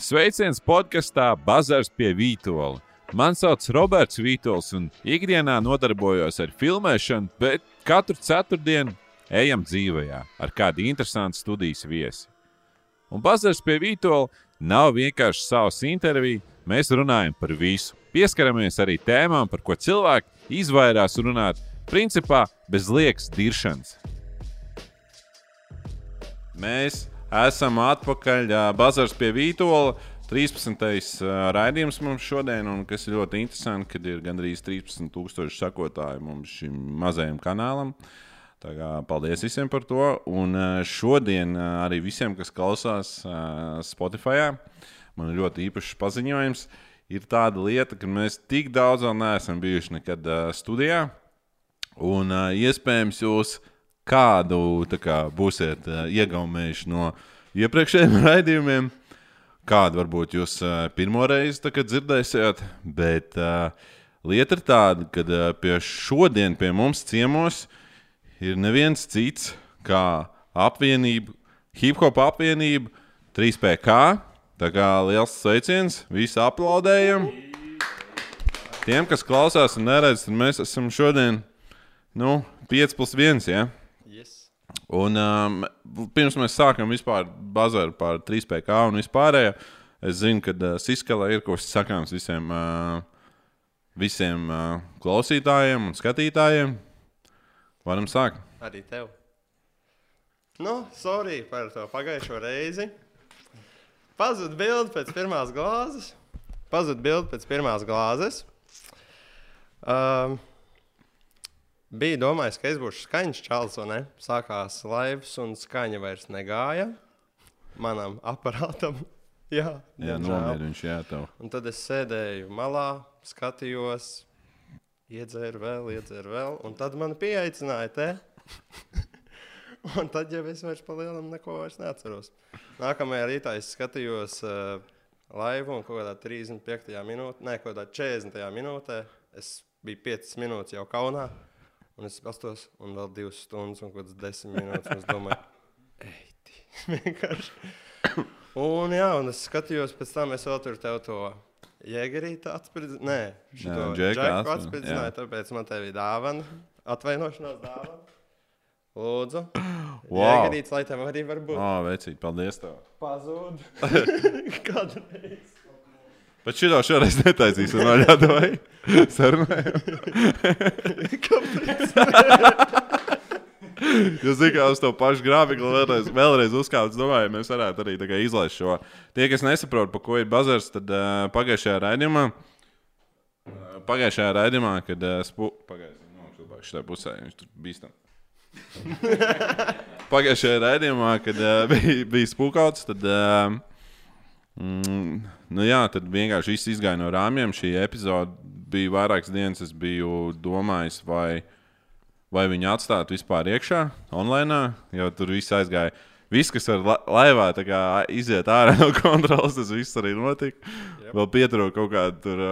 Sveiciens podkastā Bazars pie Vītola. Mani sauc Roberts Vītols, un ikdienā nodarbojos ar filmēšanu, bet katru ceturtdienu ejam dzīvē ar kādu interesantu studijas viesi. Un Bazars pie Vītola nav vienkārši savs intervija, mēs runājam par visu. Pieskaramies arī tēmām, par ko cilvēki izvairās runāt, principā bez liekas diršanas. Mēs esam atpakaļ Bazars pie Vītola. 13. raidījums mums šodien, un kas ir ļoti interesanti, kad ir gandrīz 13,000 sekotāji mums šim mazajam kanālam. Tā kā, paldies visiem par to. Un šodien arī visiem, kas klausās Spotify, man ir ļoti īpašs paziņojums. Ir tāda lieta, ka mēs tik daudz vēl neesam bijuši nekad studijā. Un iespējams, jūs kādu kā, būsiet iegaumējuši no iepriekšējiem raidījumiem kādu varbūt jūs uh, pirmo reizi dzirdēsiet, bet uh, lieta ir tāda, ka uh, pie šodien pie mums ciemos ir neviens cits kā apvienība, hip hop apvienība 3PK. Tā kā liels sveiciens, visi aplaudējam. Tiem, kas klausās un neredz, tad mēs esam šodien nu, 5 plus 1. Ja? Un, um, pirms mēs sākam vispār bazāru par 3PK un vispārējo, es zinu, ka uh, Siskala ir kaut kas sakāms visiem, uh, visiem uh, klausītājiem un skatītājiem. Varam sākt. Arī tev. Nu, sorry par to pagājušo reizi. Pazuda bilde pēc pirmās glāzes. Pazuda bilde pēc pirmās glāzes. Um, Bija domājis, ka es būšu skaņas čels, un sākās laivas, un skaņa vairs negāja manam aparātam. jā, jā nomierināts viņš jā, tev. Un tad es sēdēju malā, skatījos, iedzēru vēl, iedzēru vēl, un tad man pieaicināja te. un tad jau es vairs pa lielam neko vairs neatceros. Nākamajā rītā es skatījos uh, laivu un kaut kādā 35. minūtē, ne, kaut kādā 40. minūtē. Es biju 5 minūtes jau kaunā. Un es pastos, un vēl divas stundas, un kaut kādas desmit minūtes. Es domāju, ej, vienkārši. Un, jā, un es skatījos, pēc tam es vēl tur tev to jēgerīti atspirdzināju. Nē, šo džeku atspirdzināju, tāpēc man te bija dāvana, atvainošanās dāvana. Lūdzu. Wow. Jēgerīts, lai tev arī var būt. O, oh, vecīt, paldies tev. Pazūd. Kādreiz. Bet šī jau šoreiz netaisīsim no ļaunai sarunai. Kāpēc? Jūs zināt, uz to pašu grāfiku vēlreiz, vēlreiz uzkāpt. Es domāju, mēs varētu arī izlaist šo. Tie, kas nesaprot, par ko ir bazars, tad uh, pagājušajā raidījumā, uh, pagājušajā raidījumā, kad uh, spu... pagājušajā no, šitā pusē viņš tur bīstam. pagājušajā raidījumā, kad uh, bija, bija spūkauts, tad. Uh, Mm, nu jā, tad vienkārši viss izgāja no rāmjiem. Šī epizode bija vairākas dienas. Es biju domājis, vai, vai viņu atstāt vispār iekšā, online, jo tur viss aizgāja. Viss, kas ar la laivā kā, iziet ārā no kontrolas, tas viss arī notika. Yep. Vēl pietrūka kaut kāda tur,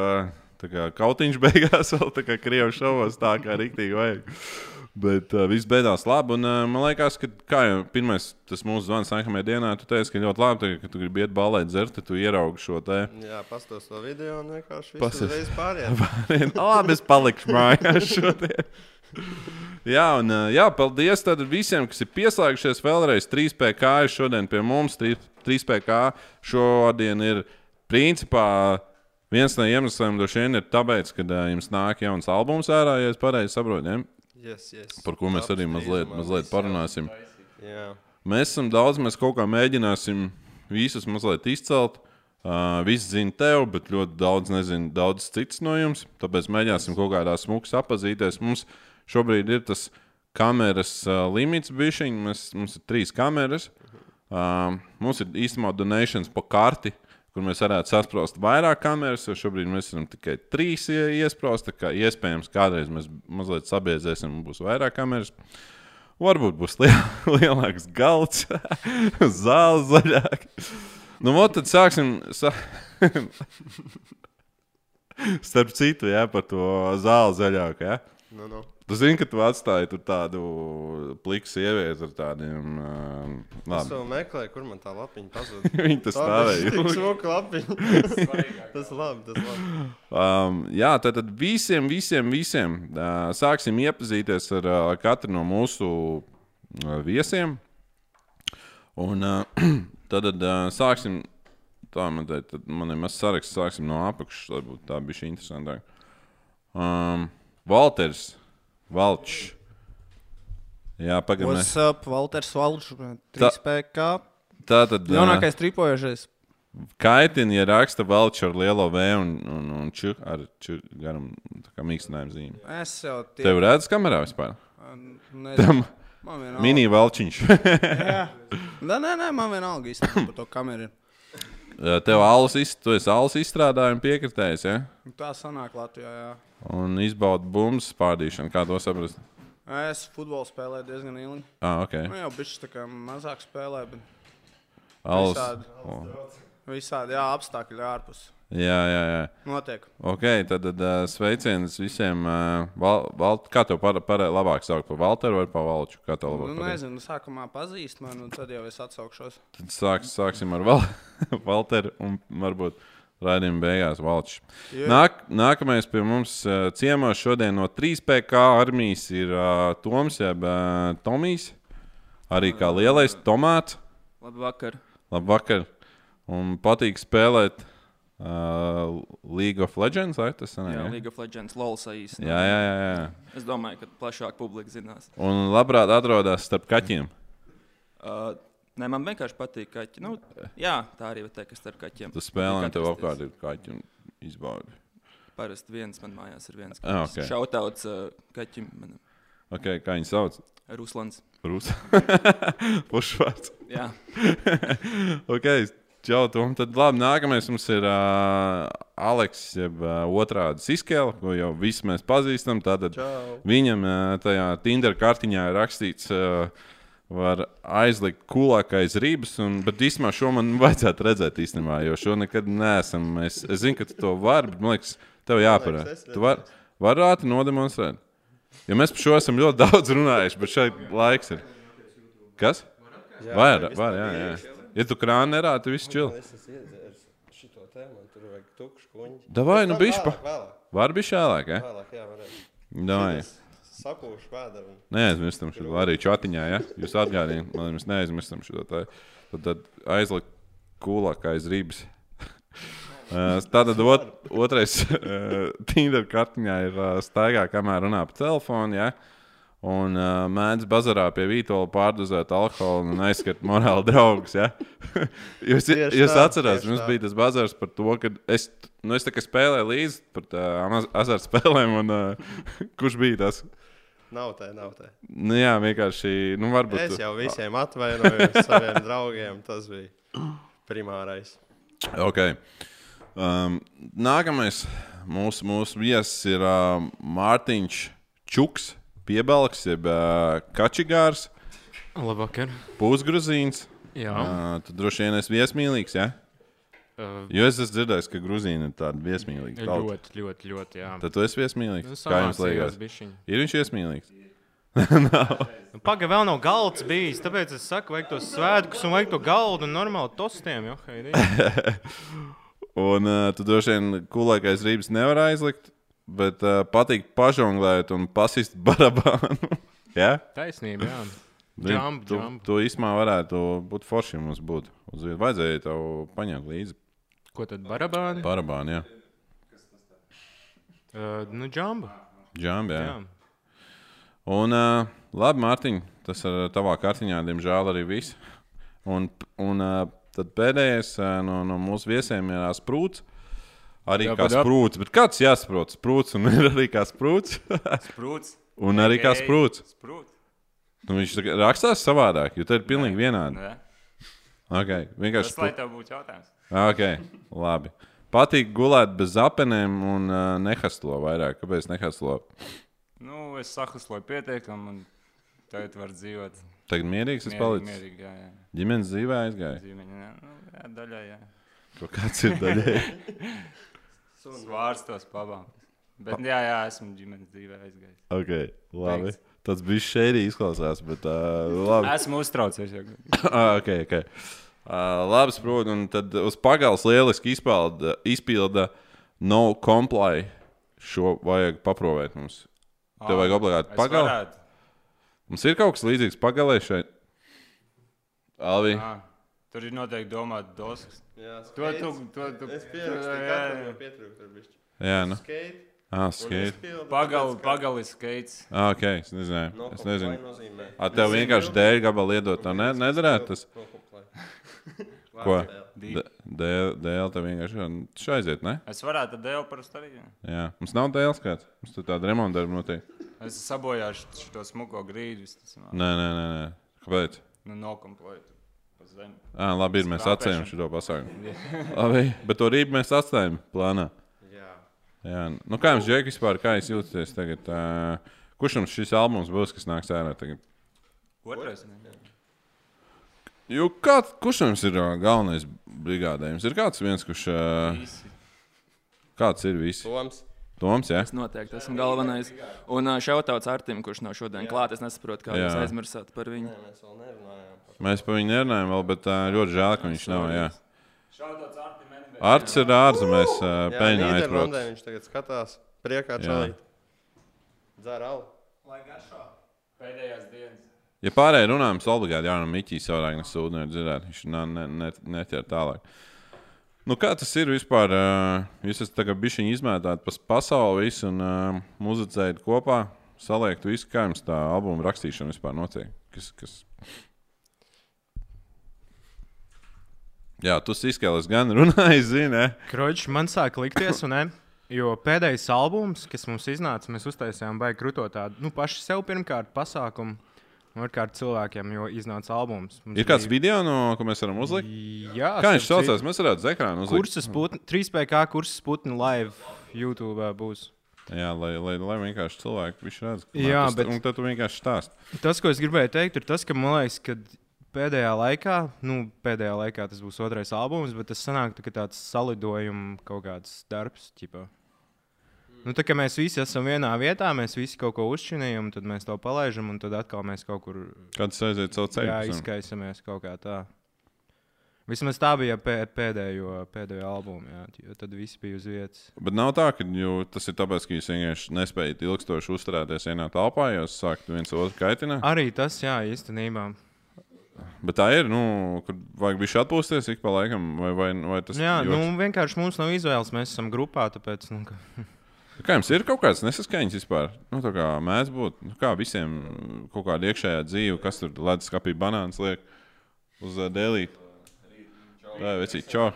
kā, kautiņš beigās, vēl tā kā krievu šovos, tā kā rīktīgi vajag. Bet uh, viss beidzās labi. Un, uh, man liekas, ka kā jau pirmais tas mūsu zvans nākamajā dienā, tu teici, ka ļoti labi, ka tu gribi iet balēt dzert, tad tu ieraugi šo te. Jā, pastos to video un vienkārši reizi pārējām. labi, es palikšu mājās šodien. jā, un jā, paldies visiem, kas ir pieslēgušies vēlreiz. 3PK ir šodien pie mums. 3PK šodien ir principā. Viens no iemesliem droši vien ir tāpēc, ka uh, jums nāk jauns albums ārā, ja es pareizi saprotu. Ja? Yes, yes. Par ko mēs arī mazliet, mazliet parunāsim. Jā. Mēs esam daudz, mēs kaut kā mēģināsim visus mazliet izcelt. Uh, visi zina tevi, bet ļoti daudz nezina daudz citas no jums. Tāpēc mēģināsim kaut kādā smūgi apazīties. Mums šobrīd ir tas kameras uh, limits, bišķiņ. Mēs, mums ir trīs kameras. Uh, mums ir īstenībā donations pa karti. Uh, kur mēs varētu sasprost vairāk kameras, jo šobrīd mēs esam tikai trīs iesprāstīti. Kā iespējams, kādreiz mēs mazliet sabiezēsim un būs vairāk kameras. Varbūt būs liel, lielāks galds, zāle zaļāk. Nu, ot, tad sāksim. Sā... Starp citu, jā, par to zāli zaļāku. Nu, nu. Tu zini, ka tu atstāji tur tādu pliku sievieti ar tādiem. Uh, Es labi, vēl meklēju, kur man tā lapiņa pazuda. viņi tas stāvēja. Tā smuka lapiņa. tas labi, tas labi. Um, jā, tad, tad visiem, visiem, visiem uh, sāksim iepazīties ar uh, katru no mūsu uh, viesiem. Un uh, tad, uh, sāksim. Tā man te, ir mazs saraksts, sāksim no apakšas. lai būtu Tā bija interesantāk. Um, Valters, Valčs. Jā, pagaidām. What's up, Walters Valčs, 3PK. Tā tad. uh, Jaunākais tripojošais. Kaitina, ja raksta Valčs ar lielo V un, un, un ču, ar ču garam mīkstinājuma zīmi. Es jau tie... Tev redz kamerā vispār? Nezinu, Tam man vienalga. mini valčiņš. Jā. Nē, nē, nē, man vienalga īstenībā par to kameru. Tev alus, iz, tu esi alus izstrādājuma piekritējis, ja? Tā sanāk Latvijā, jā. Un izbaudi bumbu spārdīšanu, kā to saprast. Es futbolu spēlēju diezgan ilgi. Ah, ok. Nu, jau bišķi tā kā mazāk spēlēju, bet Alus. visādi. O. visādi, jā, apstākļi ārpus. Jā, jā, jā. Notiek. Ok, tad, tad uh, sveiciens visiem. Uh, val, val, kā tev par, par, labāk saukt? Par Valteru vai par Valču? Kā tev Nu, labāk? patīk? nezinu, sākumā pazīst mani, un tad jau es atsaukšos. Tad sāks, sāksim ar Val Valteru un varbūt raidījuma beigās Valčs. Jo- Nāk, nākamais pie mums uh, ciemos šodien no 3PK armijas ir uh, Toms, jeb uh, Tomijs. Arī kā lielais tomāts. Labvakar. Labvakar. Un patīk spēlēt uh, League of Legends, vai tas Jā, ir? League of Legends, LOL saīsinājums. Jā, jā, jā, jā. Es domāju, ka plašāk publika zinās. Un labprāt atrodas starp kaķiem. Uh, nē, man vienkārši patīk kaķi. Nu, jā, tā arī var teikt, ka starp kaķiem. Tu spēlē, un tev apkārt ir kaķi un izbaudi. Parasti viens man mājās ir viens. Ah, ok. Šautauts uh, kaķim, manam Okay, kā viņi sauc? Ruslans. Rūs. Pušvārds. Jā, ok, čau, Tom. Tad labi, nākamais mums ir uh, Aleks, jeb uh, otrādi Siskela, ko jau visi mēs pazīstam. Tātad Čau. viņam uh, tajā Tinder kartiņā ir rakstīts. Uh, Var aizlikt kulākais rības, un, bet īstenībā šo man vajadzētu redzēt īstenībā, jo šo nekad neesam. Es, es zinu, ka tu to vari, bet man liekas, tev jāparāda. Tu vari var ātri nodemonstrēt. Jo mēs par šo esam ļoti daudz runājuši, bet šeit laiks ir. Kas? Jā, Var, var, jā, bija jā. Ja tu krāni nerādi, tad viss čil. Es esmu iedzēris šito tēmu, tur vajag tukšu kuņģi. Davai, nu bišķi Var bija šālāk, ja? vēlāk, jā, varētu. Davai. Sapūšu vēderu. Neaizmirstam šo arī čatiņā, ja? Jūs atgādījāt, man mēs neaizmirstam šo tā. Tad, tad aizlikt kulākā aiz rības. Uh, Tātad ot, otrais uh, Tinder kartiņā ir uh, staigā, kamēr runā pa telefonu. Ja? Un uh, mēdz bazarā pie vītola pārdozēt alkoholu un aizskart morāli draugus. Ja? jūs Tieši jūs atcerāties, mums tā. bija tas bazars par to, ka es, nu, es spēlēju līdzi par tām az- azartspēlēm. Un, uh, kurš bija tas? Nav tā, nav tā. Nu, jā, vienkārši. Nu, varbūt, Es jau visiem atvainojos saviem draugiem. Tas bija primārais. Okay. Um, nākamais mūsu, mūsu viesis ir uh, Mārtiņš Čuks, piebalgs, jeb uh, Kačigārs, Labvakar. pusgruzīns. Jā, Uh, tu droši vien esi viesmīlīgs, ja? uh, Jo es esmu dzirdējis, ka Gruzīna ir tāda viesmīlīga. tauta. ļoti, ļoti, ļoti. Jā. Tad tu esi viesmīlīgs. Nu, Kā jums liekas? Ir viņš viesmīlīgs? Nu, Pagaidām, vēl nav galds bijis. Tāpēc es saku, vajag tos svētkus un vajag to galdu un normāli tostiem. Jo. Un uh, tu droši vien kulākais rības nevar aizlikt, bet uh, patīk pažonglēt un pasist barabānu. ja? Taisnība, jā. Jump, tu, jump. tu īstenībā varētu būt forši, mums būtu. Uz vietas vajadzēja tev paņemt līdzi Ko tad barabāni? barabānu, jā. Uh, nu, džamba. Džambi, jā. jā. Un, uh, labi, Mārtiņ, tas ir tavā kartiņā, diemžēl arī viss. Un, un uh, tad pēdējais uh, no, no mūsu viesiem ir uh, sprūts. Arī Jā, kā sprūts, bet kāds jāsaprot? Sprūts un arī kā sprūts. Sprūts. un arī kā sprūts. Sprūts. Nu, viņš rakstās savādāk, jo te ir pilnīgi vienādi. Nē. Okay, vienkārši Tas, lai tev būtu jautājums. Okay, labi. Patīk gulēt bez apenēm un uh, nehaslo vairāk. Kāpēc nehaslo? Nu, es sahusloju pietiekami, un tagad var dzīvot. Tagad mierīgs es palicu. mierīgi, jā, jā. Ģimenes dzīvē aizgāja. Dzīveņi, jā. Nu, jā, daļai, jā. Kaut kāds ir daļai. Svārstos pabām. Bet, jā, jā, esmu ģimenes dzīvē aizgājis. Okay, labi. Thanks. Tas bija šeit izklausās, bet uh, labi. Esmu uztraucies. Ah, okay, okay. Uh, labi, saprotu. Un tad uz pagāles lieliski izpilda, izpilda no comply. Šo vajag paprovēt mums. Tev vajag obligāti pagali. Mums ir kaut kas līdzīgs pagalē šeit. Alvi. Ah, tur ir noteikti domāts dosas. Jā, To tu, to tu. Es pierakstīju, jā, jā. pietrūkst ar bišķi. Jā, nu. Skate. Ah, skate. tāpēc, ka pagali skaits. Ah, ok, es nezināju. no Es nezinu. nozīmē. A, tev vienkārši dēļ gabalu iedot, tā ne, nedarētu tas. Ko? Dēļ, dēļ tev vienkārši šai aiziet, ne? Es varētu tad dēļ parasti arī. jā. Mums nav dēls kāds. Mums tur tāda remonta darba notiek. Es sabojāju šo smuko grīdu. Nē, nē, nē. nē. Kāpēc? Nu, nokomplētu. Zemi. Ah, labi, ir, mēs atcēlām šo pasākumu. labi, bet to rītu mēs atstājam plānā. Jā. Jā. Nu, kā jums, Džek, vispār, kā jūs jūtaties tagad? Uh, kurš jums šis albums būs, kas nāks ārā tagad? Otrais. ne? Jo kā, kurš jums ir uh, galvenais brigādē? Jums ir kāds viens, kurš. Uh, Visi. kāds ir visi? Toms. Toms, jā. Es noteikti esmu galvenais. Un šautauts Artim, kurš nav šodien klāt. Es nesaprotu, kā Jā. jūs aizmirsāt par viņu. Nē, mēs vēl nerunājām par Mēs par viņu nerunājam vēl, bet ļoti žēl, ka viņš nav. Jā. Šādāds Artim. Arts ir ārzemēs, peļņā aizbraucis. viņš tagad skatās. Priekā čalīt. Dzer alu. Pēdējās dienas. Ja pārējie runā, mums obligāti jānam Miķis savādāk nesūd, nevar dzirdēt. Viņš ne, ne, ne, neķer tālāk. Nu, kā tas ir vispār? Uh, jūs esat bišķiņi izmētāti pa pasauli visu un uh, muzicējat kopā, saliekt visu, kā jums tā albuma rakstīšana vispār notiek. Kas, kas... Jā, tu izskēlies gan runāji, zini. Kroģis man sāk likties, un ne? Jo pēdējais albums, kas mums iznāca, mēs uztaisījām baigi krūto tādu, nu, paši sev pirmkārt pasākumu, otrkārt cilvēkiem, jo iznāca albums. Mums Ir kāds bija- video, no, ko mēs varam uzlikt? Jā, Kā viņš saucās? Mēs varētu uz ekrāna uzlikt. Kursus putni, 3PK kursus putni live YouTube būs. Jā, lai, lai, lai vienkārši cilvēki viņš redz. ka Jā, tas- bet- Un tad tu vienkārši stāsti. Tas, ko es gribēju teikt, ir tas, ka man liekas, ka pēdējā laikā, nu, pēdējā laikā tas būs otrais albums, bet tas sanāk tā, tāds salidojuma kaut kāds darbs. Ķipa. Nu, tā kā mēs visi esam vienā vietā, mēs visi kaut ko uzšķinījām, tad mēs to palaidām, un tad atkal mēs kaut kur Kāds aiziet savu ceļu? jā, izkaisamies kaut kā tā. Vismaz tā bija pē, pēdējo, pēdējo albumu, jā, jo tad viss bija uz vietas. Bet nav tā, ka tas ir tāpēc, ka jūs vienkārši nespējat ilgstoši uzturēties vienā telpā, jo sākat viens otru kaitināt. Arī tas, jā, īstenībā. Bet tā ir, nu, kur vajag bišķi atpūsties ik pa laikam, vai, vai, vai tas Jā, joks? nu, vienkārši mums nav izvēles, mēs esam grupā, tāpēc, nu, ka... Kā jums ir kaut kāds nesaskaņas vispār? Nu, tā kā mēdz būt, nu, kā visiem kaut kāda iekšējā dzīve, kas tur ledus skapī banāns liek uz uh, dēlīt. Tā ir vecī, čau.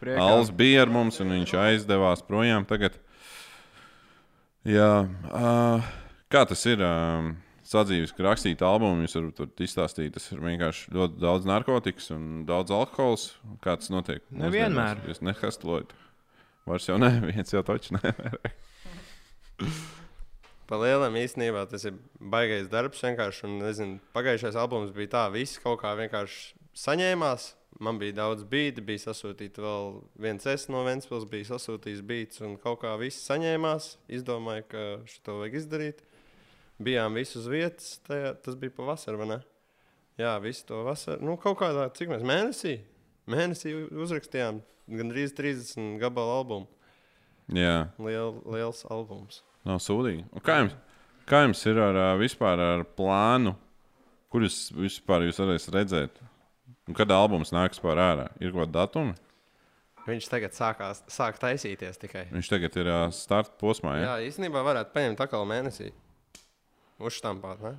Alans bija ar mums, un viņš aizdevās projām. Tagad, jā, uh, kā tas ir? Uh, Sadzīves, ka rakstīt albumu, jūs varat tur izstāstīt, tas ir vienkārši ļoti daudz narkotikas un daudz alkohola. Kā tas notiek? Nevienmēr. Jūs nehastlojat. Vairs jau ne, viens jau taču ne. Pa lielam īstenībā tas ir baisais darbs. un, Nezinu, pagājušais albums bija tā, viss kaut kā vienkārši saņēmās. Man bija daudz bīdi, bija sasūtīta vēl viens es no Vēncpils, bija sasūtījis bīts, un kaut kā viss saņēmās. Izdomāju, ka šo vajag izdarīt. Bijām visi uz vietas, tajā, tas bija pavasarī, vai ne? Jā, visu to vasaru. Nu, kaut kādā, cik mēs mēnesī? Mēnesī uzrakstījām gandrīz 30 gabalu albumu. Jā, Liel, liels albums. Nav sūdīgi. Un Kā jums, kā jums ir ar, vispār ar plānu? Kur jūs vispār jūs varēsiet redzēt? Un kad albums nāks pār ārā? Ir kaut kāda datuma? Viņš tagad sākās, sāk taisīties tikai. Viņš tagad ir ā, starta posmā. Ja? Jā, īstenībā varētu paņemt atkal mēnesī. Uzštampāt, ne?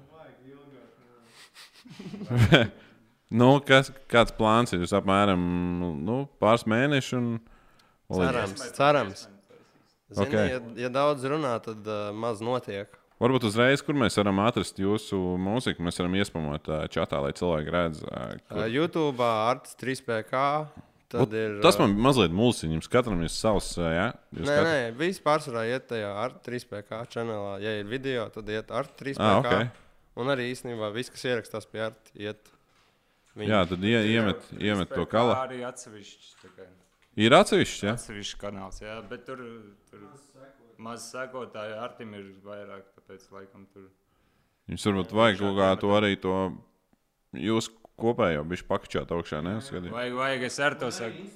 Nu, kas, kāds plāns ir? Jūs apmēram nu, pāris mēnešus. Un... Cerams, cerams. Zini, Ok. ja, ja daudz runā, tad uh, maz notiek. Varbūt uzreiz, kur mēs varam atrast jūsu mūziku, mēs varam iespamot ā, čatā, lai cilvēki redz. ā, kur- Uh, YouTube, Arts 3PK. Tad Ot, ir, Tas man mazliet mulsina. Jums katram ir savs. Ja? Jūs Nē, katru- nē, viss pārsvarā iet tajā ar 3PK čanelā. Ja ir video, tad iet ar 3PK. Ah, ok. Un arī īstenībā viss, kas ierakstās pie ar, iet. Viņa. Jā, tad ie, iemet, iemet to Kā kalu. Arī atsevišķi. Ir atsevišķi, ja? Atsevišķi kanāls, jā, bet tur, tur maz sekotāju Artim ir vairāk, tāpēc laikam tur. Jums varbūt vajag kaut kā to arī to jūs kopējo bišķi pakačāt augšā, ne? Skatīt. Vajag, vajag es ar to saku.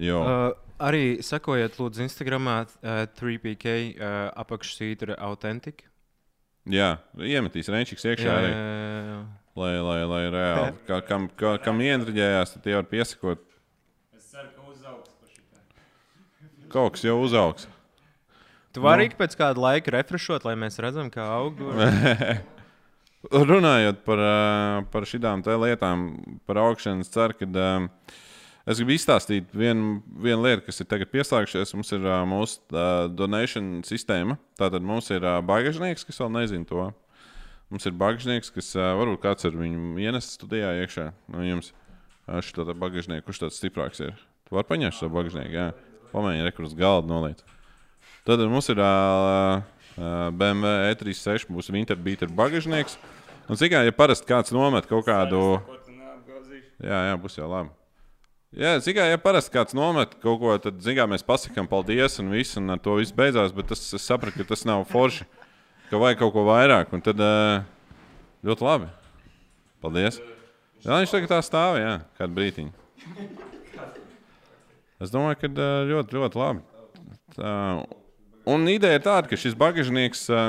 Jo, Uh, arī sekojiet, lūdzu, Instagram, uh, 3PK uh, apakšsītra autentika. jā, iemetīs rēčiks iekšā arī, jā. Lai, lai, lai reāli, kā, kam, kā, kam ientriģējās, tad tie var piesakot. Es ceru, ka uzaugs par šitā. Kaut kas jau uzaugs. Tu vari ik pēc kāda laika refreshot, lai mēs redzam, kā aug. Runājot par, ā, par šīm lietām, par augšanu, es ceru, ka ā, es gribu izstāstīt vienu, vienu lietu, kas ir tagad pieslēgšies. Mums ir ā, mūsu donation sistēma. Tātad mums ir bagāžnieks, kas vēl nezina to. Mums ir bagāžnieks, kas varbūt kāds ir viņu ienesis studijā iekšā. No jums šo bagāžnieku, kurš tāds stiprāks ir. Tu vari paņemt šo bagāžnieku, jā. Pamēģini rekurus galdu noliet. Tad mums ir uh, BMW E36, būs Winterbeater bagāžnieks. Un cik kā, ja parasti kāds nomet kaut kādu. Jā, jā, būs jau labi. Jā, cik kā, ja parasti kāds nomet kaut ko, tad, zinām, mēs pasakām paldies un viss, un ar to viss beidzās. Bet tas, es sapratu, ka tas nav forši, ka vajag kaut ko vairāk. Un tad uh, ļoti labi. Paldies. Jā, viņš tagad tā stāv, jā, kādu brīdiņu. Es domāju, ka ā, ļoti, ļoti labi. Tā, un ideja ir tāda, ka šis bagāžnieks ā,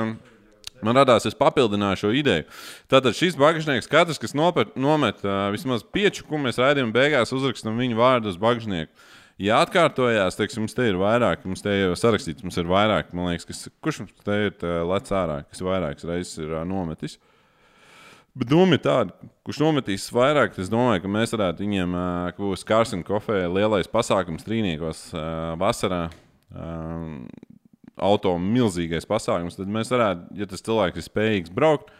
man radās, es papildināju šo ideju. Tātad šis bagāžnieks, katrs, kas nopet, nomet vismaz pieču, ko mēs raidījām, beigās uzrakstam viņu vārdu uz bagāžnieku. Ja atkārtojās, teiksim, mums te ir vairāk, mums te jau sarakstīts, mums ir vairāk, man liekas, kas, kurš mums te ir lec ārā, kas vairākas reizes ir nometis. Bet doma ir tāda, kurš nometīs vairāk, es domāju, ka mēs varētu viņiem, ka būs Kārsina kofē lielais pasākums trīniekos vasarā. Auto milzīgais pasākums, tad mēs varētu, ja tas cilvēks ir spējīgs braukt,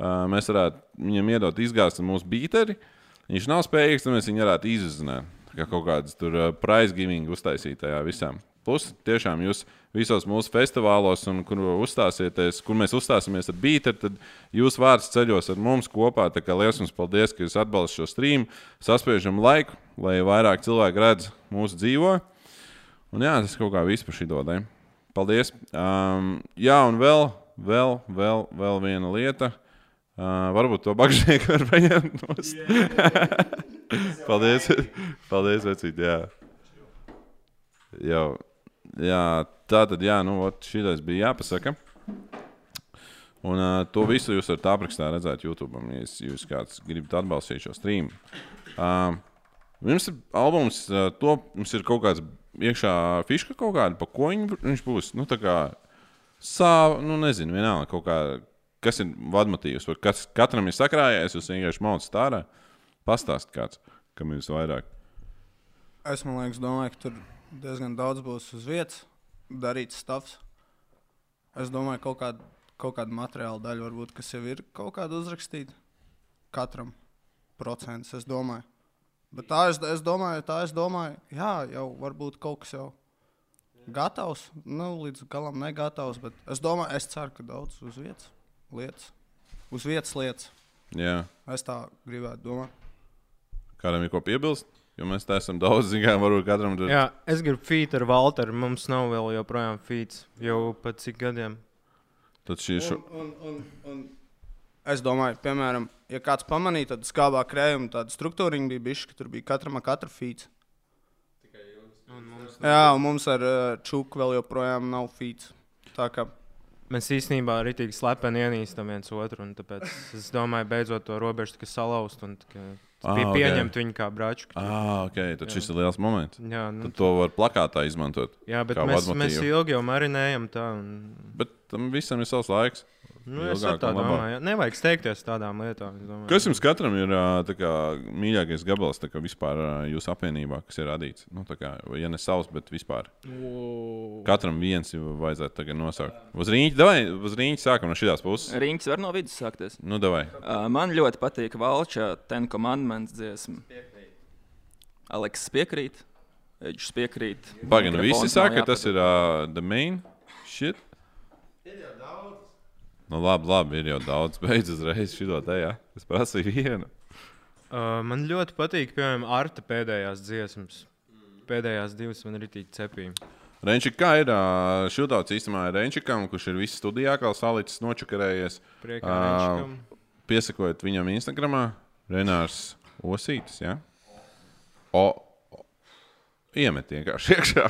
mēs varētu viņam iedot izgāzt mūsu bīteri. Ja Viņš nav spējīgs, tad mēs viņu varētu izuzzināt. Kā kaut kādas tur uh, prize giving uztaisīt tajā visām. Plus, tiešām jūs visos mūsu festivālos, un kur uzstāsieties, kur mēs uzstāsimies ar bīteri, tad jūs vārds ceļos ar mums kopā. Tā kā liels jums paldies, ka jūs atbalstat šo streamu. Saspiežam laiku, lai vairāk cilvēku redz mūsu dzīvo. Un jā, tas kaut kā viss par šī dodai. Paldies. Um, jā, un vēl, vēl, vēl, vēl viena lieta. Uh, varbūt to bagāžnieku var paņemt. Paldies. Paldies, vecīt. Jā. Jau, jā, tā tad, jā, nu, šī bija jāpasaka. Un uh, to visu jūs varat aprakstā redzēt YouTube, ja jūs, jūs kāds gribat atbalstīt šo streamu. Uh, Mums ir albums, uh, to mums ir kaut kāds iekšā fiška kaut kāda, pa ko viņ, viņš būs. Nu, tā kā sāva, nu, nezinu, vienalga kaut kā, kas ir vadmotīvs, vai kas katram ir sakrājies, jūs vienkārši maucat stārā. Pastāst kāds, kam ir vairāk. Es liekas, domāju, ka tur diezgan daudz būs uz vietas, darīts stāvs. Es domāju, ka kaut kāda, kaut kāda materiāla daļa, varbūt, kas jau ir kaut kāda uzrakstīta. Katram procents, es domāju. Bet tā es, es domāju, tā es domāju, jā, jau varbūt kaut kas jau gatavs. Nu, līdz galam negatavs, bet es domāju, es ceru, ka daudz uz vietas lietas. Uz vietas lietas. Jā, Es tā gribētu domāt. Kādam ir ko piebilst? Jo mēs tā esam daudz zinām, varbūt katram tur. Jā, es gribu feat ar Walteru. Mums nav vēl joprojām feats. Jau pat cik gadiem. Tad šī šo... Un, un, un, un es domāju, piemēram, ja kāds pamanīja, tad skābā krējuma tāda struktūra bija bijusi, ka tur bija katram ar katru feeds. Jā, un mums ar uh, čūku vēl joprojām nav. Tā kā Mēs īstenībā arī tik slepeni ienīstam viens otru. un Tāpēc es domāju, beidzot to robežu salauzt un Ah, pie, ok. pieņemt viņu kā braču. Ah, ok, tad šis ir liels moments. Jā, nu, Tad to var plakātā izmantot. jā, bet mēs, mēs vadmotīvu. ilgi jau marinējam tā. Un, Bet tam visam ir savs laiks. Nu, es tā domāju. Nevajag steigties tādām lietām. Kas jums katram ir kā, mīļākais gabals kā vispār jūsu apvienībā, kas ir radīts? Nu, kā, ja ne savs, bet vispār. Katram viens ir vajadzētu tagad nosaukt. Uz rīņķa, vai uz rīņķa sākam no šīs puses? Riņķis var no vidus sākties. Nu, davai. Uh, man ļoti patīk Valča Ten Commandments dziesma. Aleks piekrīt. Eģis piekrīt. Pagaidām, visi Mikrofons nav saka, ka tas ir uh, the main shit. Nu, labi, labi, ir jau daudz. Beidz uzreiz šo te, jā. Es prasīju vienu. Uh, man ļoti patīk, piemēram, Arta pēdējās dziesmas. pēdējās divas man ir tik cepīgi. Renčik, kā ir šūtauts īstenībā Renčikam, kurš ir viss studijā, kā salicis nočakarējies. Priekā Ā, Renčikam. Piesakot viņam Instagramā, Renārs Osītis. Ja? O, o, iemet vienkārši iekšā.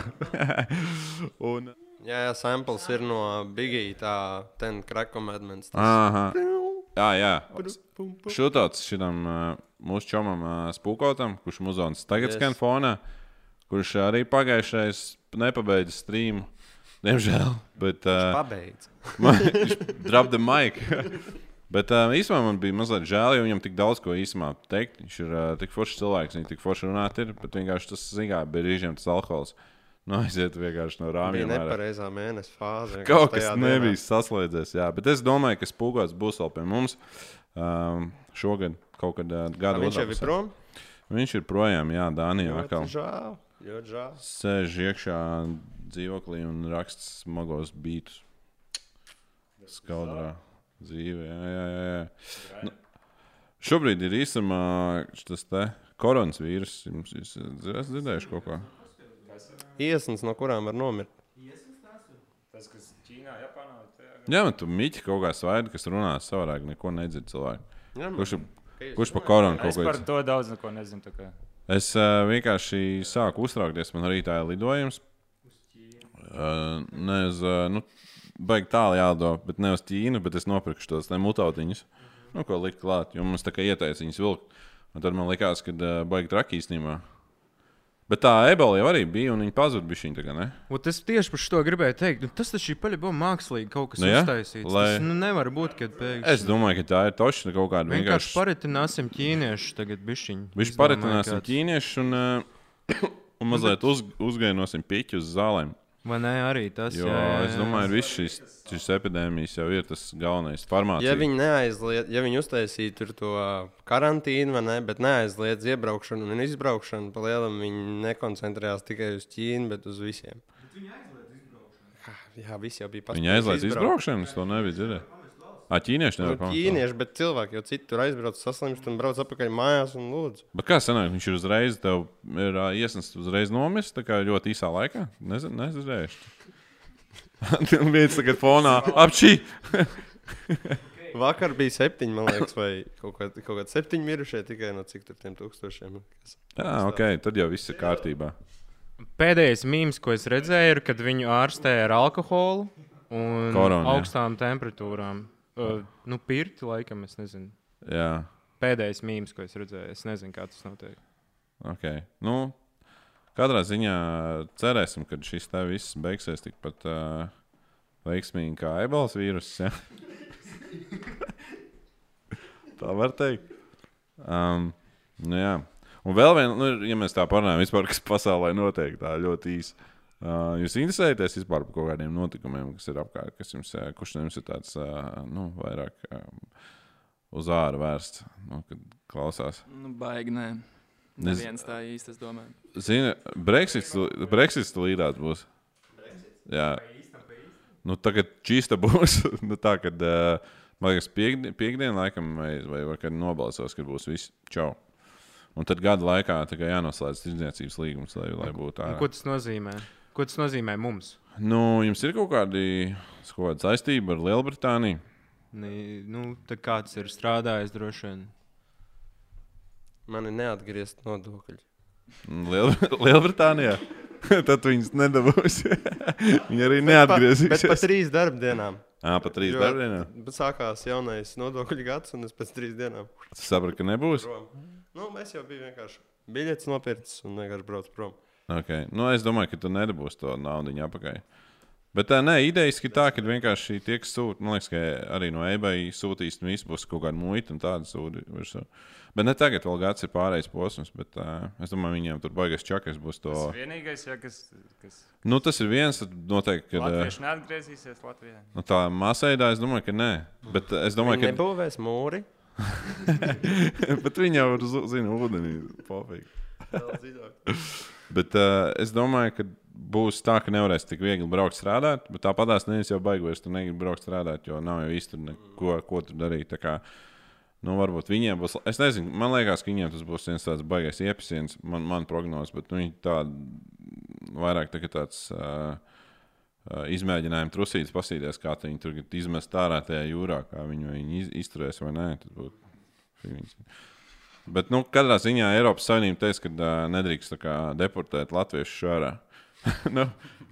Un, Jā, jā, samples ir no Biggie, tā ten crackkomēdments. aha, jā, jā. Šūtauts šitam uh, mūsu čomam uh, spūkotam, kurš muzons tagad Yes. skan fonā, kurš arī pagājušais nepabeidza streamu. Diemžēl, bet uh, Pabeidz. Drop the mic. Bet uh, īstenībā man bija mazliet žēl, jo viņam tik daudz ko īstenībā teikt. Viņš ir uh, tik foršs cilvēks, viņš tik forši runāt, ir, bet vienkārši tas, zināmā mērā, brīžiem tas alkohols. Nu, aiziet vienkārši no Bija rāmjiem. ārā. nepareizā mēneša fāze. Kaut kas nebija saslēdzies, jā. Bet es domāju, ka spūkots būs vēl pie mums um, šogad, kaut kad uh, gada Viņš jau ir prom. Viņš ir projām, jā, Dānijā. Ļoti žēl. Ļoti žēl. Sēž iekšā dzīvoklī un raksta smagos beidus. Skaudrā dzīve. Jā, jā, jā, jā. Nu, šobrīd ir īstenībā tas te jūs esat dzirdējuši kaut ko? Iesnas, no kurām var nomirt. Tas, kas Ķīnā, Japānā, tajā Jā, man tur mīķi kaut kā svaidi, kas runā savādāk, neko nedzird cilvēku. Jā, Kurš, ir- kurš pa koronu kaut Es ko par to daudz neko nezinu. tā kā. Es uh, vienkārši sāku uztraukties. Man arī tā ir lidojums. Uh, ne uz, uh, nu, baigi tālu jālido, bet ne uz Ķīnu, bet es nopirku tos mutautiņus, nu, ko likt klāt. Jo mums tā kā ieteica viņus vilkt. Un tad man likās, ka uh, baigi traki īstenībā. Bet tā ebola jau arī bija, un viņi pazuda bija šī tā es tieši par šo gribēju teikt, nu, tas taču ir paļāvo mākslīgi kaut kas Nu jā, uztaisīts. lai-. Tas nu, nevar būt, kad pēkšņi. Es domāju, ka tā ir toša kaut kāda vienkārši vienkārši. paritināsim ķīniešu tagad bišķiņu. Viņš paritināsim kāds- ķīniešu un, uh, un mazliet uz, uzgainosim piķu uz zālēm. Vai ne, arī tas Jo jā, jā, es jā. domāju, ka visas šīs, šīs epidēmijas jau ir tas galvenais farmācija. Ja viņi neaizliedz, ja viņi uztaisītu to karantīnu, ne, bet neaizliedz iebraukšanu un izbraukšanu, pa lielam viņi nekoncentrējās tikai uz Ķīnu, bet uz visiem. Jā, visi jau bija Viņi aizliedz izbraukšanu, es to nebiju dzirdējis. Ah, ķīnieši nevar pamanīt. Ķīnieši, bet cilvēki jau citur tur aizbrauc, saslimst un brauc atpakaļ mājās un lūdzu. Bet kā sanāk, viņš ir uzreiz, tev ir ā, iesnests uzreiz nomirst, tā kā ļoti īsā laikā? Nezinu, nezinu. Tur viens tagad fonā apšī. Vakar bija septiņi, man liekas, vai kaut kādi kaut kād septiņi mirušie tikai no cik tur tiem tūkstošiem. Jā, ok, tad jau viss ir kārtībā. Pēdējais mīmīms, ko es redzēju, ir, kad viņu ārstēja ar alkoholu un Koronu, jā. augstām temperatūrām. Uh, nu, pirti, laikam, es nezinu. Jā, Pēdējais mīmīms, ko es redzēju, es nezinu, kā tas notiek. ok. Nu, katrā ziņā cerēsim, ka šis te viss beigsies tikpat uh, veiksmīgi kā ebolas vīruss. Ja? tā var teikt. Um, nu, jā. Un vēl viena, nu, ja mēs tā parunājam, vispār, kas pasaulē notiek tā ļoti īsi. Uh, jūs interesējaties vispār par kaut kādiem notikumiem, kas ir apkārt, kas jums, uh, kurš no jums ir tāds uh, nu, vairāk um, uz ārā vērsts, nu, kad klausās? Nu, baigi, nē. Neviens tā īsti, es domāju. Zini, Brexits, Brexits līdās būs. Jā, nu, tagad čīsta būs. nu, tā, kad, uh, man liekas, piekdien, piekdien laikam, vai, vai, kad nobalsos, kad būs viss čau. Un tad gada laikā jānoslēdz tirdzniecības līgums, lai, lai būtu tā. Ko tas nozīmē? Ko tas nozīmē mums? Nu, jums ir kaut kādi kaut kāda saistība ar Lielbritāniju? Nī, nu, tā kā tas ir strādājis droši vien. Man ir neatgriezt nodokļi. Liel, Lielbritānijā? tad viņas nedabūs. Viņi arī neatgriezīsies. Bet pat trīs darbdienām. Jā, pat trīs Jo- darbdienām. Bet sākās jaunais nodokļu gads, un es pēc trīs dienām Es sapratu, ka nebūs. prom. Nu, mēs jau bijām vienkārši biļetes nopircis un vienkārši brauc prom. Okay. Nu, es domāju, ka tu nedabūsi to naudu atpakaļ. Bet tā nē, idejas ir tā, ka vienkārši tie, kas sūta, man liekas, ka arī no eBay sūtīs, nu, viss būs kaut kāda muita un tāda sūdi. Bet ne tagad, vēl gads ir pārējais posms, bet uh, es domāju, viņiem tur baigas čakas būs to. Tas vienīgais, ja, kas, kas Nu, tas ir viens, tad noteikti, ka uh, Latvieši neatgriezīsies Latvijā. nu, tā masveidā es domāju, ka nē. Bet es domāju, Viņi ka nebūvēs mūri. bet viņi jau ir, zina, ūdenī. Pofīgi. Bet uh, es domāju, ka būs tā, ka nevarēs tik viegli braukt strādāt. Bet tāpatās nevis jau baigos, tu negribi braukt strādāt, jo nav jau īsti neko, ko tur darīt. Kā, Nu, varbūt viņiem būs. Es nezinu, man liekas, ka viņiem tas būs viens tāds baisais iepsiens, man, man prognoze, bet nu, viņi tādu vairāk tā, tāds. Uh, uh, Izmēģinājumu trusītas pasīties, kā viņi tur izmest ārā tajā jūrā, kā viņi, viņi iz, izturēs vai nē. Tas būtu. Bet, nu, katrā ziņā Eiropas Savienība teica, ka uh, nedrīkst kā, deportēt latviešus šārā. nu,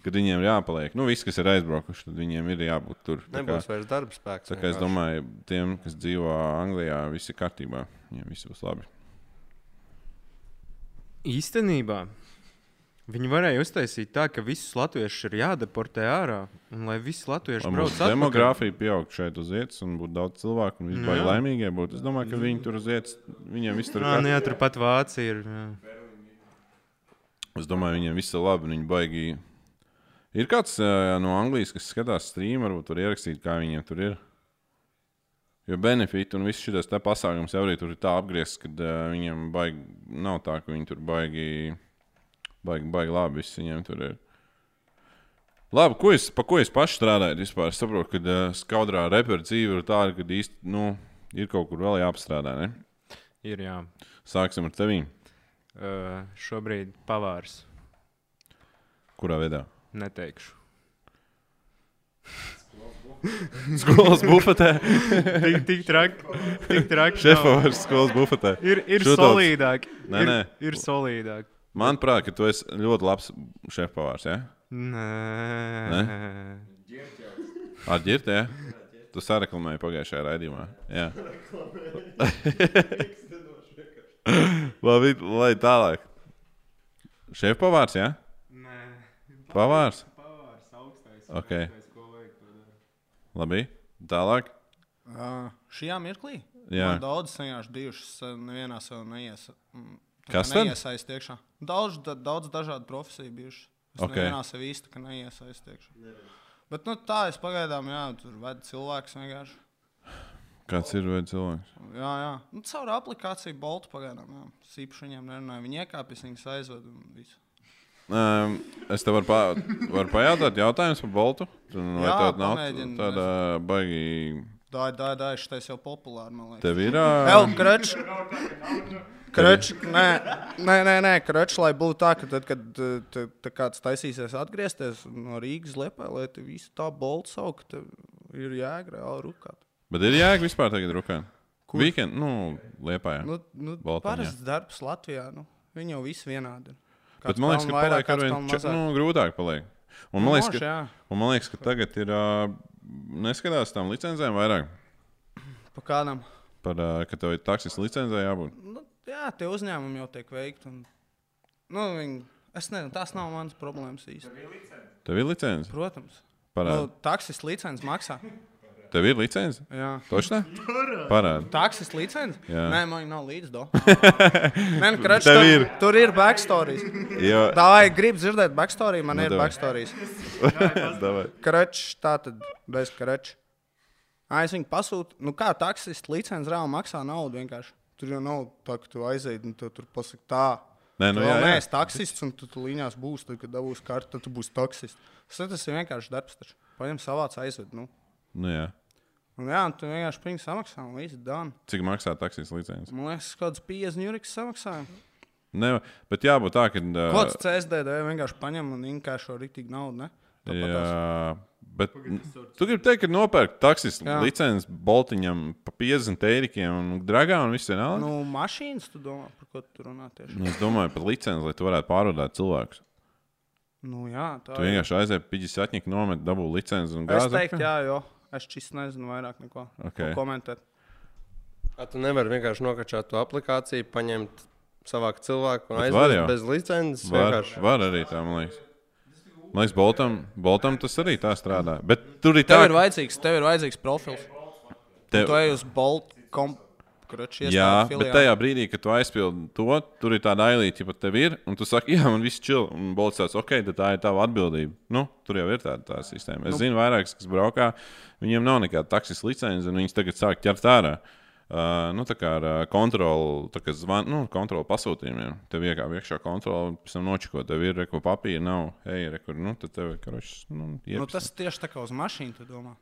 kad viņiem ir jāpaliek. Nu, visi, kas ir aizbraukuši, tad viņiem ir jābūt tur. Tā kā- Nebūs vairs darba spēks. Tā kā es vienkārši. domāju, tiem, kas dzīvo Anglijā, viss ir kārtībā. Viņiem viss būs labi. Īstenībā viņi varēja uztaisīt tā, ka visus latviešus ir jādeportē ārā, un lai visi latvieši brauc mūsu demogrāfija pieaug šeit uz vietas, un būtu daudz cilvēku, un vispār Jā. laimīgie būtu. Es domāju, ka viņi tur uz vietas, viņiem viss tur ir. nu jā, tur pat Vācija ir. Jā. Es domāju, viņiem viss ir labi, viņi baigi. Ir kāds uh, no Anglijas, kas skatās streamu, varbūt tur ierakstīt, kā viņiem tur ir. Jo benefiti un viss šis pasākums jau arī tur ir tā apgriezts, ka uh, viņiem baigi, nav tā, ka viņi tur baigi, baigi, baigi labi. Viss viņiem tur ir. Labi, ko es, pa ko es pašu strādāju vispār? Es saprotu, ka uh, skaudrā repera dzīve ir tāda, ka īsti nu, ir kaut kur vēl jāapstrādā. Ne? Ir, jā. Sāksim ar tevi. Uh, šobrīd pavārs Kurā veidā? neteikšu. Skolas bufetē. Tik, tik traki. Tik traki. Šefpavārs skolas bufetē. Ir, ir Šūtauts. solīdāk. Nē, ir, nē. ir solīdāk. Manuprāt, ka tu esi ļoti labs šefpavārs. Ja? Nē. Ar ģirti, ja? Tu sareklamēji pagājušajā raidījumā. Jā. Labi, lai tālāk. Šefpavārs, jā? Nē. Pavārs? Pavārs augstais. Ok. augstais, ko vajag to darīt. Labi. Tālāk. Uh, šajā mirklī Jā. man daudz vienkārši bijušas, uh, nevienā sev neiesa, mm, Kas tad? neiesaist iekšā. Daudz, da, daudz dažādu profesiju bijušas. Es Ok. okay. nevienā sev īsti ka neiesaist iekšā. Bet nu, tā es pagaidām, jā, tur ved cilvēks vienkārši. Kāds ir veids cilvēks? Jā, jā. Nu, caur aplikāciju Boltu pagaidām. Jā. Es īpaši viņiem nerunāju. Viņi iekāpjas, viņas aizved un visu. Um, es tev varu, pa, varu pajautāt jautājumus par Boltu. Tu- Vai Jā, tāda nav tāda baigi? Ir tā, tā, šitais jau populāri, man liekas. Tev ir. Evo, ā, krečs. Krečs, nē, nē, nē, nē krečs, lai būtu tā, ka tad, kad te- te kāds taisīsies atgriezties no Rīgas lepā, lai te visu tā boltu saukt, tev ir jēga reāli rukāt. Bet ir jēga vispār tagad rukāt. Kur? Weekend, nu, liepā. Nu, nu, parasts darbs Latvijā, nu, viņi jau visi vienādi. Bet man liekas, ka paliek ar vien če- nu, grūtāk. Paliek. Un man, liekas, ka, un man liekas, ka tagad ir uh, neskatās tām licencēm vairāk. Pa kādam. Par, ka tev ir taksis licencē jābūt. Nu, jā, tie uzņēmumi jau tiek veikti. Un, nu, viņi, es nezinu, tas nav mans problēmas īsti. Tev ir licence? Protams. Parādi. Nu, taksis licences maksā. Tev ir licence? Jā. Točnē? Parādi. Taksis licences? Jā. Nē, man nav līdzi. do. Nē, nu, Tev tur, ir. tur ir backstory. Jo, Tā ir grib dzirdēt backstory, man Nu, ir davai. backstory. davai. Krečs, tā tad bez krečs. Ai, es viņu pasūtu. Nu, kā taksists licences reāli maksā naudu vienkārši. Tur jau nav tā, ka tu aizies un tu tur pasaki tā. Nē, Tu nu, vēl jā, jā. neesi taksists, un tu, tu līnijās būsi, tad, kad dabūsi kartu, tad tu būsi taksists. Tas, tas ir vienkārši darbs. Taču. Paņem savāc aizved. Nu. Nu, jā. Un, jā, un tu vienkārši pirms samaksā, un viss dan. Cik maksā taksis licence? Man liekas, kaut kāds 50 jūriks samaksāja. Ne, bet jābūt tā, ka. Uh, tas CSDD vienkārši paņem un inkāšo rītīgi naudu, ne? Tāpat tās. Jā, bet tu gribi teikt, ka nopērk taksis licences Boltiņam pa 50 eirikiem un dragā un viss vienalga. Nu, mašīnas, tu domā, par ko tu runā tieši? nu, es domāju par licenci, lai tu varētu pārvadāt cilvēkus. Nu, jā, tā Tu vienkārši aizēji pīģis atņemt, nomet, dabū licenci un Es gāzi. teiktu, jā, jo es šis nezinu vairāk neko Ok. okay. komentēt. A, tu nevari vienkārši nokačāt to aplikāciju, paņemt savāku cilvēku un Bet var aizvest bez licences. Var, vienkārši. var arī tā, man liekas. Man liekas, Boltam, Boltam tas arī tā strādā. Bet tur ir Tev tā, ir vajadzīgs, tev ir vajadzīgs profils. tev- Tu ej uz Bolt.com. Jā, bet tajā brīdī, kad tu aizpildi to, tur ir tāda ailīte, ja pat tev ir, un tu saki, jā, man viss čil, un Bolts tāds, ok, tad tā ir tava atbildība. Nu, tur jau ir tāda tā sistēma. Es nu. zinu, vairākus, kas braukā, viņiem nav nekāda taksis licence, un viņas tagad sāk ķert ārā. Uh, nu, tā kā ar uh, kontroli, tā kā zvan, nu, kontroli pasūtījumiem. Tev iekāp iekšā kontroli, pēc tam nočiko, tev ir reko papīra, nav, ej, rekur, nu, tad tev ir karošs, nu, Nu, iepas. tas tieši tā kā uz mašīnu, tu domā.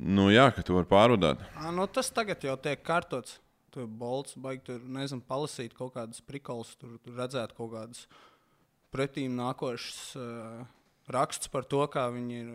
Nu, jā, ka tu vari pārvadāt. À, nu, tas tagad jau tiek kārtots. Tur bolts, baigi tur, nezinu, palasīt kaut kādas prikolas, tur, tur redzēt kaut kādas pretīm nākošas uh, rakstus par to, kā viņi ir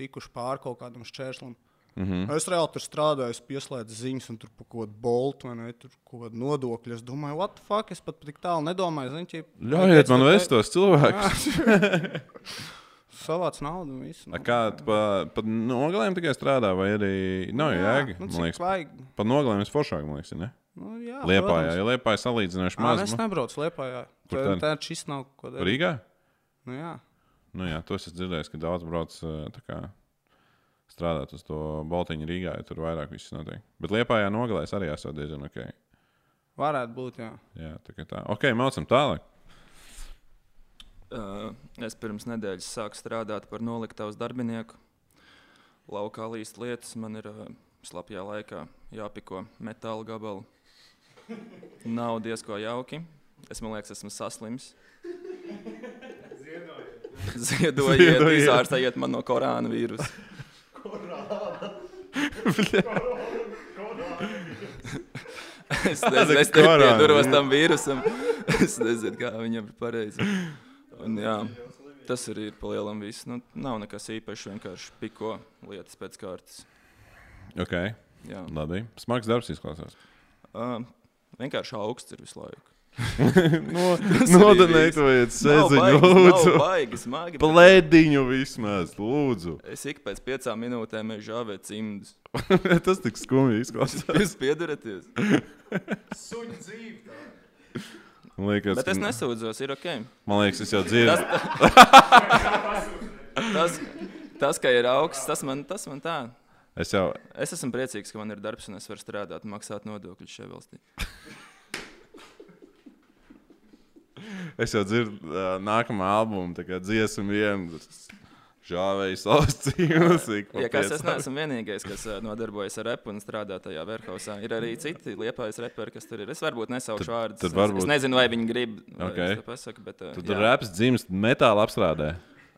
tikuši pāri kaut kādam šķērslim. Mm -hmm. Es reāli tur strādāju, es pieslēdzu ziņas, un tur par kaut kādu boltu, vai ne, tur kaut kādu nodokļu. Es domāju, what the fuck, es pat tik tālu nedomāju. Zin, ķip, Ļaujiet man vest tos cilvēkus. Savāc naudu un visu. A Kā tu pa, pa nogalēm tikai strādā, vai arī nav jēga? nu, Man liekas, vajag. pa nogalēm ir foršāk, man liekas, ne? Nu, jā, Liepā, jā, ja Liepā ir salīdzinoši maz. Es nebraucu Liepā, jā. Kur Tā, tā šis nav ko darīt. Rīgā? Nu, jā. Nu, jā, to es esmu dzirdējis, ka daudz brauc kā, strādāt uz to Baltiņu Rīgā, ja tur vairāk viss notiek. Bet Liepā jā, nogalēs arī esot diezgan ok. Varētu būt, jā. Jā, tā kā tā. Ok, mācam tālāk. Es pirms nedēļas sāku strādāt par noliktavas darbinieku. Laukā līst lietas, man ir uh, slapjā laikā jāpiko metāla gabali. Nav diezko jauki. Es man liekas, esmu saslims. Ziedojiet, Ziedojiet. izārstējiet man no korāna vīrusa. es nezinu, es nepieduros tam vīrusam. es nezinu, kā viņam ir pareizi. Un, jā, tas arī ir palielam viss. Nu, nav nekas īpašs, vienkārši piko lietas pēc kārtas. Ok, Jā. labi. Smags darbs izklausās. Uh, vienkārši augsts ir visu laiku. no, Nav sēdziņu, lūdzu. baigi smagi. Plēdiņu vismaz, lūdzu. Es ik pēc piecām minūtēm eju žāvēt cimdus. Tas tik skumji izklausās. Jūs piedaraties. Man liekas, Bet es nesūdzos, ir ok. Man liekas, es jau dzirdu. Tas, tas ka ir augsts, tas man, tas man tā. Es jau, Es esmu priecīgs, ka man ir darbs un es varu strādāt maksāt nodokļus šajā valstī. es jau dzirdu uh, nākamā albuma, dziesmu vienu. Žāvēju savus cīņus. Ja kas es neesmu vienīgais, kas nodarbojas ar repu un strādā tajā verhausā, ir arī citi liepais reperi, kas tur ir. Es varbūt nesaukšu vārdus. tad es, varbūt- es nezinu, vai viņi grib. lai Ok. es to Pasaku, bet, Tad jā. raps dzimst metāla apstrādē.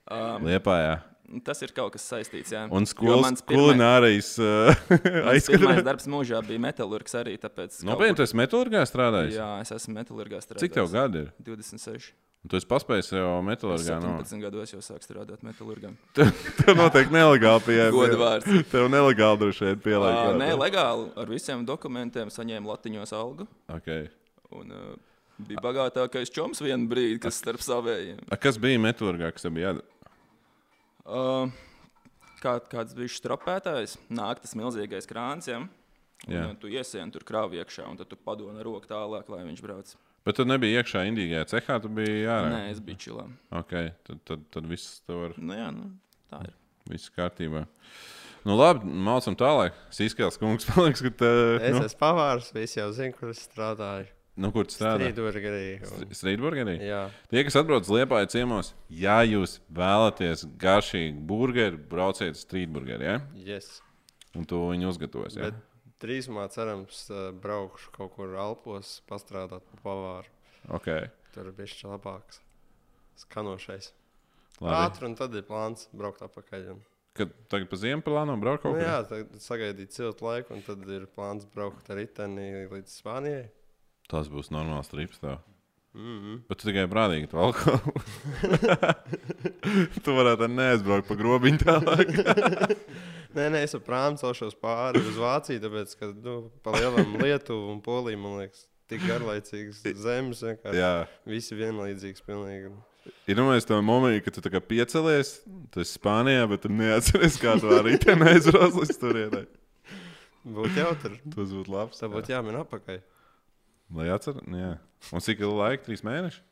Um, Liepā, jā. tas ir kaut kas saistīts. Jā. Un skolas kulinārijas mans pirmais darbs mūžā bija metālurgs arī. Nopietni, tu esi metālurgā strādājis? Jā, es esmu metālurgā strādājis. Cik tev gadi ir? 26. Un Tu esi paspējis jau metālurgā. No. 17 gados jau sāku strādāt metālurgā. Tev noteikti nelegāli pieeja. Goda vārds. Tev nelegāli droši vien Ā, pielāgot. Nē, legāli ar visiem dokumentiem saņēmu latiņos algu. Okay. Un, uh, bija bagātākais čoms vienā brīdī, kas starp savējiem. A, kas bija metālurgā, kas bija jādara? Uh, kā, kāds bija šis tropētājs? Nāk tas milzīgais krāns, ja? Un, uh, tu iesien tur krāvu iekšā, un tad tu padoni ar roku tālāk, lai viņš brauc. Bet tu nebija iekšā indīgajā cehā, tu biji ārā. Nē, es biju čilā. Okay. Tad, tad, tad viss tev ir Nu, jā, nu, tā ir. viss kārtībā. Nu, labi, mācām tālāk. Sīskāls kungs paliks, ka tā, Es nu, esmu pavārs, visi jau zina, kur es strādāju. nu, kur strādā? Strīdburgerī. Strīdburgerī. Jā, Tie, kas atbrauc uz Liepāju ciemos, ja jūs vēlaties garšīgu burgeru, brauciet uz strīdburgeru, ja? yes. un to viņi uzgatavos. Ja? Bet drīzumā cerams, braukšu kaut kur Alpos, pastrādāt par pavāru. Okay. Tur ir bijis labāks. Skanošais. Ātri, un tad ir plāns braukt atpakaļ. Un... Kad tagad pa ziemu plāno braukt kaut Nu, kur? jā, tad sagaidīt ciltu laiku, un tad ir plāns braukt ar riteni līdz Spānijai. Tas būs normāls trips. Tev. Mm -hmm. Bet tu tikai brālīgi to alkoholu. tu varētu neaizbraukt pa grobiņu tālāk. Nē, nē, es ar prāmu celšos pāri uz Vāciju, tāpēc, ka nu, pa lielam Lietuvu un Poliju, man liekas, tik garlaicīgas zemes, Jā. visi vienlīdzīgs pilnīgi. Ir domājis to momentu, kad tu piecelies, tu esi Spānijā, bet tu neatceries, kā tu arī te neaizbrauc līdz turienei. Būtu jautri. Tas būtu labs. Tā būtu jāmin apakaļ. Lai atcer, nu jā. Un cik ilgi laika? Trīs mēneši?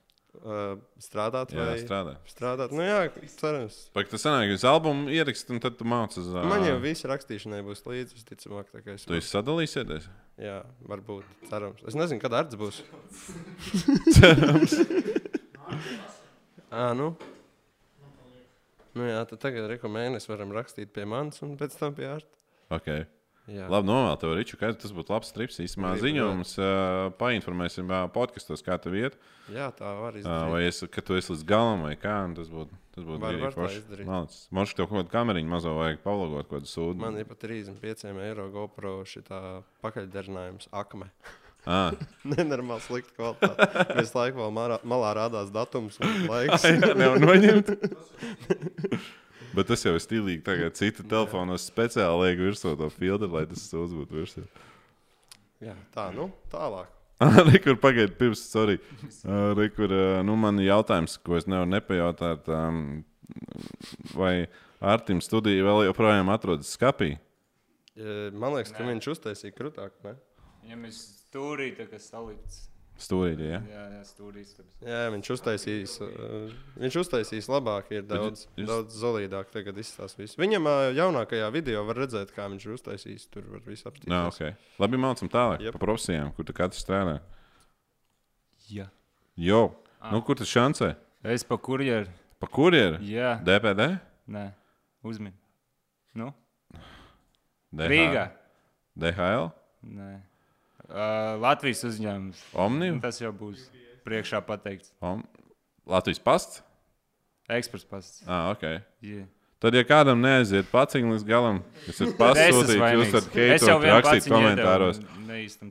Uh, strādāt Jā, vai strādā. strādāt? Nu jā, cerams. Pagaid, tas sanāk, jūs albumu ierakstāt, un tad tu mācies uz Man jau viss rakstīšanai būs līdzi, visticamāk, tā kā es. Tu esi sadalīsieties? Jā, varbūt. Cerams. Es nezinu, kad Arts būs. Ā, nu. Nu jā, tad tagad reko mēnesi varam rakstīt pie manis un pēc tam pie Arta. Okay. Jā. Labi, novēl tev, Riču, ka tas būtu labs trips. Īsumā ziņojums, uh, painformēsim uh, podkastos, kā tev iet. Jā, tā var Uh, izdarīt. vai es, ka tu esi līdz galam, vai kā. Tas būtu tas būtu Var- var forši. Man šķiet, tev kaut kādu kameriņu mazo vajag pavlogot, kaut kādu sūdu. Man ir pat 35 eiro GoPro šitā pakaļdarinājums akme. Ah, Nenormāli slikta kvalitāte. Visu laiku vēl marā, malā rādās datums un laiks. nevar noņemt. Bet tas jau ir stilīgi. Tagad cita telefonos speciāli liek virsū to filtru, lai tas sūds būtu virsū. Jā, tā, nu, tālāk. Arī kur pagaidiet, pirms, sorry. Arī kur, nu, man ir jautājums, ko es nevaru nepajautāt. Um, vai Artim studija vēl joprojām atrodas skapī? Man liekas, ka viņš uztaisīja krūtāk. Ne? Viņam ir stūrī, tā kā salikts. Stūrīte, ja? Jā, jā stūrīs. Jā, viņš uztaisīs, uh, viņš uztaisīs labāk, ir daudz, jūs- daudz zelīdāk. Tagad izstāsta visu. Viņam uh, jaunākajā video var redzēt, kā viņš ir uztaisījis. Tur var viss apstāties. Nā, ok. Labi, mācām tālāk Jep. par profesijām, kur tu katrs strādā. Jā. Jo, nu, kur tas šancē? Es pa kurjeru. Pa kurjeru? Jā, DPD? nē, uzmini. Nu, DH... Rīgā. DHL? Nē. Uh, Latvijas uzņēmums. Omnium? Tas jau būs priekšā pateikts. Om... Latvijas pasts? Ekspress pasts. Ah, ok. Yeah. Tad, ja kādam neaiziet paciņš līdz galam, kas ir pasūtīts, jūs varat heitot, rakstīt komentāros.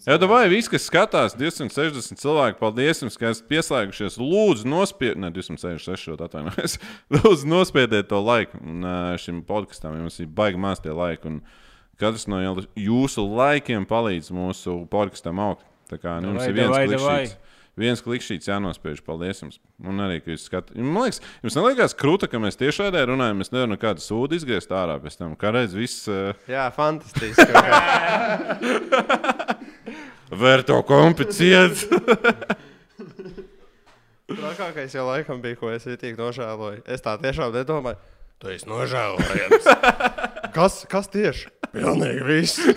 Jā, tā vai viss, kas skatās, 260 cilvēki, paldies jums, ka esat pieslēgušies. Lūdzu, nospiediet, ne 266, atvainojos. Lūdzu, nospiediet to laiku un, šim podkastam. Jums ir baigi maz tie laiki. Un katrs no jūsu laikiem palīdz mūsu podkastam augt. Tā kā nu, jums Davai, ir viens davai, klikšķīts. Viens klikšķīts jānospiež. Paldies jums. Un arī, ka jūs skatāties. Man liekas, jums neliekas krūta, ka mēs tiešā veidā runājam. Mēs nevaram nekādu sūdu izgriezt ārā pēc tam. Kā reiz viss. Uh, Jā, fantastiski. Vērto komplicēt. Trakākais jau laikam bija, ko es tik nožēloju. Es tā tiešām nedomāju. Tu esi nožēlojams. kas, kas tieši? Pilnīgi viss.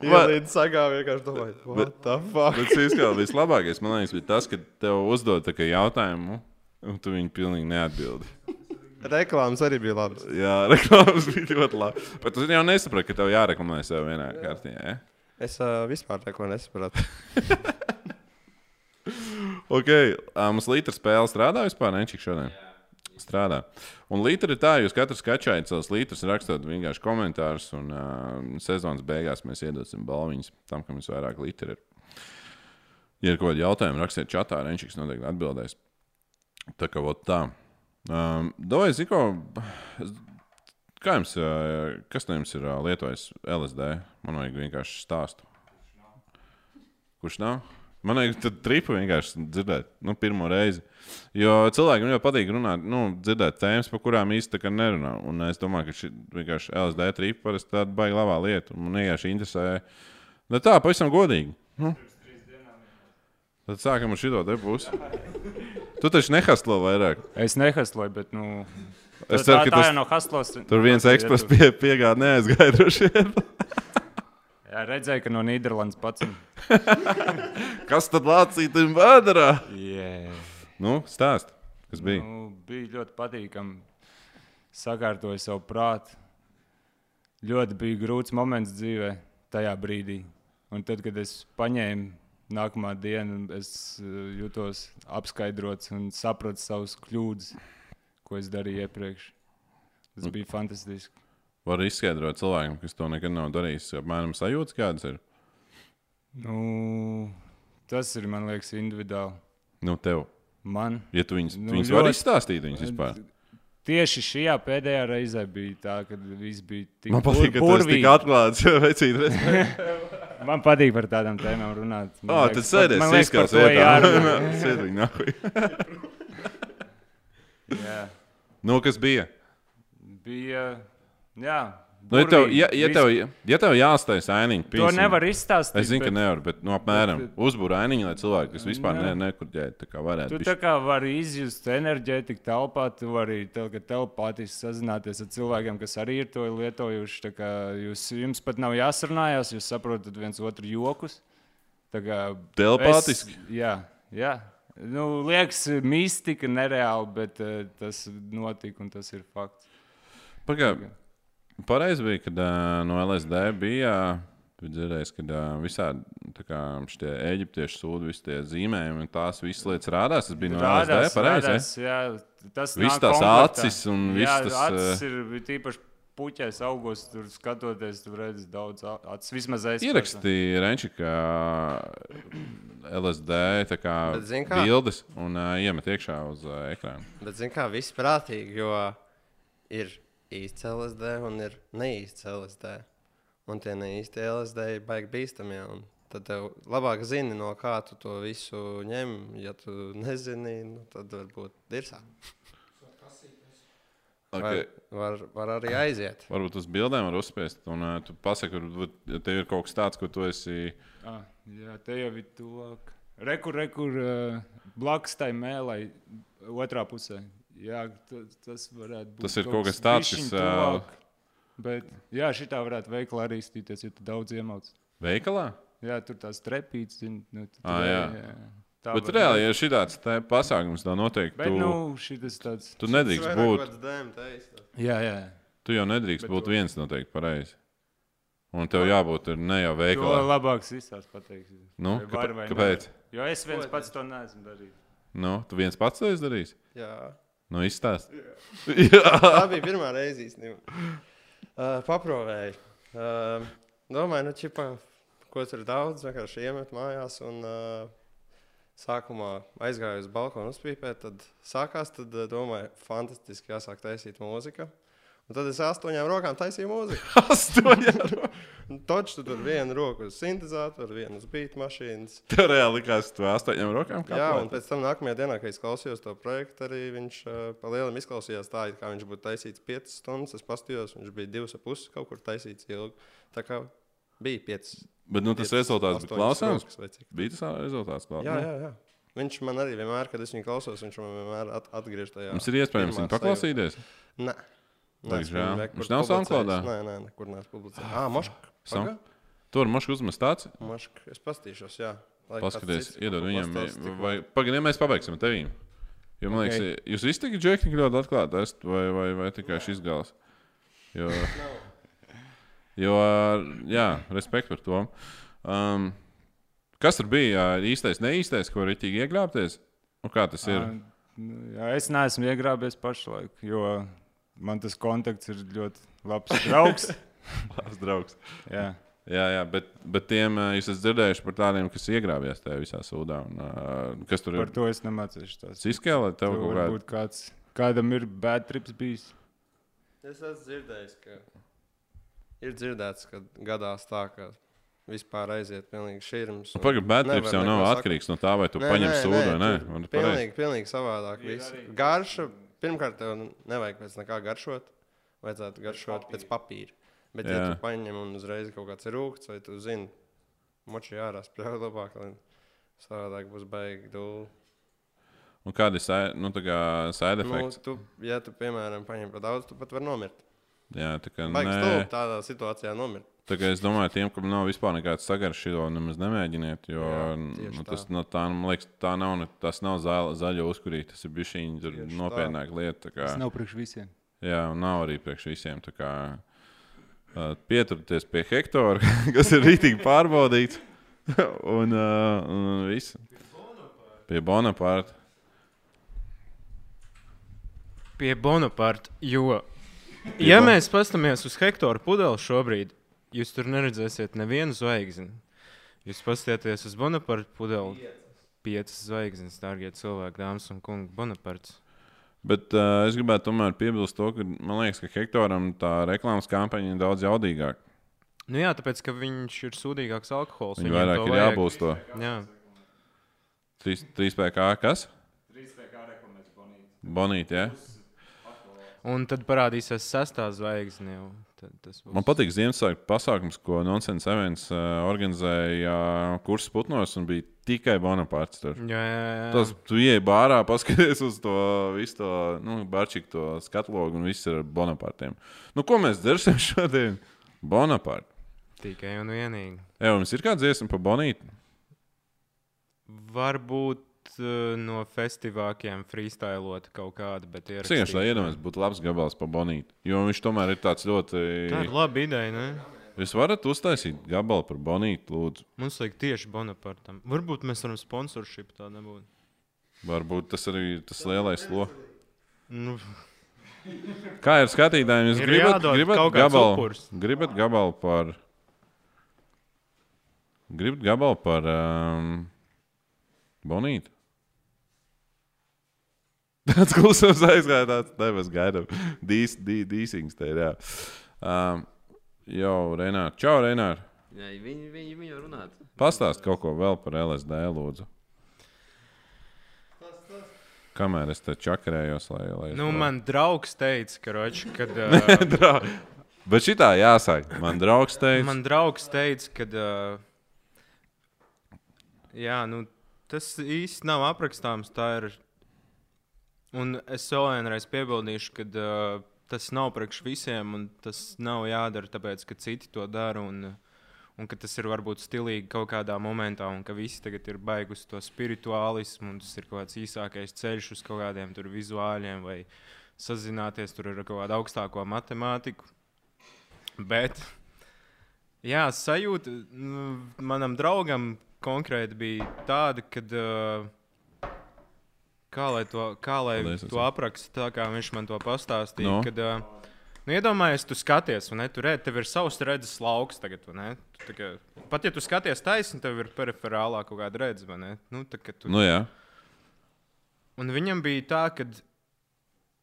Jā, līdz sagā vienkārši domāju, what the fuck? Bet kā vislabākais, man liekas, bija tas, ka tev uzdod tā kā jautājumu, un tu viņu pilnīgi neatbildi. Reklāmas arī bija labas. Jā, reklāmas bija ļoti labi. Bet tu jau nesaprati, ka tev jāreklamē sev vienā kārtībā. Ja? Es uh, vispār neko nesapratu. Ok, uh, mums lītra spēle strādā vispār, Nečik šodien? Strādā. Un lītra ir tā, jūs katrs kačājat savus litrus, rakstot vienkārši komentārus, un uh, sezonas beigās mēs iedosim balviņas tam, kam visvairāk litri ir. Ja ir kaut kādi jautājumi, rakstiet čatā, Renčiks noteikti atbildēs. Tā kā tā. Um, Dovai, Ziko, kā jums, kas no jums ir lietojis LSD? Man vajag vienkārši stāstu. Kurš nav? Man liekas, tad tripu vienkārši dzirdēt, nu, pirmo reizi. Jo cilvēkiem jau patīk runāt, nu, dzirdēt tēmas, par kurām īsti tā kā nerunā. Un es domāju, ka šī vienkārši LSD tripa parasti tāda baigta labā lieta. Man vienkārši interesē, ne tā, pavisam godīgi. Nu. Tad sākam ar šito te pusi. Tu taču nehastlo vairāk. Es nehastloju, bet, nu, Es tā, ceru, ka tā tas, jau no hastlos. tur viens ekspress pie, piegāda neaizgāja droši vien. Jā, redzēju, ka no Nīderlandes pats. Kas tad lācītam vēdā? Yeah. Nu, stāst, kas bija. Nu, bija ļoti patīkami. Sakārtoju savu prātu. Ļoti bija grūts moments dzīvē tajā brīdī. Un tad, kad es paņēmu nākamā dienu, es uh, jutos apskaidrots un sapratu savus kļūdas, ko es darīju iepriekš. Tas bija fantastiski. Var izskaidrot cilvēkam, kas to nekad nav darījis. Apmēram sajūtas kādas ir. Nu, tas ir, man liekas, individuāli. Nu, tev. Man Ja tu viņus, Nu, nu, viņus ļoti- izstāstīt, viņus vispār. tieši šajā pēdējā reizē bija tā, ka viss bija tik Man patīk, ka tas ir tik atklāts. Vecīt, Man patīk par tādām tēmām runāt. Man oh, liekas, tad par izskatās vietā. Sēdiņ, nahuj. Jā. Nu, kas bija? Bija. Jā, Nu, ja, tev, ja, ja, tev, ja tev jāstāj ainiņa, To nevar izstāstīt. Es zinu, ka bet nevar, bet nu, apmēram uzbūvē ainiņu, lai cilvēki, kas vispār ne, Jā. nekurģēja, tā kā varētu Tu būt. tā kā vari izjust enerģētiku telpā, tu vari tel, telepātiski sazināties ar cilvēkiem, kas arī ir to lietojuši. Jūs, jums pat nav jāsarunājās, jūs saprotat viens otru jokus. Telepātiski? Jā, jā. Nu, liekas, mistika nereāli, bet uh, tas notika un tas ir fakts. Pagaid, pareizi bija, kad no LSD bija. Dzirdējis, ka visādi kā šie eģiptiešu sūdi, visi tie zīmējumi, un tās visas lietas rādās. Tas bija no LSD, pareizi. rādās, jā, tas Viss tās komplektā. acis un viss tas, acis eh, ir tīpaši puķēs augos, tur skatoties, tur redz daudz acis. Vismaz es. Ierakstīja Renči, ka LSD kā Bet kā? bildes un uh, iemet iekšā uz uh, ekrāna. Bet, zini, kā viss prātīgi, jo ir īsts LSD un ir neīsts LSD. Un tie neīstie LSD ir baigi bīstami. un Tad tev labāk zini, no kā tu to visu ņem. Ja tu nezini, nu, tad varbūt dirsā. Okay. Var, var, var arī aiziet. Varbūt uz bildēm var uzspiest, un uh, tu pasaki, ja tev ir kaut kas tāds, ko tu esi. Ah, jā, te jau ir tuvāk. Rekur, rekur, uh, blakus tai mēlai, otrā pusē. Jā, tas, tas varētu būt. Tas ir kaut kas tāds, kas, tuvāk. Bet, jā, šī tā varētu veikli arī stīties, ja tu daudz iemauc. Veikalā? Jā, tur tās trepītas. Nu, tur jā. jā. Tā Bet reāli, ja šī tāds pasākums tā noteikti, Bet, tu, nu, tāds. tu nedrīkst būt. Jā, jā. Tu jau nedrīkst Bet būt tu- viens noteikti pareizi. Un tev jābūt ir ne jau To veikalā. labāk visās pateiks. Nu, Vai kāpēc? vai kāpēc? Jo es viens pats to neesmu darījis. Nu, tu viens pats to esi darījis? Jā. Nu, izstāst. Tā bija pirmā reize īstenībā. Uh, paprovēju. Uh, domāju, nu, čipa, ko tur daudz, vienkārši iemet mājās. Un, uh, sākumā aizgāju uz balkonu uzpīpēt, tad sākās, tad uh, domāju, fantastiski jāsāk taisīt mūziku. Un tad es astoņām rokām taisīju mūziku. Astoņi. Taču tu tur vienu roku uz sintēzatoru, vienu uz beat mašīnas. Tev reāli likās, tu astoņām rokām kā Jā, un pēc tam nākamajā dienā, kad es klausījos to projektu, arī viņš uh, pa lielam izklausījās tā, it kā viņš būtu taisīts 5 stundas. Es paskatījos, viņš bija 2,5 kaut kur taisīts ilgi. Tā kā bija 5. Bet nu, tas rezultāts bija klausāms. Bija tas rezultāts klausāms. Jā, jā, jā. Viņš man arī vienmēr, kad es viņu klausos, viņš man vienmēr at atgriež tajā. Mums ir iespējams viņu paklausīties. Nē. Nekur Viņš nav. SoundCloudā? Nē, nē, nekur neesmu publicējis. Ah, mošk. Sam- Tur mašs uzmest tāds. Mošk. Es pastīšos, jā. Lai Paskaties, iedod viņam. Vai, pagaidām, mēs pabeigsim tevīm. Jo man liekas, jūs visi tikai džekļi ļoti atklāti esat, vai, vai, vai tikai šis gals. Jo, jo jā, respekt par to. Um, kas tur bija jā, īstais, neīstais, ko rītīgi ieglābties? Un kā tas ir? Nu, Jā, es neesmu iegrābies pašlaik, jo man tas kontakts ir ļoti labs draugs. Labs draugs. Jā. Jā, jā bet, bet tiem jūs esat dzirdējuši par tādiem, kas iegrābjas tajā visā sūdā. Un, ā, kas tur Par ir? to es nemācīšu. Tas Ciskēlē tev kaut kāda. varbūt kāds, kādam ir bad trips bijis. Es esmu dzirdējis, ka ir dzirdēts, ka gadās tā, ka vispār aiziet pilnīgi šķirms. un Pagaidām, nevar trips jau nav atkarīgs no tā, vai tu Nē, paņem nē, sūdu vai nē. tur Un pareizi. Pilnīgi, pilnīgi savādāk. viss. Garša, pirmkārt, tev nevajag pēc nekā garšot. Vajadzētu garšot pēc papīra. Bet, ja Jā. tu paņem un uzreiz kaut kāds ir rūkts, vai tu zini, moči ārā spēlē labāk, lai savādāk būs baigi dūli. Un kāda ir side, nu, side Nu, effects? tu, ja tu, piemēram, paņem par daudz, tu pat vari nomirt. Jā, tā kā Baigi stulbi tādā situācijā nomirt. Tā kā es domāju, tiem, kam nav vispār nekāds sagars, šo nemaz nemēģiniet. Jo Jā, nu, tas, tā. no tā, man liekas, tā nav, ne- tas nav zaļa, zaļa uzkurīta. Tas ir bijis tā. nopietnāka lieta. Tas nav priekš visiem. jā, un nav arī priekš visiem. Kā, uh, pieturieties pie hektāra, kas ir rītīgi pārbaudīts. un, uh, un viss. Pie Bonaparte. Pie Bonaparte. Jo, ja Bon- mēs paskatāmies uz Hektora pudeli šobrīd, jūs tur neredzēsiet nevienu zvaigzni. Jūs paskatieties uz Bonaparte pudeli. Piecas zvaigznes, dārgie cilvēki, dāmas un kungi, Bonapartes. Bet uh, es gribētu tomēr piebilst to, ka man liekas, ka Hektoram tā reklāmas kampaņa ir daudz jaudīgāka. Nu jā, tāpēc, ka viņš ir sūdīgāks alkohols. Viņam vairāk ir jābūst to. Jā. 3PK kas? Bonīti, ja? Un tad parādīsies sestā zvaigzne. Jau. Tas būs. Man patīk Ziemassvētku pasākums, ko Nonsense Events uh, organizēja uh, kursus putnos, un bija tikai Bonaparte. Tur. Jā, jā, jā. Tas tu ieej bārā, paskaties uz to visu to nu, barčiku, to skatlogu, un viss ir ar Bonapartiem. Nu, ko mēs dzersim šodien? Bonaparte. Tikai un vienīgi. Jā, mums ir kāds dziesma par Bonīti. Varbūt no festivāliem freestylot kaut kādu, vienkārši lai iedomājos, būtu labs gabals pa bonīti. Jo viņš tomēr ir tāds ļoti. Tā ir laba ideja, ne? Jūs varat uztaisīt gabalu par bonīti, lūdzu. Mums vajag tieši Bonapartam. Varbūt mēs varam sponsorship tā nebūt. Varbūt tas arī ir tas lielais lokus. Nu, Kā ir skatītājiem? Jūs Ir gribat, gribat gabalu, upurs. gribat gabalu par. Gribat gabalu par um, bonīti? Tāds klusums aizgāja, tāds debes gaidām. Dīs, dī, dīsings te ir, jā. Um, jau, Renār. Čau, Renār. Jā, viņi, viņi, viņi var runāt. Pastāst kaut ko vēl par LSD, lūdzu. Kamēr es te čakarējos, lai. lai nu, vēl- man draugs teica, ka, roč, kad, uh, Bet šitā jāsaka. Man draugs teica, man draugs teica, ka uh, jā, nu, tas īsti nav aprakstāms. Tā ir. Un es vēl vienreiz piebildīšu, ka uh, tas nav priekš visiem, un tas nav jādara tāpēc, ka citi to dara. Un, Un ka tas ir varbūt stilīgi kaut kādā momentā, un ka visi tagad ir baiguši to spirituālismu, un tas ir kaut kāds īsākais ceļš uz kaut kādiem vizuāļiem, vai sazināties tur ar kaut kādu augstāko matemātiku. Bet, jā, sajūta nu, manam draugam konkrēti bija tāda, ka. Uh, kā lai to, kā lai Paldies, to apraksta, tā kā viņš man to pastāstīja? No. Kad, uh, nu, iedomājies, tu skaties, ne? Tur redz, tev ir savs redzes lauks tagad? Tu, kā, pat ja tu skaties taisni, tev ir periferālā kaut kāda redzes? Nu, tā, kā tu, nu jā, Un viņam bija tā, ka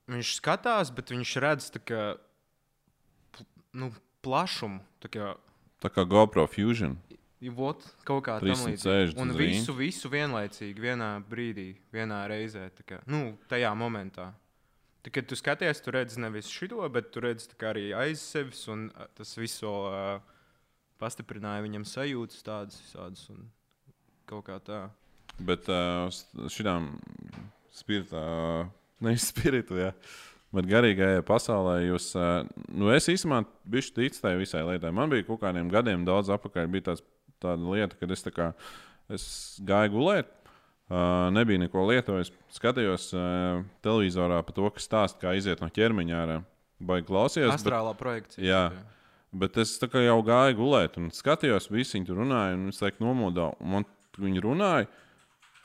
viņš skatās, bet viņš redz kā, nu, plašumu. Tā kā, tā kā GoPro Fusion. Vot, kaut kā tāda 360 Un visu, visu vienlaicīgi, vienā brīdī, vienā reizē. Kā, nu, tajā momentā. Tā, kad tu skaties, tu redz nevis šo, bet tu redz tā kā arī aiz sevis. Un tas viss uh, pastiprināja viņam sajūtas tādas visādas. Un kaut kā tā. Bet uh, šitām spiritā, nevis spiritu, jā. Bet garīgajā pasaulē jūs, uh, nu es īstenībā biju ticis tai visai lietai. Man bija kaut kādiem gadiem daudz apakaļ, bija tāds, tāda lieta, kad es, kā, es gāju gulēt. Uh, nebija neko lietojis. Skatījos uh, televizorā par to, kas stāsta, kā iziet no ķermeņa ārā. Klausījos. bet- Astrālā projekcija. Jā. Bet es kā jau gāju gulēt, un skatījos, visi viņi tur runāja, un es teiktu, nomodā. viņi runāja.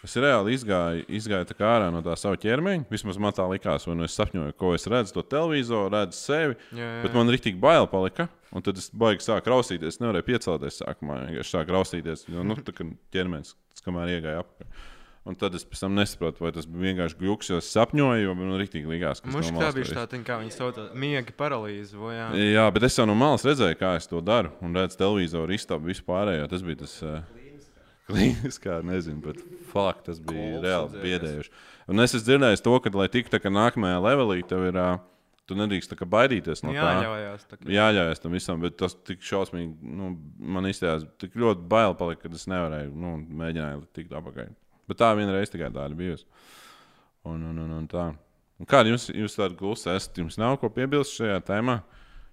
Es reāli izgāju, izgāju tā ārā no tā sava ķermeņa. Vismaz man tā likās, un es sapņoju, ko es redzu, to televizoru, redzu sevi. Jā, jā, Bet man rīktīgi bail palika. Un tad es baigi sāku raustīties. Es nevarēju piecelties sākumā. Es sāku raustīties, jo nu, tā kā ķermenis tas kamēr iegāja apakaļ. Un tad es pēc tam nesapratu, vai tas bija vienkārši gluks, jo es sapņoju, jo man rīktīgi likās, ka Mums no tā bija to tā, kā viņi sauc, miega paralīze. vo, Jā, Jā, bet es jau no malas redzēju, kā es to daru. Un redzu televizoru, iztabu vispārējo. Tas bija tas uh, klīniskā, nezinu, bet fakt, tas bija Kols reāli biedējuši. Un es esmu dzirdējis to, ka, lai tiktu nākamajā levelī, tev ir. Uh, Tu nedrīkst tā kā baidīties no tā. jāļaujās. tā kā. Jāļaujas tam visam, bet tas tik šausmīgi, nu, man izstājās, tik ļoti bail palika, ka es nevarēju, nu, mēģināju tikt apakaļ. Bet tā vienreiz tikai tāda bijusi. Un, un, un, un tā. Un kāda jums, jūs tāda klusa esat? Jums nav ko piebilst šajā tēmā?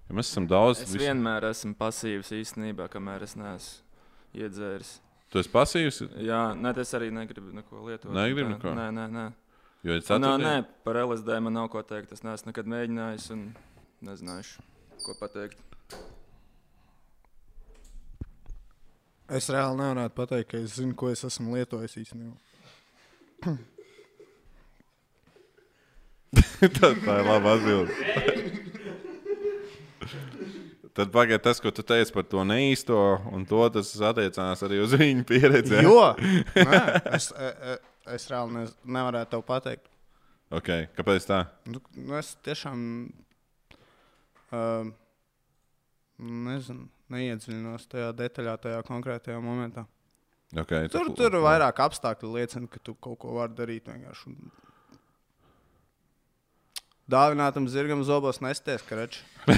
Ja mēs esam daudz. Es visu- vienmēr esmu pasīvs īstenībā, kamēr es neesmu iedzēris. Tu esi pasīvs, Jā, nē, es arī negribu neko lietot. Negribi Tā, neko? Nē, nē, nē. jo ir Nē, ceturtdien. nē, par LSD man nav ko teikt. Es neesmu nekad mēģinājis un nezināšu, ko pateikt. Es reāli nevaru pateikt, ka es zinu, ko es esmu lietojis īstenībā. tā, tā ir laba atbilde. Tad pagaidiet, tas, ko tu teici par to neīsto, un to tas attiecās arī uz viņu pieredzi. Jo nē, es, e, e, es reāli ne, nevaru tev pateikt. Okay. Kāpēc tā? Nu, nu es tiešām uh, nezinu, neiedziļinos tajā detaļā, tajā konkrētajā momentā. Okay, Tur, tur vairāk apstākļi liecina, ka tu kaut ko vari darīt vienkārši. un- Dāvinātam zirgam zobos nesties, ka reči.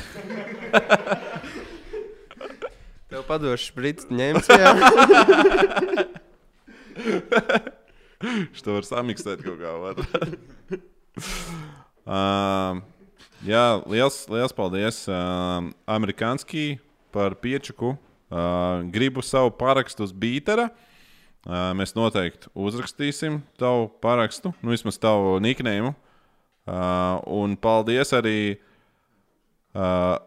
Tev padošu brīdis, ņemts. To var samiksēt kaut kā. um, jā, liels, liels paldies um, Amerikānskī par piečuku. Uh, gribu savu parakstu uz Bītera. Uh, mēs noteikti uzrakstīsim tavu parakstu, nu, vismaz tavu niknējumu. Uh, un paldies arī uh,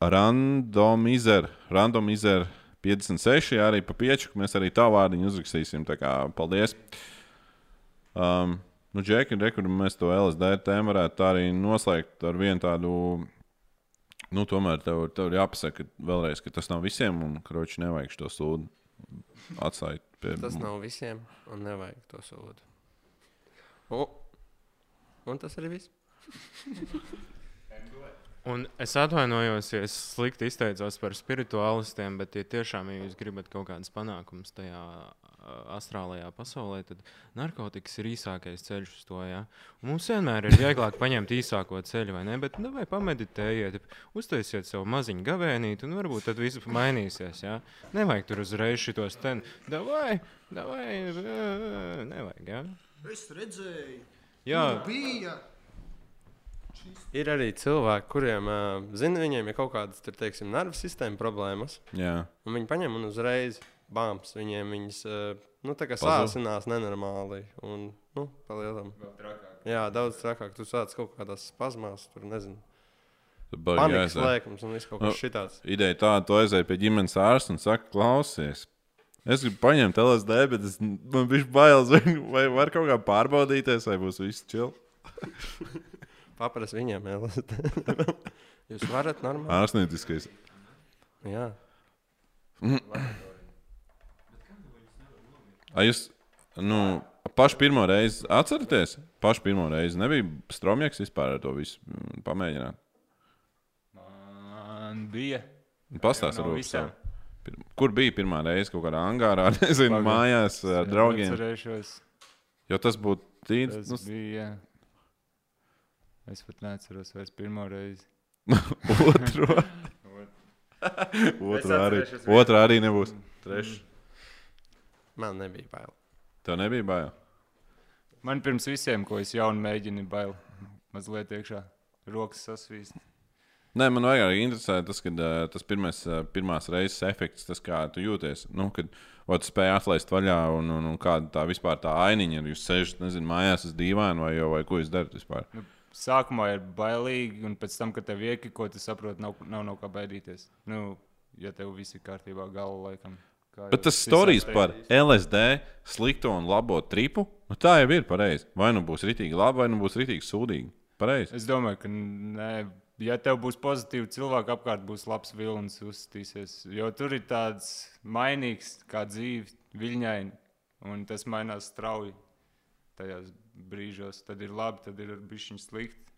Randomizer, Randomizer 56, arī pa pieču. Mēs arī tavu vārdiņu uzrakstīsim. Tā kā paldies! Um, nu, Džeki, rekur, mēs to LSD tēmu varētu tā arī noslēgt ar vienu tādu. Nu, tomēr tev, tev ir jāpasaka vēlreiz, ka tas nav visiem, un kroči nevajag to sūdu atstāt pie Tas nav visiem, un nevajag to sūdu. O, un tas arī viss. Un es atvainojos, ja es slikti izteicos par spirituālistiem, bet, ja tiešām ja jūs gribat kaut kādas panākumus tajā astrālajā pasaulē, tad narkotikas ir īsākais ceļš uz to. Ja? Un mums vienmēr ir vieglāk paņemt īsāko ceļu, vai ne? Bet, nu, vai pameditējiet, uztaisiet savu maziņu gavēnīti, un varbūt tad viss mainīsies. Ja? Nevajag tur uzreiz šitos ten, davai, davai, nevajag. Ja? Es redzēju, Jā, bija. Ir arī cilvēki, kuriem, zina, viņiem ir kaut kādas, tur, teiksim, nervu sistēma problēmas. Jā, Un viņi paņem un uzreiz bāms. Viņiem viņas nu, tā kā sācinās nenormāli. Un, nu, palielam. Jā, daudz trakāk. Tu sāc kaut kādās spazmās, tur nezinu. Panikas lēkums un viss kaut kas Nu, šitāds. Ideja tāda, tu aizēji pie ģimenes ārsta un saki, klausies. Es gribu paņemt LSD, bet es, man bija bailes, vai, vai var kaut kā pārbaudīties, vai būs viss čili. Paprast viņiem, LSD. Jūs varat normāli. Ārstnieciskais. Jā. A jūs, nu, pašu pirmo reizi atceraties? Pašu pirmo reizi nebija stromjaks vispār ar to visu mm, pamēģināt. Man bija. Pastāstiet, varbūt, Kur bija pirmā reize kaut kādā angārā, nezinu, Pagaid. mājās ar draugiem? Atcerēšos, Jo tas būtu tīrs. tas Nu, bija. Es pat neatceros vairs pirmo reizi. otru. otru arī. Otra arī nebūs. Trešā. Man nebija bail. Tev nebija bail. Man pirms visiem, ko es jaunu mēģinu, bail mazliet iekšā. Rokas sasvīst. Nē, man vairāk interesē tas, kad, uh, tas pirmais, pirmās reizes efekts, tas kā tu jūties. Nu, kad o, tu spēj atlaist vaļā un, un, un kāda tā vispār tā ainiņa ir. Jūs sēžat, nezinu, mājās uz dīvaina vai, vai ko jūs darat vispār. Sākumā ir bailīgi, un pēc tam, kad tev iekiko, tu saproti, nav, nav no kā baidīties. Nu, ja tev viss ir kārtībā, galva laikam. Bet tas stāstījis par. LSD slikto un labo tripu. Nu, tā jau ir pareizi. Vai nu būs rītīgi labi, vai nu būs rītīgi sūdīgi. Pareizi. Es domāju, ka nē, ja tev būs pozitīvi cilvēki apkārt, būs labs vilnis uzstīsies. Jo tur ir tāds mainīgs, kā dzīve, viļņaini, un tas mainās strauji tajos brīžos. Tad ir labi, tad ir bišķiņ slikti,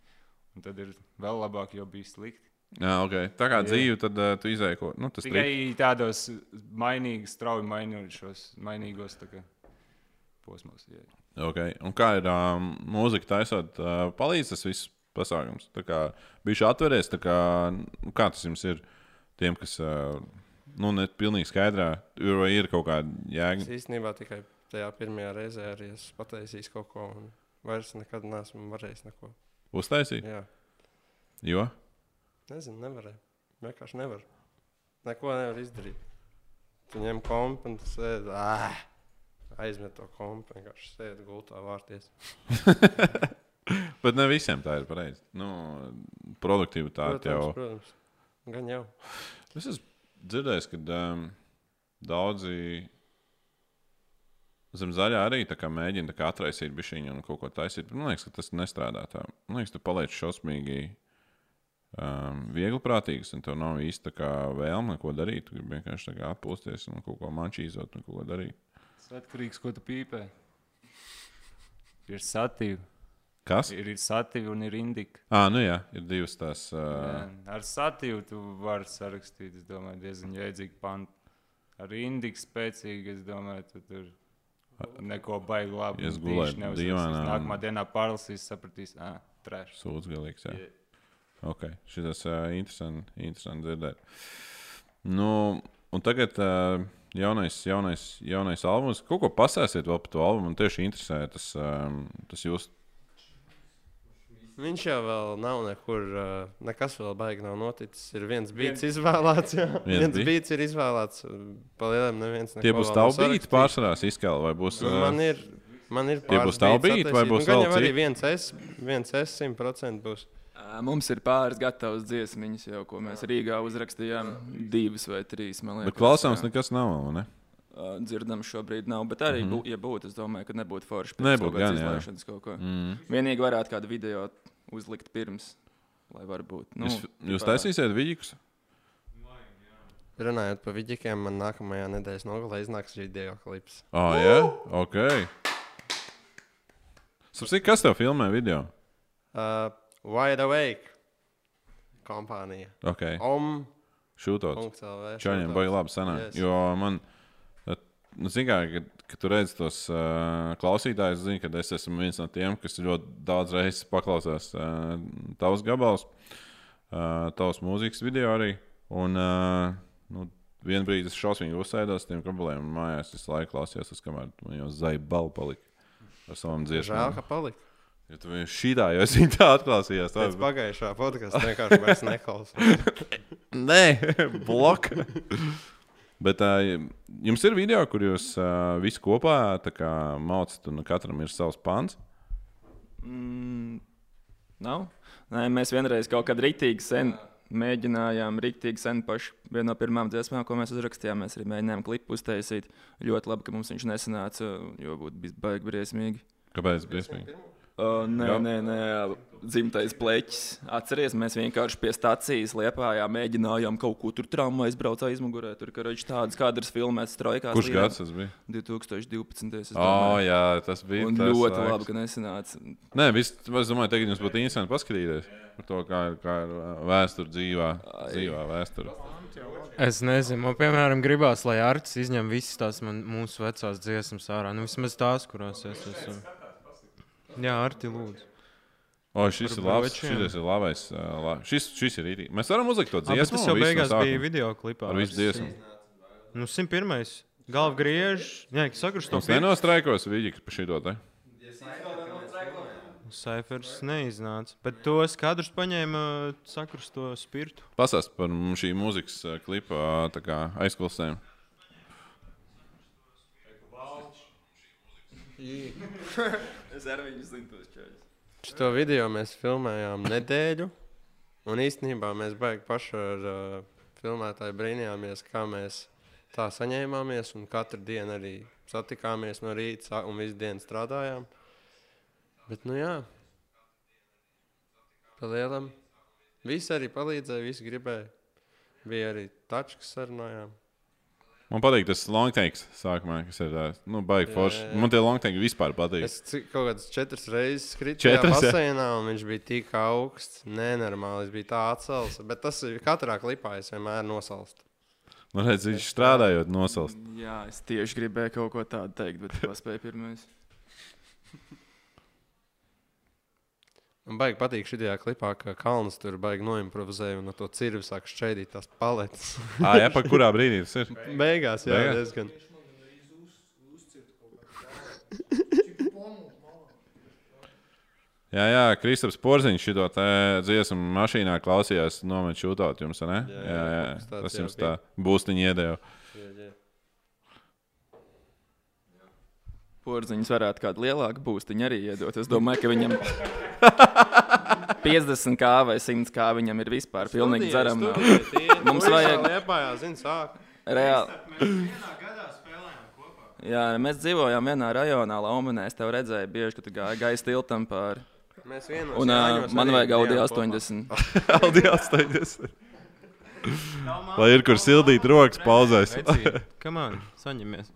un tad ir vēl labāk, jo bija slikti. Jā, okay. Tā kā dzīve, tad uh, tu izēji ko. Nu, tas Tikai trips. tādos mainīgos, strauji mainīgos, mainīgos posmos. Jā. Okay. Un kā ir um, mūzika taisot, uh, palīdz tas viss pasākums. Tā kā bija atveries, tā kā, nu, kā tas jums ir tiem, kas nu, ne pilnīgi skaidrā, ir, ir kaut kāda Es jēga. īstenībā tikai tajā pirmajā reizē arī esmu pateicis kaut ko, un vairs nekad neesmu varējis neko. Uztaisīt, Jā, jo nezinu, nevarēju. Vienkārši nevaru. Neko nevar izdarīt. Tu ņem kompu un tu sēdi. Aizmet to kompu, vienkārši sēdi gultā vārties. Bet ne visiem tā ir pareizi. Nu, produktivitāte jau. protams. Gan jau. Es esmu dzirdējis, ka um, daudzi zem zaļā arī tā kā mēģina tā kā atraisīt bišķiņu un kaut ko taisīt. Bet Man liekas, ka tas nestrādā tā. Man liekas, tu paliec šausmīgi um, viegli prātīgs un tev nav īsti tā kā vēlme neko darīt. Tu vienkārši tā kā atpūsties un kaut ko mančīzot un kaut ko darīt. Tas atkarīgs, ko tu pīpē. Ir satīva. Kas? Ir, ir satīva un ir indika. Ah, nu jā, ir divas tās. Uh, Jā, Ar satīvu tu vari sarakstīt, es domāju, diezgan jēdzīgi pantu. Ar indiku spēcīgi, es domāju, tu tur neko baigi labi. Es gulēju un- Nākamā dienā pārlasīs, sapratīs, ah, trešs. Sūds galīgs. Jā. Ok, šis ir uh, interesanti, interesanti dzirdēt. Nu, un tagad uh, jaunais, jaunais, jaunais albums. Kaut ko pasēsiet vēl par to albumu. Man tieši interesē tas, um, tas jūs. Viņš jau vēl nav nekur, uh, nekas vēl baigi nav noticis. Ir viens beats izvēlēts, jā. Viens viens beats ir izvēlēts. Palielam neviens Tie būs bīti sarakstījis. pārsvarā izskala vai būs. Nu, ā, Man ir, man ir Tie būs beats beat vai būs nu, gan vēl jau arī citi? viens S, viens S 100% būs. Mums ir pāris gatavas dziesmiņas, jau, ko mēs Rīgā uzrakstījām. Divas vai trīs. man Bet liekas, klausāms jā. nekas nav, vai ne? Ā, Dzirdam, šobrīd nav. Bet arī, Mhm. bū, ja būtu, es domāju, ka nebūtu forši. Nebūtu gan, jā. izlaišanas kaut ko. Mm. Vienīgi varētu kādu video uzlikt pirms, lai varbūt. Nu, Jūs, jūs taisīsiet vīģikus? Runājot par vidīkiem, man nākamajā nedēļas nogalē iznāks video klips. Ah, jā, ok. Sapsīt, kas tev filmē video? Uh, Wide Awake kompānija. Ok, Om. šūtot. Čaņiem baigi labi sanāk. Yes. Jo man, nu, kā, kad, kad tu redz tos uh, klausītājus, zini, ka es esmu viens no tiem, kas ļoti daudz reizes paklausās uh, tavus gabalus, uh, tavus mūzikas video arī. Un, uh, nu, Vienu brīdi es šausmīgi uzsēdos uz tiem gabaliem, un mājās visu laiku klausījos, uz kamēr man jau zaļa balva palika ar savām Žēl, dziesmām. ka palika. Ja tu vienkārši šitā jau esi tā atklāsījās, tad Pēc pagājušā podkāstā vienkārši vairs neklausās. Nē, bloka. Bet uh, jums ir video, kur jūs uh, visi kopā mācāt, un katram ir savs pants. Mm, nav. Nē, mēs vienreiz kaut kad rītīgi sen mēģinājām, rītīgi sen paši. Viena no pirmām dziesmām, ko mēs uzrakstījām, mēs arī mēģinājām klipu uztaisīt. Ļoti labi, ka mums viņš nesanāca, jo būtu bijis baigi briesmīgi. Kāpēc? Briesmīgi? Uh, nē, Jā. nē, nē, dzimtais pleķis. Atcerieties, mēs vienkārši pie stācijas liepājā mēģinājām kaut ko tur traumas aizbraukt aizmugurē. Tur ir tādas kādras filmētas trojkās. Kurš līnijā. gads tas bija? 2012. es O, domāju. jā, tas bija. Un tas ļoti laiks. labi, ka nesanāca. Nē, vis, es domāju, tagad jums būtu interesanti paskatīties par to, kā ir, kā ir vēsture dzīvā, dzīvā vēsture. Es nezinu, man piemēram gribās, lai Arts izņem visas tās man, mūsu vecās dziesmas ārā. Nu, vismaz tās, kurās es esmu. Jā, Arti, lūdzu. O, šis ir labs. Šis ir labais. ā, La, šis, šis ir īri. Mēs varam uzlikt to Jā, dziesmu. tas jau no beigās sākuma? bija video klipā. Ar visu dziesmu. Nu, 101. Galva griež. Jā, sakurs to Mums nenostraikos vīģi par šito te. Saifers neiznāca. Bet tos kadrus paņēma sakurs to spirtu. Pasāst par šī mūzikas klipa aizklausēm. Es arī viņu zinu, tos čaļus. Šo video mēs filmējām nedēļu. Un īstenībā mēs baigi paši ar uh, filmētāju brīnījāmies, kā mēs tā saņēmāmies. Un katru dienu arī satikāmies no rīta un visu dienu strādājām. Bet, nu jā, palielam. Visi arī palīdzēja, visi gribēja. Bija arī tačs, kas sarunājām. Man patīk tas long takes sākumā, kas ir tāds nu, baigi Jā, forši. Man tie long takes vispār patīk. Es cik- kaut kādas četras reizes kritu Četras, baseinā, un viņš bija tik augsts. Nenormāli, viņš bija tā atcels. Bet tas ir katrā klipā, es vienmēr nosalstu. Man liekas, viņš strādājot nosalst. Jā, es tieši gribēju kaut ko tādu teikt, bet paspēju pirmais. Man baigi patīk šajā klipā, ka Kalns tur baigi noimprovizēja un no to cirvi sāk šķēdīt tās paletes. Ah, jā, pa kurā brīdī tas ir? Beigās, jā, Beigās? diezgan. Jā, jā, Kristaps Porziņš šo dziesmu mašīnā klausījās, nomet šūtot jums, ne? Jā, Jā, jā, jā, tas jums tā būstiņa iedeva. Jā, jā. Porziņš varētu kādu lielāku būstiņu arī iedot. Es domāju, ka viņam 50 kā vai 100 kā viņam ir vispār pilnīgi dzeram. Mums vajag- Liepājā, zini, sāk. Reāli. Jā, mēs dzīvojām vienā rajonā, Laumanē. Es tev redzēju, bieži, ka tu gāji gaisa tiltam pāri. Mēs vienos Un Jāņos man vajag Audi bijām kopā. 80. Aldi 80. Lai ir kur sildīt rokas pauzēs. Kam on, saņemies.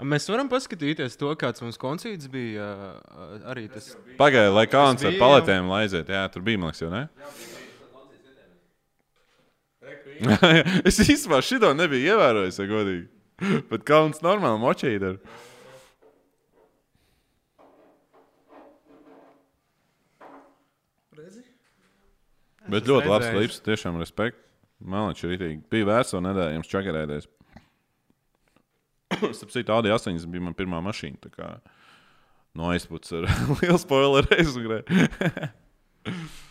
Mēs varam paskatīties to, kāds mums koncerts bija. Arī tas Pagaidā, lai kāds ar paletēm laiziet. Jā, tur bija, liekas, jau ne? es īstenībā šito nebiju ievērojis, ja godīgi. Bet kauns normāli močīt. Ar. Bet ļoti labs klips, tiešām respekt. Man liekas, ir rītīgi. Bija vērts un nedēļa jums čakarēties. Starp citu, Audi 8 bija mana pirmā mašīna. tā kā No aizputs ar lielu spoileru aizgāju.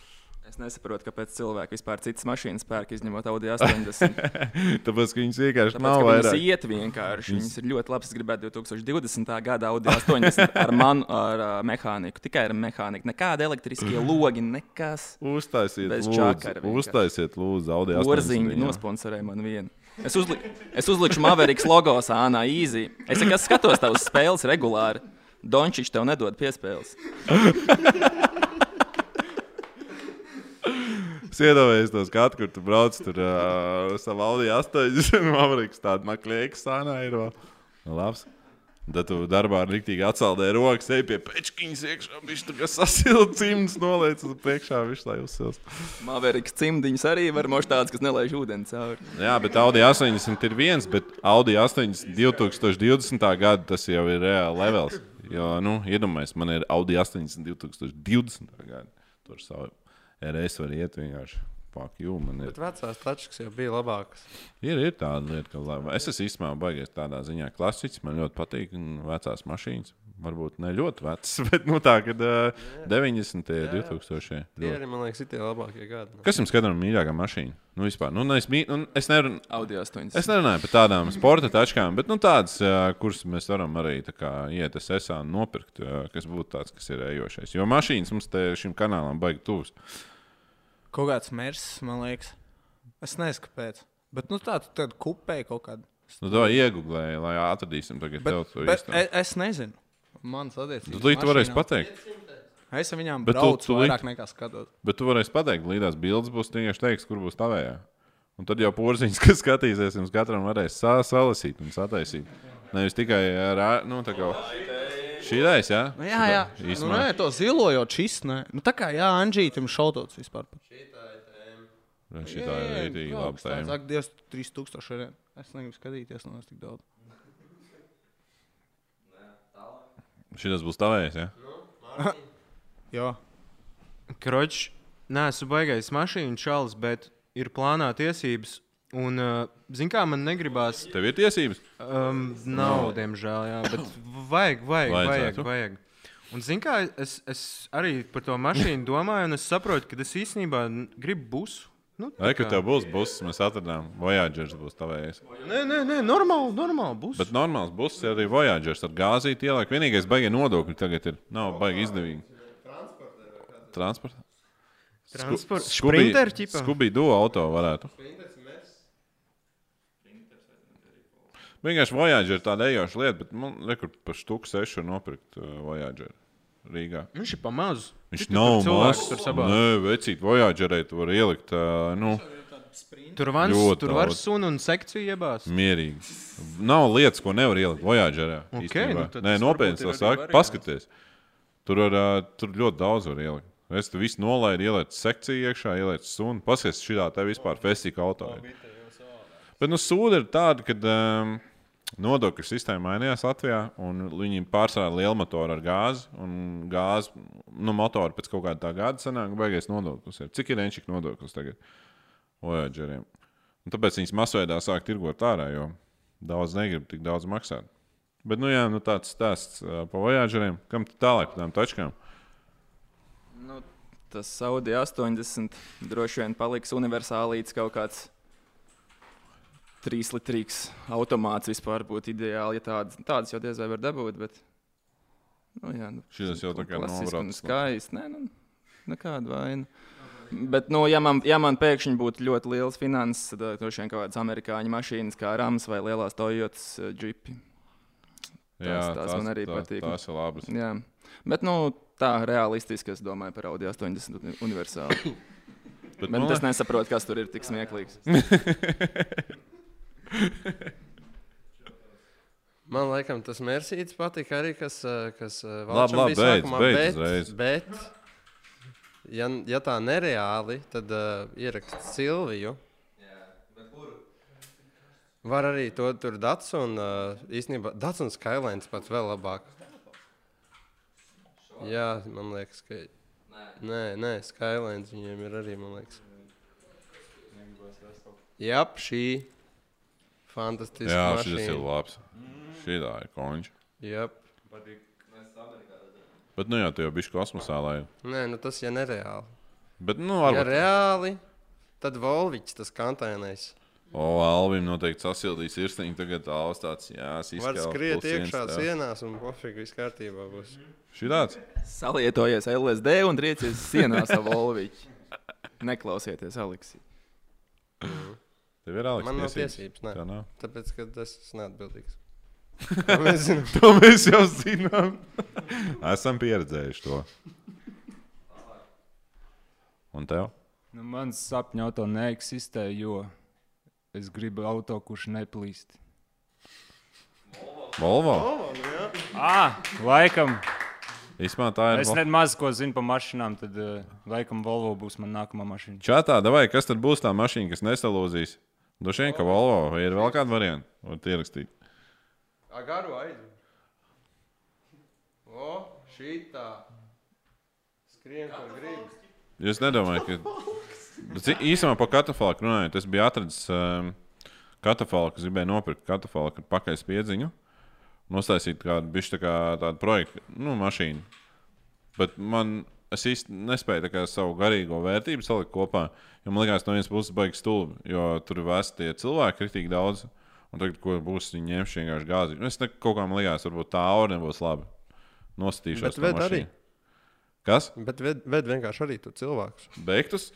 Es nesaprotu, kāpēc cilvēki vispār citas mašīnas pērk, izņemot Audi 80. Tāpēc, ka viņas vienkārši Tāpēc, nav ka viņas vairāk. iet vienkārši. Viņas ir ļoti labas. Es gribētu 2020. gada Audi 80 ar manu ar, uh, mehāniku. Tikai ar mehāniku. Nekāda elektriskie logi, nekas. Uztaisiet, lūdzu, čakara uztaisiet, lūdzu, Audi Porziņš 80. nosponsorēja man vienu. Es, uzli, es uzliku Maveriks logo sānā īzī. Es tikai skatos tavas spēles regulāri. Dončiņš tev nedod piespēles. Es iedomājos to skatu, kur tu brauc tur uh, savā Audi 80. Amerikas tāda maklēka sānā ir vēl. Nu, labs. Tad tu darbā rīktīgi atsaldē rokas, ej pie pečkiņas iekšā, viņš tur sasilda cimds, noliec uz priekšā, viņš lai uzsils. Maveriks cimdiņš arī var mošt tāds, kas nelaiž ūdeni cauri. Jā, bet Audi 80 ir viens, bet Audi 80 2020. gada tas jau ir reāli levels. Jo, nu, iedomājieties, man ir Audi 80 2020. gada. Tur savu RS var iet vienkārši. Fuck you. Bet vecās tačkas jau bija labākas. Ir, ir tāda lieta, ka la- es esmu īstenībā baigies tādā ziņā klasiķis. Man ļoti patīk un vecās mašīnas. Varbūt ne ļoti vecas, bet nu, tā, kad uh, 90. un 2000. Tie arī, man liekas, ir tie labākie gadi. Kas jums skatām mīļākā mašīna? Nu, vispār. Nu, es, mī- nu, es, 8. es nerunāju par tādām sporta tačkām, bet nu, tādas, uh, kuras mēs varam arī kā, iet uz esā un nopirkt, uh, kas būtu tāds, kas ir ejošais. Jo mašīnas mums te šim kanālam baigi tuvs. Kaut kāds mērs, man liekas. Es nezinu, kāpēc. Bet nu, tā tad kupēja kaut kāda. Nu, to iegūlēju, lai atradīsim tagad Bet, tev to īsto. es, es nezinu. Mans attiecības. Tu līdzi varēsi pateikt. Es viņām Bet tu- braucu tu vairāk līdz- nekā skatos. Bet tu varēsi pateikt, līdās bildes būs tieši teiks, kur būs tavējā. Un tad jau porziņš, kas skatīsies, jums katram varēs sa salasīt un sataisīt. Nevis tikai ar nu, tā kā šī reizē, jā? Nu, jā, jā. Šitā Nu, nē, to zilojot šis. Nē. Nu, tā kā jā, Anģītam šaudots vispār. Šī tā ir rītīgi laba tēma. Saka, Dievs, 3000 eiro. Es negribu skatīties, no es tik daudz. Šis būs tavējs, jā? Jā. Kroķis, neesmu baigais mašīnu čalis, bet ir plānā tiesības. Un, uh, zin kā, man negribās. Tev ir tiesības? Um, nav, diemžēl, jā, bet vajag, vajag, vajag. Vajag. Un, zin kā, es, es arī par to mašīnu domāju, un es saprotu, ka es īstenībā gribu busu. Nu, tā Vai, ka tev būs buss, mēs atradām. Voyageris būs tavējais. Nē, nē, nē, normāli, normāli būs. Bet normāls buss ir arī Voyageris ar gāzīti ieliek. Vienīgais baigie nodokļi tagad ir. Nav baigi izdevīgi. Transporta. Transporta. Sprinter, ķipa? Skubī do auto varētu. Vienkārši Voyager ir tāda ejoša lieta, bet man liekas, par štuku sešu nopirkt uh, Voyager Rīgā. Viņš ir pamazs. Viņš Tur nav mazs. Nē, vecīt, Voyagerē tu vari ielikt, uh, nu, Tur, vans, Ļoti tur var sunu un sekciju iebāzt. mierīgi. Nav lietas, ko nevar ielikt Voyagerē. Ok, īstenībā. nu Nē, tas nopietni saka. variants. Paskaties. Tur, var, uh, tur ļoti daudz var ielikt. Es tu visu nolaidu, ieliku sekciju iekšā, ieliku sunu. Paskaties, šī tā vispār festika auto. Bet nu, sūda ir tāda, ka um, nodokļu sistēma mainījās Latvijā, un viņi pārsvarā lielu motoru ar gāzi. Gāzi, nu, motori pēc kaut kāda tā gada sanāk, beigās nodoklis. Ir. Cik ir enčika nodoklis tagad? Voyageriem. Un tāpēc viņas masveidā sāk tirgot ārā, jo daudz negrib tik daudz maksāt. Bet, nu, jā, nu, tāds stāsts uh, par Voyageriem. Kam tālāk par tām tačkām? Nu, tas Audi 80 droši vien paliks universālīts kaut kāds. Trīslitrīgs automāts vispār būtu ideāli, ja tādas, tādas jau diez vai var dabūt. Bet, nu, jā, nu, Šis jau tā kā un nobrauc. skaisti. Nē, nu, nekāda vaina. Bet, nu, ja man, ja man pēkšņi būtu ļoti liels finanses, tad uh, droši vien kaut kādas amerikāņu mašīnas, kā Rams vai lielās Toyotas uh, džipi. Tās- tās man arī tā, patīk. Tās ir labas. Jā. Bet, nu, tā realistiski es domāju par Audi 80 uni- universālu. Bet, Bet man es nesaprotu, kas tur ir tik smieklīgs. Man liekas, tas Mercedes patika arī, kas, eh, kas eh, Labi, labi, beidz, beidz bet, uzreiz. bet, ja, ja tā nereāli, tad uh, ierakst Silviju. Var arī to tur dats un uh, īstenībā dats un Skylines pats vēl labāk. Jā, man liekas, ka. Nē, nē, Skylines viņiem ir arī, man liekas. Jā, šī fantastiska Jā, mašīna. šis ir labs. Šī tā ir konča. Jep. Bet, nu jā, tu jau bišķi kosmosā, lai. Nē, nu tas ir nereāli. Bet, nu, Ja varbūt. reāli, tad Volvičs tas kantēnais. O, Alvim noteikti sasildīs sirsniņu. Tagad Alvs tāds, jā, Var izskauj. skriet iekšā sienās un pofīgi viss kārtībā būs. Šī tāds? Salietojies LSD un riecies sienā savu Volviču. Neklausieties, Aleksī. Tev ir Aleks Man nav tiesības. nē. Tā nav. Tāpēc, ka tas ir neatbildīgs. To Mēs. To mēs jau zinām. Esam pieredzējuši to. Un tev? Nu, mans sapņu auto neeksistē, jo es gribu auto, kurš neplīst. Volvo? Ah, laikam, Īsumā tā ir. es ne maz ko zinu par mašīnām, tad uh, laikam Volvo būs man nākamā mašīna. Čatā, vai kas tad būs tā mašīna, kas nesalūzīs? Droši vien, ka Volvo vai ir vēl kāda varianta. Varat ierakstīt. Agaru aizu. O, šī tā. Skrien, kur gribi. Jūs nedomājat, ka. Bet Īsumā par katafalku runājot, es biju atradzis um, katafalku, es gribēju nopirkt katafalku ar pakaļspiedziņu. Nostaisīt kādu bišķi tā kā tādu projektu, nu, mašīnu. Bet man, es īsti nespēju kā savu garīgo vērtību salikt kopā. Jo man liekas, no vienas puses baigs stulbi, jo tur ir vēsti tie cilvēki, tik daudz. Un tagad, ko būs viņi ņemši vienkārši gāzi. Nu, es ne, kaut kā man liekas, varbūt tā aura nebūs laba. Nostatīšos. Bet to arī. Kas? Bet ved, ved vienkārši arī tu cilvēkus. Beigtus?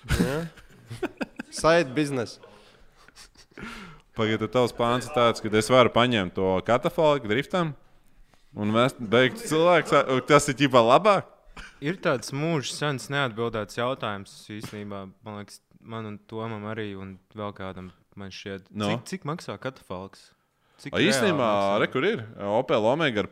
Side business. Pagaidiet, tavs pāns ir tāds, ka es varu paņemt to katafalku driftam un beigtu cilvēku. Tas ir ģipā labāk. Ir tāds mūžs sens neatbildēts jautājums īstenībā. Man liekas, man un Tomam arī, un vēl kādam man šķiet, No. cik, cik maksā katafalks? Cik A, Īstenībā, re, kur ir Opel Omega ar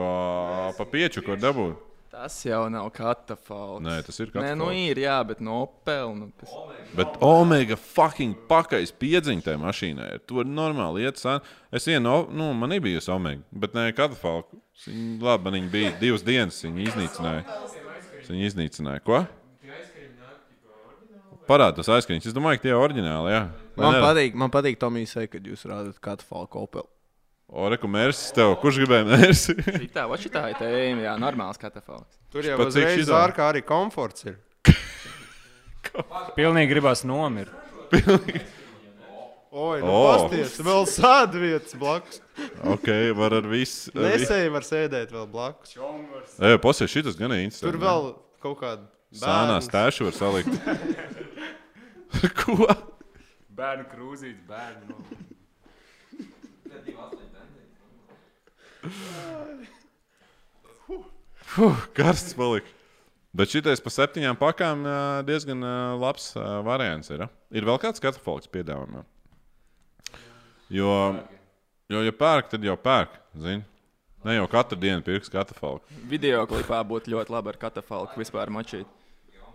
ā, pa pieču, ko dabūt. Tas jau nav katafalks. Nē, tas ir Nē, nu katafalks. ir, jā, bet no Opel. Nu, kas... Bet Omega fucking pakais piedziņa tajā mašīnā. ir. Tur normāli iet. San... Es vienu, nu, man nebija bijusi Omega, bet ne katafalku. Viņa, labi, man viņa bija divas dienas, viņa iznīcināja. Viņa iznīcināja. Ko? Parāda tas aizskaņas. Es domāju, ka tie ir oriģināli. Jā. Vai Man ne? patīk, man patīk Tomijs, kad jūs rādat katru falku opelu. Oreku mērķis tev. Kurš gribēja mērķi? Šitā, va šitā ir tēma, jā, normāls katafalks. Tur jau Pat cik uzreiz šitā? zārkā arī komforts ir. Pilnīgi gribās nomirt. Oi, nu O. pasties, vēl sāda vietas blakus. ok, var ar visu. Nesēji var sēdēt vēl blakus. Ej, Pasies, šis gan ir interesants. Tur vēl kaut kāda Sānās tēšu var salikt. Ko? Bērnu krūzītes, bērnu. Fuh, karsts palika. Bet šitais pa septiņām pakām diezgan labs variants ir. Ir vēl kāds katafalks piedāvājumā. Jo, jo, ja pērk, tad jau pērk. Zini? Ne jau katru dienu pirks katafalku. Video klipā būtu ļoti labi ar katafalku vispār mačīt.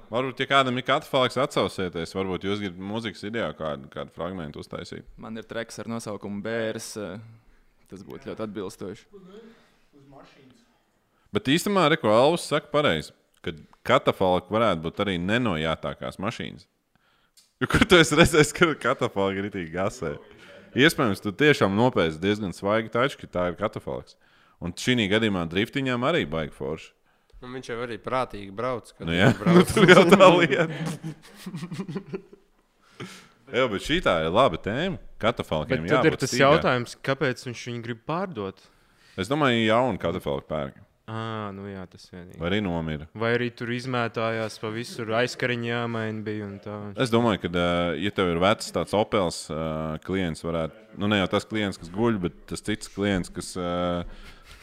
Varbūt, ja kādam ir katafalks atsaucieties, varbūt jūs gribat mūzikas idejā kādu, kādu fragment uztaisīt. Man ir treks ar nosaukumu Bērs. eh, Tas būtu ļoti atbilstoši. Bet īstenībā, Reko Alvis saka pareizi, ka katafalka varētu būt arī nenojātākās mašīnas. Jo, kur tu esi redzējis, ka katafalka ir itī gasē? Iespējams, tu tiešām nopēsi diezgan svaigi taču, ka tā ir katafalks. Un šī gadījumā driftiņām arī baigi forši. Un viņš jau arī prātīgi brauc. kad Nu, jā, brauc. nu, tur jau tā lieta. Jā, bet šī ir laba tēma. Katafalkiem Bet tad ir tas stīgai. jautājums, kāpēc viņš viņu grib pārdot? Es domāju, jaunu katafalku pērk. Ah, nu jā, tas vienīgi. Vai arī nomira. Vai arī tur izmētājās pa visur aizkariņā, jāmaina bija un tā. Es domāju, ka, ja tev ir vecs tāds Opels klients, varētu, nu ne jau tas klients, kas guļ, bet tas cits klients, kas ā,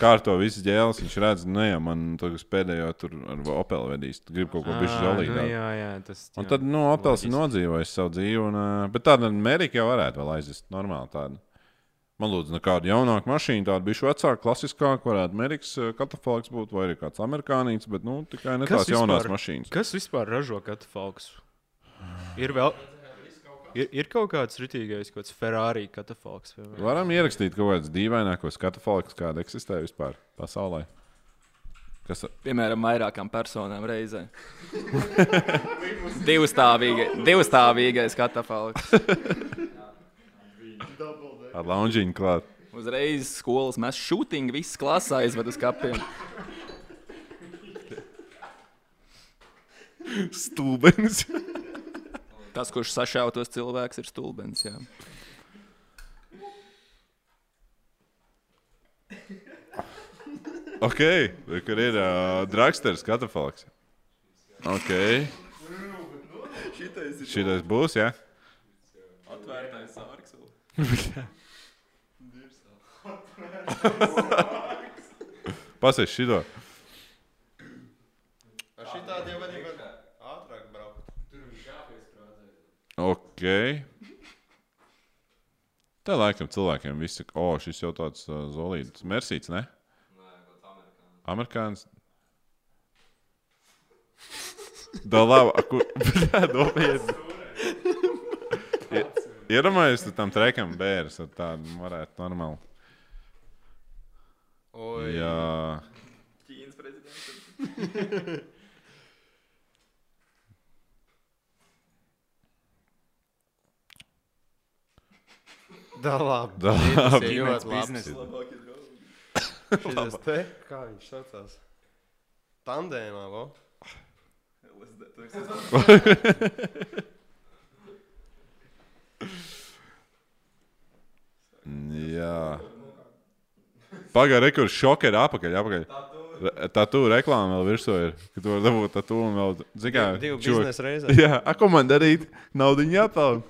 kārto visas ģēles, viņš redz, nu, jā, man tas pēdējo tur ar Opelu vedīs. Tu gribi kaut ko bišķi žēlīt. Nu, jā, jā, tas Un jā, tad, nu, Opels ir nodzīvojis savu dzīvi, un, bet tāda Amerika jau varētu vēl aiziet normāli tāda. Man lūdzu, nekādu jaunāku mašīnu, tādu bijuši vecāku, klasiskāku, varētu Amerikas katafalks būt, vai arī kāds amerikānīts, bet, nu, tikai ne tās jaunās vispār- mašīnas. Kas vispār ražo katafalks? Ir vēl. Ir, ir kaut kāds rītīgais, kaut kāds Ferrari katafalks. Varam ierakstīt kaut kādus dīvainākos katafalkus, kāda eksistē vispār pasaulē. Kas Piemēram, vairākām personām reizē. Divstāvīga- Divstāvīgais katafalks. ar loungiņu klāt? Uzreiz skolas mēs šūtiņu, visas klases aizved uz kapiem. Stulbens. Tas, kurš sašautos cilvēks, ir stulbens. Jā. ok, kur ir uh, dragsters, katafalks. Ok. Šitais būs, jā. Atvērtais sārks. Pasies šito. Ar šitādi jau var ātrāk braukt. Ok. Tā laikam cilvēkiem viss ir. O, šis jau tāds uh, zolīts. Mersīts, ne? Amerikāns. Da labi, a, kur. Bļā, nopietni. Ie- Iedomājieties, tu tam trekam bērns ar tādu varētu normāli. Oi, Jā. Ķīnas prezidents. da labi. Da labi. ļoti labs. Šitas te, kā viņš saucās? Tandēmā, vo? Jā. Pagaidā, kur šokera apakaļ. apakaļ. Tā tu reklāmā vēl virsū ir. Ka tu vari dabūt tā tu un vēl. Zikā, Divu čur- biznesa reizē. Jā, a, ko man darīt? Naudu jāpelnā.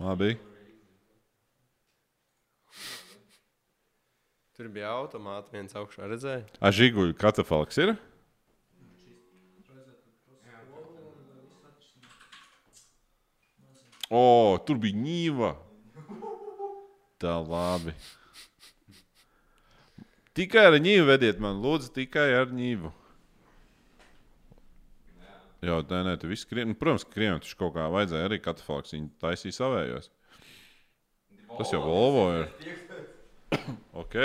Labi. Tur bija automāts viens augšā, redzēji? A žiguļu katafalks ir? O, tur bija ņīva. Tā labi. Tikai ar ņīvu vediet man, lūdzu, tikai ar ņīvu. Jā, tā nē, tu viss kriem. Nu, protams, ka krieviem taču kaut kā vajadzēja arī katafalks. Viņi taisīja savējos. Tas jau Volvo ir. ok.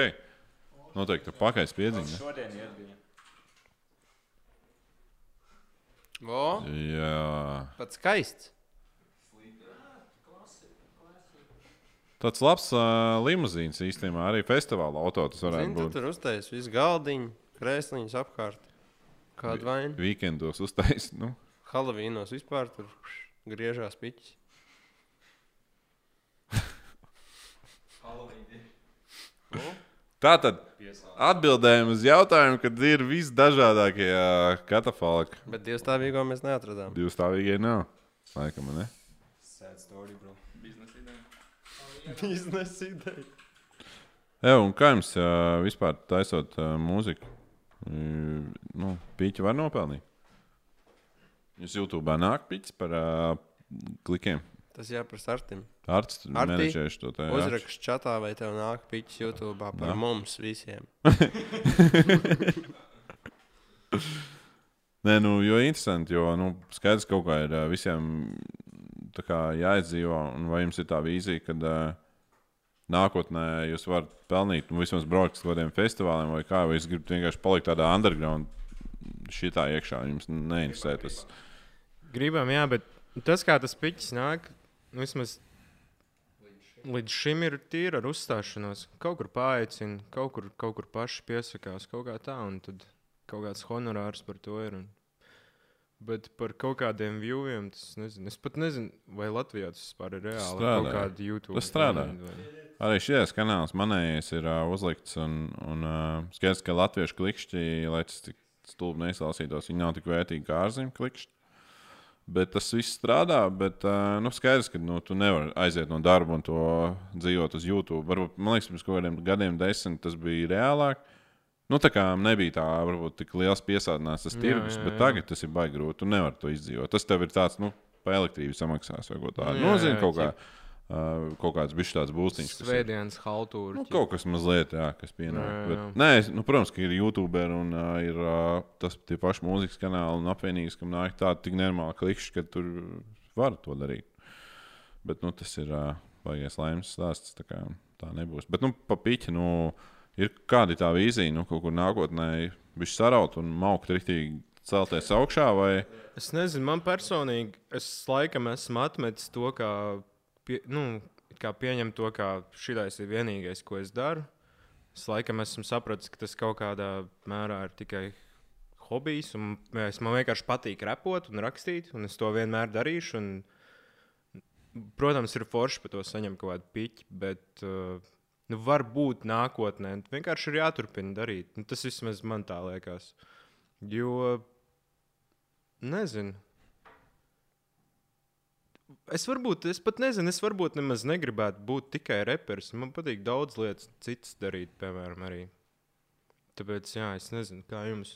Noteikti pakaļ spiedziņa. Šodien iedbija. Vo, Jā. pat skaists. Tāds labs uh, limuzīns īstenībā arī festivāla auto tas varētu Zini, tu būt. tur uztaisīji visu galdiņu, krēsliņus apkārt. Kādu vainu? Weekendos uztaisīt. Nu. Halavīnos vispār tur griežās piķis. Tā tad atbildējumi uz jautājumu, kad ir visdažādākie uh, katafalki. Bet dievstāvīgo mēs neatradām. Divstāvīgie nav. Laikam, ne? Sad story, bro. Biznesa ideja. Biznesa ideja. Jā, un kā jums uh, vispār taisot uh, mūziku? Mm, nu, pīķi var nopelnīt. Jūs YouTube nāk pīķis par uh, klikiem. Tas jāprasa Artim. Arts Arti, menedžēšu to tā. Uzrakst čatā, vai tev nāk piķis YouTube par Nāk. mums visiem. Nē, nu, jo interesanti, jo nu, skaidrs kaut kā ir visiem tā kā jāizdzīvo. Un vai jums ir tā vīzija, ka uh, nākotnē jūs varat pelnīt, nu, vismaz braukt uz kādiem festivāliem, vai kā, vai jūs gribat vienkārši palikt tādā underground, šitā iekšā. Jums neinteresē tas. Gribam, jā, bet tas, kā tas piķis nāk, nu, vismaz līdz šim ir tīri ar uzstāšanos. Kaut kur paaicina, kaut kur, kaut kur paši piesakās, kaut kā tā, un tad kaut kāds honorārs par to ir. Un... Bet par kaut kādiem viewiem tas nezinu. Es pat nezinu, vai Latvijā tas vispār ir reāli. Strādā. Kaut kāda YouTube. Tas strādā. vai- Arī šis kanāls manējais ir uh, uzlikts, un, un uh, skaidrs, ka latviešu klikšķi, lai tas tik stulbi neizklausītos, viņi nav tik vērtīgi kā ārzemju klikšķi. Bet tas viss strādā, bet uh, nu, skaidrs, ka nu, tu nevari aiziet no darba un to dzīvot uz YouTube. Varbūt, man liekas, pirms kaut kādiem gadiem, desmit, tas bija reālāk. Nu, tā kā nebija tā, varbūt tik liels piesātināts tas Jā, tirgus, jā, bet jā. tagad tas ir baigi grūti. Tu nevari to izdzīvot. Tas tev ir tāds, nu, pa elektrību samaksās vai. Nu, Nu, jā, zini, jā, kaut, kā, uh, kaut kāds bijis tāds būstiņš. Svētdienas haltūra. Nu, kaut kas mazliet, jā, kas pienāk. Nē, es- nu, protams, ka ir YouTube un uh, ir uh, tas tie paši mūzikas kanāli un apvienības, kam nāk tāda tik normāla klikšķa, ka tur var to darīt. Bet nu, tas ir uh, baigais laimes stāsts. Tā, kā, tā nebūs. Bet nu, pa piķi, nu, ir kāda tā vīzija, nu, kaut kur nākotnē viņš saraut un maukt rītīgi celties augšā. Vai... Es nezinu, man personīgi, es laikam esmu atmetis to, kā, pie, nu, pieņemt to, ka šis ir vienīgais, ko es daru. Es laikam esmu sapratis, ka tas kaut kādā mērā ir tikai hobijs, es, man vienkārši patīk repot un rakstīt, un es to vienmēr darīšu. Un, protams, ir forši par to saņemt kaut kādu piķi, bet uh, nu, varbūt nākotnē vienkārši ir jāturpina darīt. Nu, tas vismaz man tā liekas. Jo, nezinu. Es varbūt, es pat nezinu, es varbūt nemaz negribētu būt tikai reperis. Man patīk daudz lietas, citas darīt, piemēram, arī. Tāpēc, jā, es nezinu, kā jums.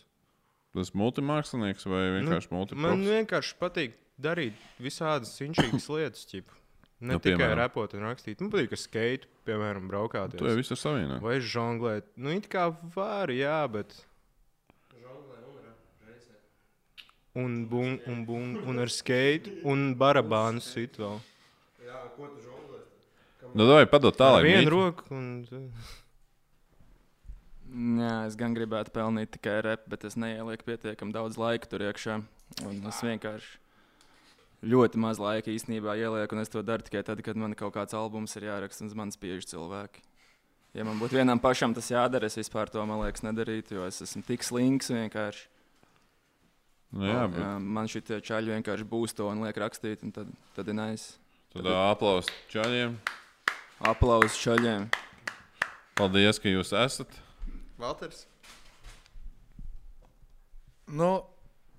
Tas multimākslinieks vai vienkārši nu, Man multiprofils? vienkārši patīk darīt visādas inčīgas lietas, ķip. Ne Nu, nu, tikai piemēram? repot un rakstīt. Man patīk, ka skate, piemēram, braukāt. Tu jau visu savienā. Vai žonglēt. Nu, it kā var, jā, bet. Un, bum, un, bum, un ar skate, un barabānu sit vēl. Nu, vai padot Ar tālāk. vienu roku. Un... Jā, es gan gribētu pelnīt tikai repu, bet es neielieku pietiekami daudz laika tur iekšā. Un es vienkārši ļoti maz laika īstenībā ielieku, un es to daru tikai tad, kad man kaut kāds albums ir jāraksta un uz manis spiež cilvēki. Ja man būtu vienam pašam tas jādara, es vispār to, man liekas, nedarītu, jo es esmu tik slings vienkārši. Nu, jā, bet Jā, man šī čaļi vienkārši būs to un liek rakstīt, un tad, tad ir nice. tad aplaus čaļiem. Aplausus čaļiem. Paldies, ka jūs esat. Valters. Nu,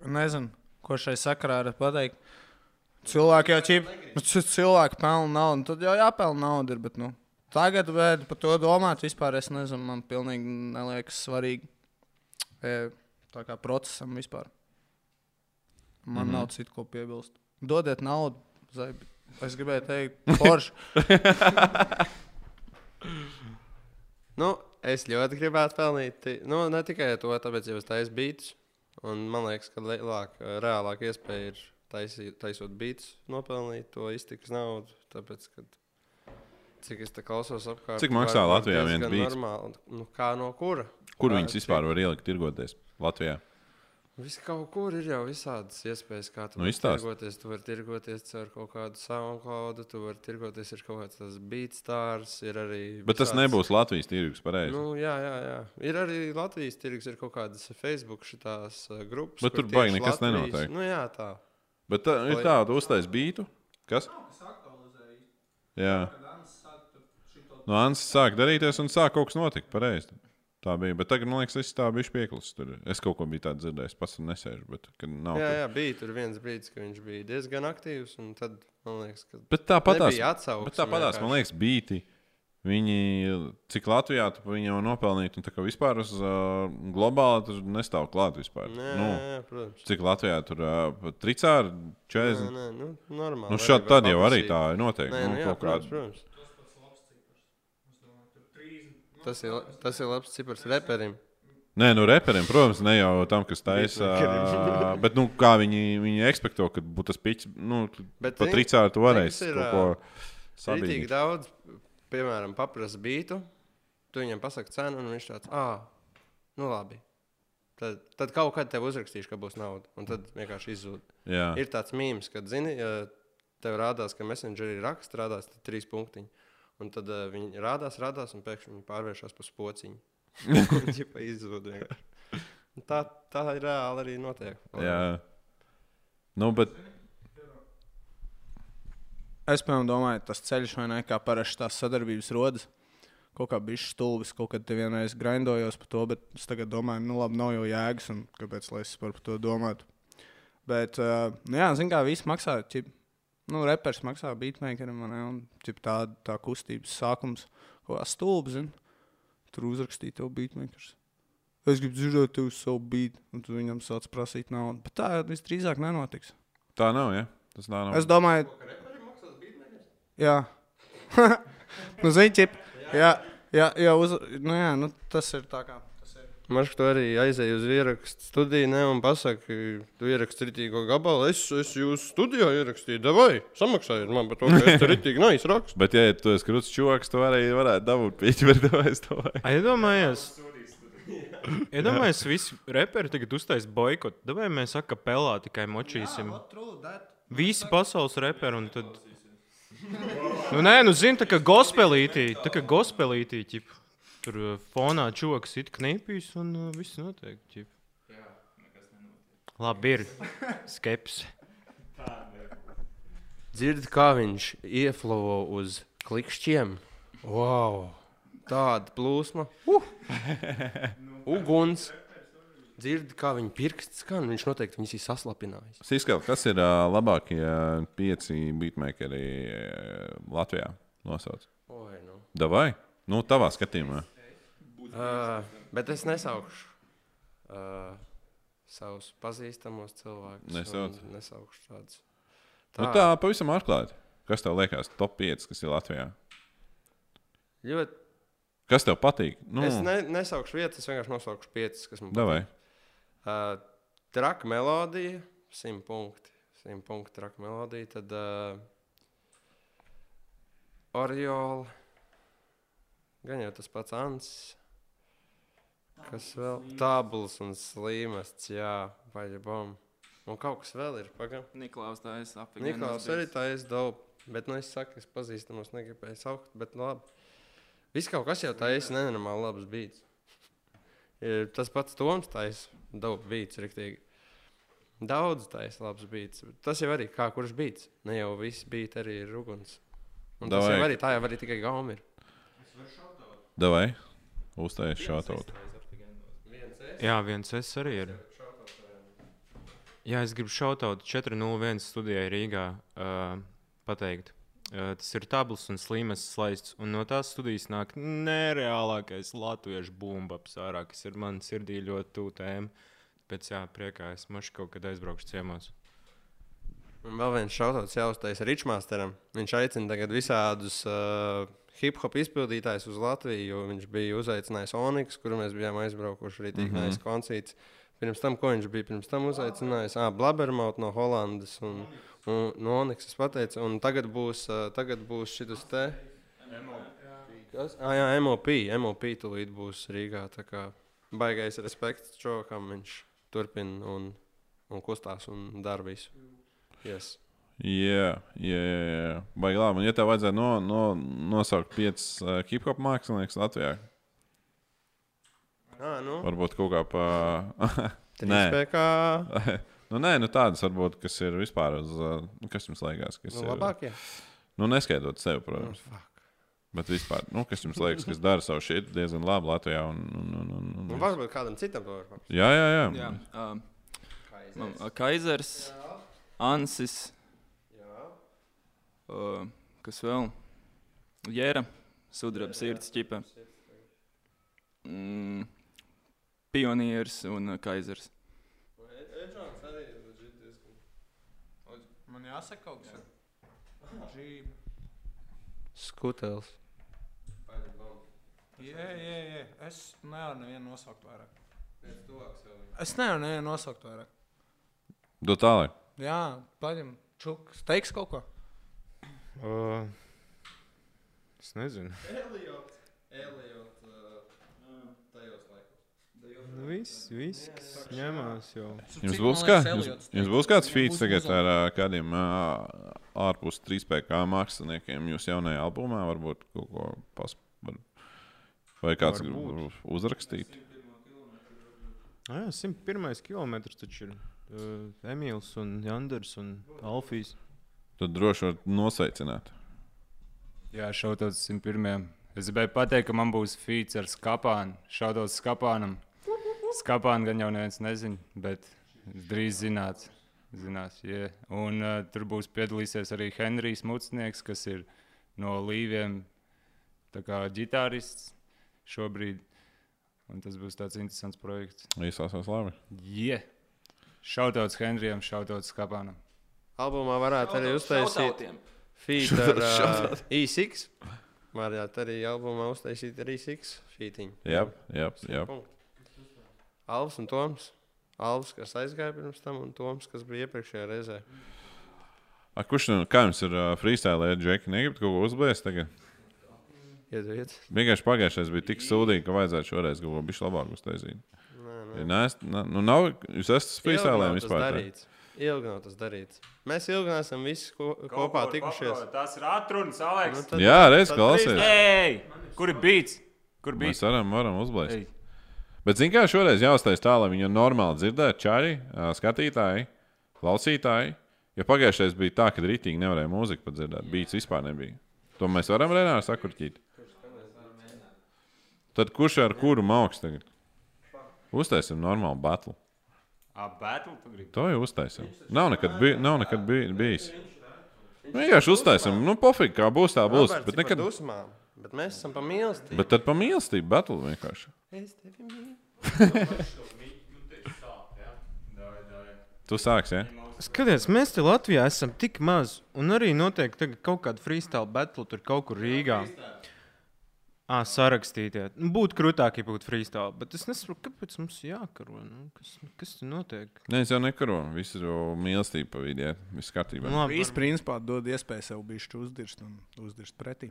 nezinu, ko šai sakarā var pateikt. Cilvēki jau čip, nu, cilvēki pelna naudu, tad jau jāpelna nauda. Ir, bet, nu, tagad vēl par to domāt, vispār es nezinu, man pilnīgi neliekas svarīgi. E, tā kā procesam vispār. Man mm -hmm. nav citu ko piebilst. Dodiet naudu. Zaibi. Es gribēju teikt, forši. Nu, es ļoti gribētu pelnīt. Nu, ne tikai to, tāpēc, ka es taisu beidus. Un man liekas, ka lielāka, reālāka iespēja ir taisīt, taisot beidus, nopelnīt to iztikas naudu. Tāpēc, kad, cik es te klausos apkārt, Cik maksā Latvijā viens beats? normāli. Nu, kā no kura? Kur viņas vispār var ielikt, tirgoties Latvijā? Viss kaut kur ir jau visādas iespējas, kā tu Nu, vari tirgoties. Tu vari tirgoties ar kaut kādu SoundCloud, tu vari tirgoties ar kaut beatstārs. Ir arī. Bet tas visādas- nebūs Latvijas tirgus, pareizi. Nu, jā, jā, jā. Ir arī Latvijas tirgus, ir kaut kādas Facebook šitās, uh, grupas. Bet tur baigi nekas Latvijas- nenotiek. Nu, jā, tā. Bet tā, ir tāda uztais bītu. Kas? Jā. Nu, Ansis sāk darīties un sāk kaut kas notikt. Pareizi. Tā bija. Bet tagad, man liekas, es tā biju pieklis. Tur. Es kaut ko biju tādu dzirdējis. Pats nesēžu. Bet, nav Jā, jā, bija tur viens brīdis, kad viņš bija diezgan aktīvs. un Tad man liekas, ka Bet tāpatās, atsauksme bet tāpatās man liekas, bīti. Viņi, cik Latvijā tu viņi jau nopelnītu, un tā kā vispār uz uh, globāli tur nestāv klāt vispār. Nē, nu, jā, protams. cik Latvijā tur uh, tricāri Nē, 40. nē, nu, normāli. Nu, šādi tad jau arī tā ir noteikti. Nē, nu, nu, jā, protams, protams. Tas ir, tas ir labs cipars reperim. Nē, nu, reperiem, protams, ne jau tam, kas taisa. Bet, nu, kā viņi, viņi ekspektē, ka būtu tas pičs, nu, Bet pat varēsi kas ir, kaut ko Rītīgi sabiedrīt. daudz, piemēram, paprasta bītu. Tu viņam pasaki cenu, un viņš tāds, ah, nu labi. Tad, tad kaut kad tev uzrakstīšu, ka būs nauda. Un tad vienkārši izzūd. Jā, Ir tāds mīmīms, kad, zini, tev rādās, ka messengerī raksts rādās trīs punktiņi. Un tad uh, viņi rādās, rādās, un pēkšņi viņi pārvēršas par pociņu. Viņi pa. Un Tā, tā ir reāli arī notiek. jā. Nu, bet, Es piemēram domāju, tas ceļš vai ne kā parasti tās sadarbības rodas. Kaut kā bija stulbis, kaut kad te vienreiz grindojos par to, bet es tagad domāju, nu labi, nav jau jēgas, un kāpēc lai es par to domātu. Bet, uh, nu jā, zin kā, viss maksā, ķip, nu, repers maksā beatmakerim, vai ne, un ķip, tā, tā kustības sākums, ko stulbi, zin, tur uzrakstīja tev beatmakers. Es gribu dzirdēt tev savu beat, un tu viņam sāc prasīt naudu. Bet tā visdrīzāk nenotiks. tā nav, ja? Tas tā nav. Es domāju, jā, nu, zini, jā, jā, jā, uz, nu, jā nu, tas ir tā kā. Marš, tu arī aizēji uz ierakstu studiju, ne, un pasaki, tu ieraksti rītīgo gabalu. Es, es jūsu studijā ierakstīju, vai samaksājiet man par to, ka es tur rītīgi neizrakstu. Bet, ja tu esi krūts čoks, tu arī varētu dabūt pīķi, bet to es domāju. Ai, Iedomājies, iedomājies visi reperi tagad uztais boikotu. Vai mēs sakām, pelā tikai močīsim? Visi pasaules reperi un tad. Nu, nē, nu, zini, tā kā gospelītī, tā kā gospelītī, ķip. Tur uh, fonā čoks it knipīs un uh, viss notiek, ķip. Labi, ir skepse. Dzirdi, kā viņš ieflovo uz klikšķiem. Wow! Tāda plūsma. Uh! Uguns. Dzirdi, kā viņa pirksts skan. Viņš noteikti viņus ir saslapinājis. Siskal, kas ir uh, labākie pieci beatmakeri uh, Latvijā? Nosauc. Oi, nu. Davai? Nu, tavā skatījumā. Uh, bet es nesaukšu uh, savus pazīstamos cilvēkus. Nesauc? Nesaukšu tādus. Tā. Nu, tā pavisam atklāti. Kas tev liekas, top 5, kas ir Latvijā? Ļoti. Kas tev patīk? Nu, Es ne, nesaukšu vietas, es vienkārši nosaukšu piecas, kas man Davai. Uh, traka melodija, simt punkti. Simt punkti traka melodija. Tad uh, Oriola, gan jau tas pats Ants. Kas vēl? Tābuls un slīmests, jā, vai bom. Un kaut kas vēl ir, pagaidām. Niklaus tā es apvienu. Niklaus arī tā ir daudz. Bet, nu, es saku, es pazīstamos negribēju saukt, bet labi. Viss kaut kas jau tā ir nenormāli labs beats. Ir Tas pats Toms taisa daudz beats, riktīgi. Daudz taisa labs beats. Tas jau arī kā kurš beats. Ne jau viss beats arī ir uguns. Un tas Davai. jau arī tā jau arī tikai gaumi ir. Davai. Uztaisīt šādu. Jā, viens es arī ir. Jā, es gribu šautaut 401 studijai Rīgā uh, pateikt. Uh, tas ir tabls un slīmes slaists, un no tās studijas nāk nereālākais latviešu bumbaps ārā, kas ir man sirdī ļoti tuvu tēma. Pēc jā, priekā es mašu kaut kad aizbraukšu ciemos. Un vēl viens šautauts jāuztais Ričmāsteram. Viņš aicina tagad visādus uh, hip hop izpildītājus uz Latviju, jo viņš bija uzaicinājis Oniks, kuru mēs bijām aizbraukuši arī tīk nais koncerts. Pirms tam, ko viņš bija pirms tam uzaicinājis, ah, Blabermaut no Holandas un, un no Oniks. Es pateicu, un tagad būs, uh, tagad būs šis te. Kas? Ah, jā, MOP. MOP tūlīt būs Rīgā. Tā kā baigais respekts čokam viņš turpina un, un kustās un dara visu. Yes. Jā, jā, jā, jā. Baigi labi. Un, ja tev vajadzētu no, no, nosaukt piecus uh, hip hop māksliniekus Latvijā, Ah, nu. varbūt kaut kā pa. Nē. Trīspēkā. nu, nē, nu tādas varbūt, kas ir vispār uz. Uh, nu, kas jums liekas, kas Nu, ir. labākie. Nu, neskaidrot sevi, protams. Nu, fuck. Bet vispār, nu, kas jums liekas, kas dara savu šeit diezgan labi Latvijā? Un, un, un, un, Nu, un, varbūt kādam citam to var pateikt. jā, jā, jā. Jā, man, uh, Kaisers, Ansis, uh, kas vēl? Jēra, sudraba sirds ķipa. Mm, pionieris un uh, Kaisers. Man jāsaka kaut kas. Džība. Skutels. Jā, jā, jā. Es nevaru nevienu nosaukt vairāk. Es nevaru nevienu nosaukt vairāk. Do tālāk. Jā, paņem čukas. Teiks kaut ko? Uh, es nezinu. Nu, viss, viss, kas ņemās jau. Jums būs, kā, jums, jums būs kāds feats tagad ar ā, kādiem ā, ārpus 3PK māksliniekiem jūsu jaunajā albumā? Varbūt kaut ko pas, var, vai kāds grib uzrakstīt? Jā, 101 km taču ir uh, Emīls un Janders un Alfijas. Tad droši var nosveicināt. Jā, šautos 101. Es gribēju pateikt, ka man būs feats ar skāpānu. Šautos skāpānam. Skāpānu gan jau neviens nezina, bet drīz zināt. Zinās, yeah. Un uh, tur būs piedalīsies arī Henrijs Mucnieks, kas ir no Līviem, ģitārists šobrīd. Un tas būs tāds interesants projekts. Izsāsās labi. Yeah. Šautots Henrijam, šautots Skāpānam. Albumā varētu arī uztaisīt feat ar uh, E6. Varētu arī albumā uztaisīt ar E6 featiņu. Jā, jā, jā. Alvs un Toms. Alvs, kas aizgāja pirms tam, un Toms, kas bija iepriekšējā reizē. A, kurš nu, kā jums ir uh, freestyle, Džeki? Negribat kaut ko uzbēst tagad? Iedodiet. Vienkārši pagājušais bija tik sūdīgi, ka vajadzētu šoreiz kaut ko bišķi labāk uztaisīt. Nē, Ja neesat, ne, nu nav, jūs esat freestyle vispār. tā? Ilgi nav tas darīts. Mēs ilgi neesam visi ko, kopā tikušies. Tas ir atrunis, Nu, Aleks. tad- Jā, reiz klausies. Ei, kur ir bijis? Kur bija? Mēs varam, varam uzblēst. Ei. Bet, zini, kā šoreiz jāuztais tā, lai viņu normāli dzirdētu ā, skatītāji, klausītāji. Jo pagājušajā bija tā, ka rītīgi nevarēja mūziku pat dzirdēt. Beats vispār nebija. To mēs varam Renāri sakurķīt. Tad kurš ar kuru mākslinieks tagad? Uztaisim normālu batlu. Ah, battle tu gribi? To jau uztaisim. Nav nekad, bij, nav nekad bij, bijis. Vienkārši uztaisim. Nu, pofīgi, kā būs, tā būs. Roberts Bet, nekad, dusmām, bet mēs esam pa mīlestību. bet tad pa mīlestību batlu vienkārši. Es tevi mīlu. Tu sāksi, ja? Skaties, mēs te Latvijā esam tik maz, un arī notiek tagad kaut kāda freestyle battle tur kaut kur Rīgā. Ah, sarakstītie. Nu, Būtu krūtāk, ja būtu freestyle, bet es nesaprotu, kāpēc mums jākaro. Nu, kas, kas tur notiek? Nē, es jau nekaro. Viss ir mīlestība pa vidu. Viss kārtībā. Nu, labi, Visi principā dod iespēju sev bišķi uzdirst un uzdirst pretī.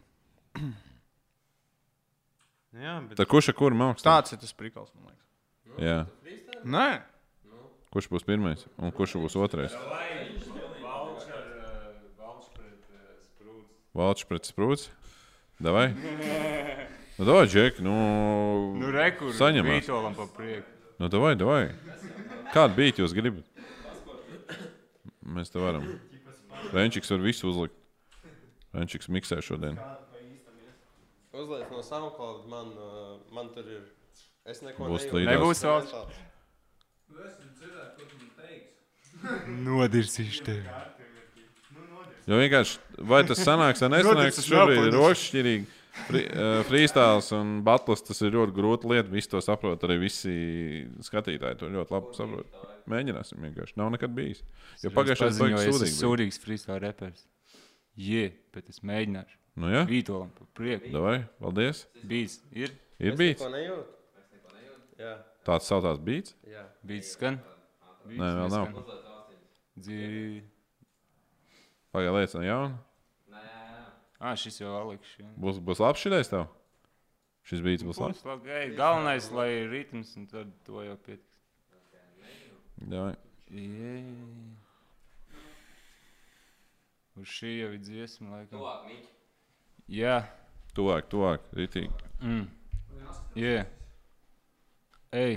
Jā, bet Tad kurš ar kuru mākslinieks? Tāds ir tas prikals, man liekas. Jā. Nē, Kurš būs pirmais un kurš būs otrais? Valčs pret sprūci. Davai. Nu, davai, Džek, nu. Nu, rekur, Saņemās. Vītolam pa prieku. Nu, davai, davai. Kādu bīti jūs gribat? Mēs te varam. Renčiks var visu uzlikt. Renčiks miksē šodien. Uzliek no SoundCloud, man, uh, man tur ir. Es neko Būs līdās. Nebūs valsts. Nodirsīšu tevi. Jo vienkārši, vai tas sanāks, vai nesanāks, šobrīd ir rošķirīgi. Free, uh, freestyles un battles tas ir ļoti grūti lieta. Visi to saprot, arī visi skatītāji to ļoti labi saprot. Mēģināsim vienkārši. Nav nekad bijis. Jo pagājušajā gadā bija bija. sūdīgs freestyle reperis. Jē, bet es mēģināšu. Nu, jā, Vītolam pa prieku. davai, paldies. Bijis, ir, Ir bijis. Ko nejūtu? Jā, Tāds saucās beats. jā. bijis skan. Bijis, Nē, vēl nav. Dzī... Pagaidā lietas no jauna. Ah, šis jau jā. Būs, būs labs šis tev. Šis beats būs labs. Labi, ej, Galvenais, lai ir ritms, un tad to jau pietiks. Davai. Jē. Uz šī jau ir dziesma, laikam. Jā. Tuvāk, tuvāk, ritīgi. Mm. Yeah. Ej,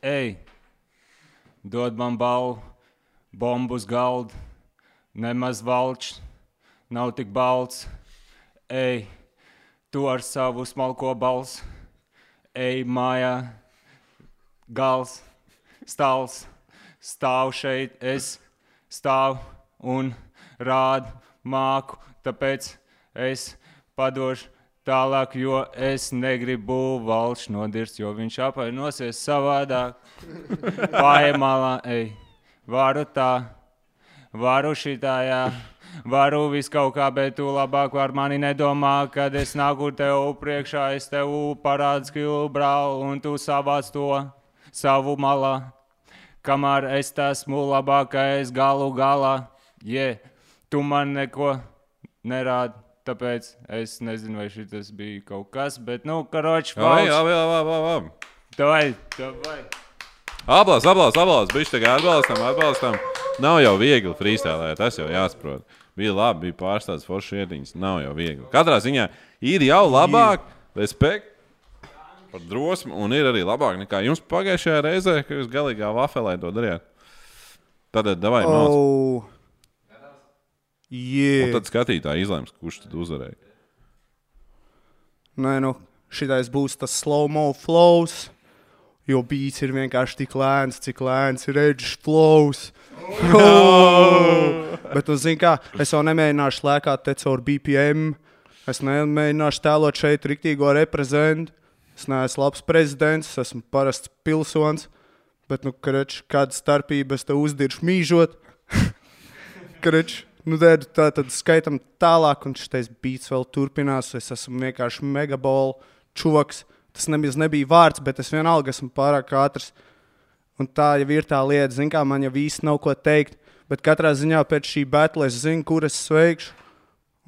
ej, dod man balvu, bombu uz galda, nemaz valčs, nav tik balts. Ej, tu ar savu smalko balsi, ej mājā, gals, stāvs, stāv šeit, es stāvu un rādu māku, tāpēc es padošu tālāk, jo es negribu valsts nodirst, jo viņš apvainosies savādāk. Pārējā ej, varu tā, varu šitā, jā. Varu visu kaut kā, bet tu labāk par mani nedomā, kad es nāku tev priekšā, es tev parādu skilu brāli, un tu savāc to savu malā. Kamēr es esmu labākais galu galā, yeah, tu man neko nerādi. Tāpēc es nezinu, vai šis bija kaut kas, bet, nu, karoči, Labi, valsts. labi, labi, labi, labi. Davai, davai. Aplausos, aplausos, aplausos. Viņš tagad atbalstam, atbalstam. Nav jau viegli freestylēt, tas jau jāsaprot. Bija labi, bija pārstāsts foršas iediņas. Nav jau viegli. Katrā ziņā ir jau labāk, respekt par drosmi, un ir arī labāk nekā jums pagājušajā reizē, kad jūs galīgā vafelē to darījāt. Tad, davai, oh. Un Yeah. tad skatītāji izlems, kurš tad uzvarēja. Nē, nu, šitais būs tas slow-mo flows. Jo beats ir vienkārši tik lēns, cik lēns ir edge flows. Oh! Bet, nu, zini, kā es jau nemēģināšu lēkāt te caur BPM. Es nemēģināšu tēlot šeit rīktīgo reprezentu. Es neesmu labs prezidents, es esmu parasts pilsonis. Bet, nu, kareč, kāda starpība es te uzdiršu mīžot? Kareč, nu, dēļ, tā tad skaitam tālāk, un šis beats vēl turpinās. Es esmu vienkārši megabola čuvaks. Tas nebija, nebija vārds, bet es vienalga esmu pārāk ātrs. Un tā jau ir tā lieta, zin, kā man jau īsti nav ko teikt. Bet katrā ziņā pēc šī battle es zinu, kur es sveikšu.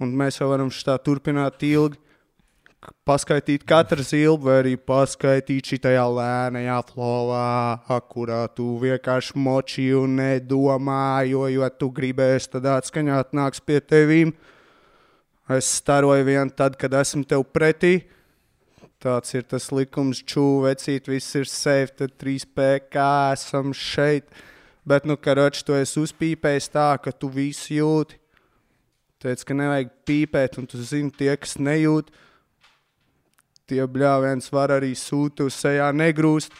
Un mēs jau varam tā turpināt ilgi. Paskaidīt katru zilbu, vai arī paskaidīt šajā lēnajā flowā, kurā tu vienkārši moči un nedomā, jo, jo tu gribēsi tad atskaņā atnāks pie tevīm. Es staroju vien tad, kad esmu tev pretī. Tāds ir tas likums, čūvecīt, viss ir safe, tad 3P, kā esam šeit. Bet, nu, karoči, tu esi uzpīpējis tā, ka tu visu jūti. Teic, ka nevajag pīpēt, un tu zini, tie, kas nejūt, tie bļāviens var arī sūtu uz sejā negrūst.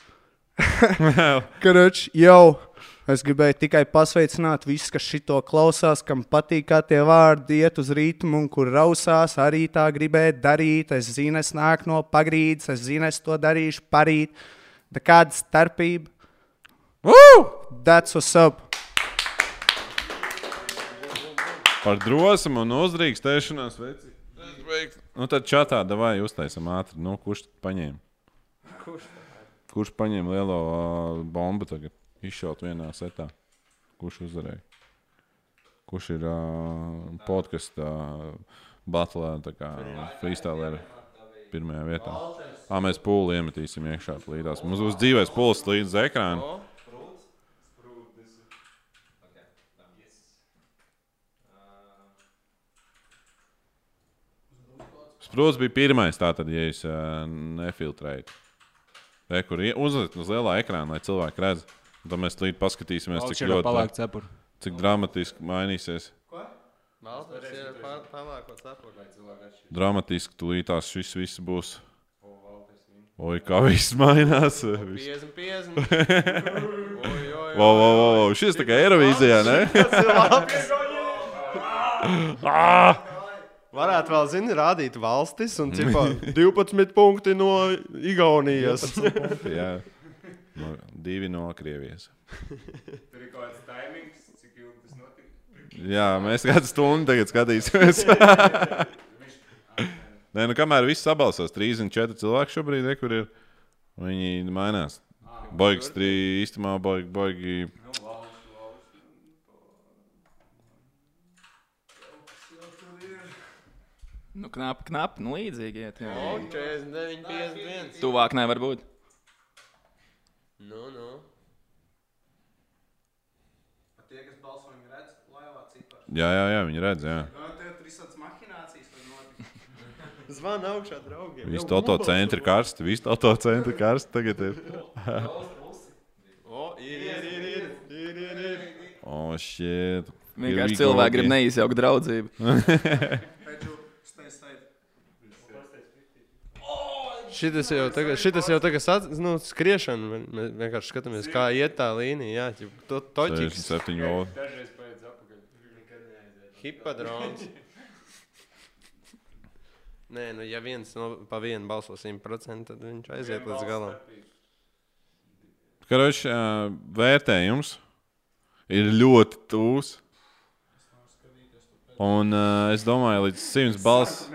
Karoči, jau. Es gribēju tikai pasveicināt visus, kas šito klausās, kam patīk, kā tie vārdi iet uz rītumu, un kur rausās, arī tā gribēja darīt. Es zinu, es nāku no pagrīdes, es zinu, es to darīšu parīt. Da kāda starpība? Woo! That's what's up! Par drosmu un uzdrīkstēšanos. veci. Nu, tad čatā vai uztaisam ātri. Nu, kurš paņēma? Kurš? Kurš paņēma lielo uh, bombu tagad? Izšaut vienā setā. Kurš uzvarēja? Kurš ir uh, podkāstā batlā, tā kā freestyle pirmajā vietā? Ā, mēs pūli iemetīsim iekšā līdās. Mums būs dzīves pūlis līdz ekrānam. Sprūds bija pirmais, tātad, ja es uh, nefiltrēju. Re, kur uzlikt uz lielā ekrāna, lai cilvēki redz. Tad mēs līdz paskatīsimies, cik ļoti palāk cepuri. cik dramatiski mainīsies. Valters ir pa- pavākots apakaļ. Dramatiski tulītās šis viss būs. Oi, kā viss mainās. Viss. 50, 50. Oi, oi, oi. Šis tā kā Eirovīzijā, ne? Varētu vēl, zini, rādīt valstis un cipā 12 punkti no Igaunijas. Jā. No, divi no Krievijas. Tur ir kaut kāds taimings, cik ilgi tas notika. Jā, mēs kādu stundu tagad skatīsimies. Nē, nu kamēr viss sabalsos, 34 cilvēki šobrīd ir, kur ir. Viņi mainās. Boigas trīs, īstenībā boigi, boigi. Nu, knapi, knapi, nu līdzīgi iet. Jā. O, 49, 51. Tuvāk nevar būt. Nu, nu. Tie, kas balso, viņi redz, laivā cipars. Jā, jā, jā, viņi redz, jā. Nu, tie tur visādas mahinācijas var notikt. Zvana augšā draugiem. Visi tauto centri karsti, visi tauto centri karsti tagad ir. O, ir, ir, ir, ir, ir, ir, ir. O, šķiet. Vienkārši cilvēki grib neizjaukt draudzību. Šitas jau tagad, šitas jau tagad sac, nu, skriešana. Mēs vienkārši skatāmies, kā iet tā līnija. Jā, ķip, to toķis. 67 voli. Dažreiz pēc apakaļ. Hipadrons. Nē, nu, ja viens no pa vienu balso 100%, tad viņš aiziet līdz galam. Karoči, vērtējums ir ļoti tūs. Un uh, es domāju, līdz 100 balss.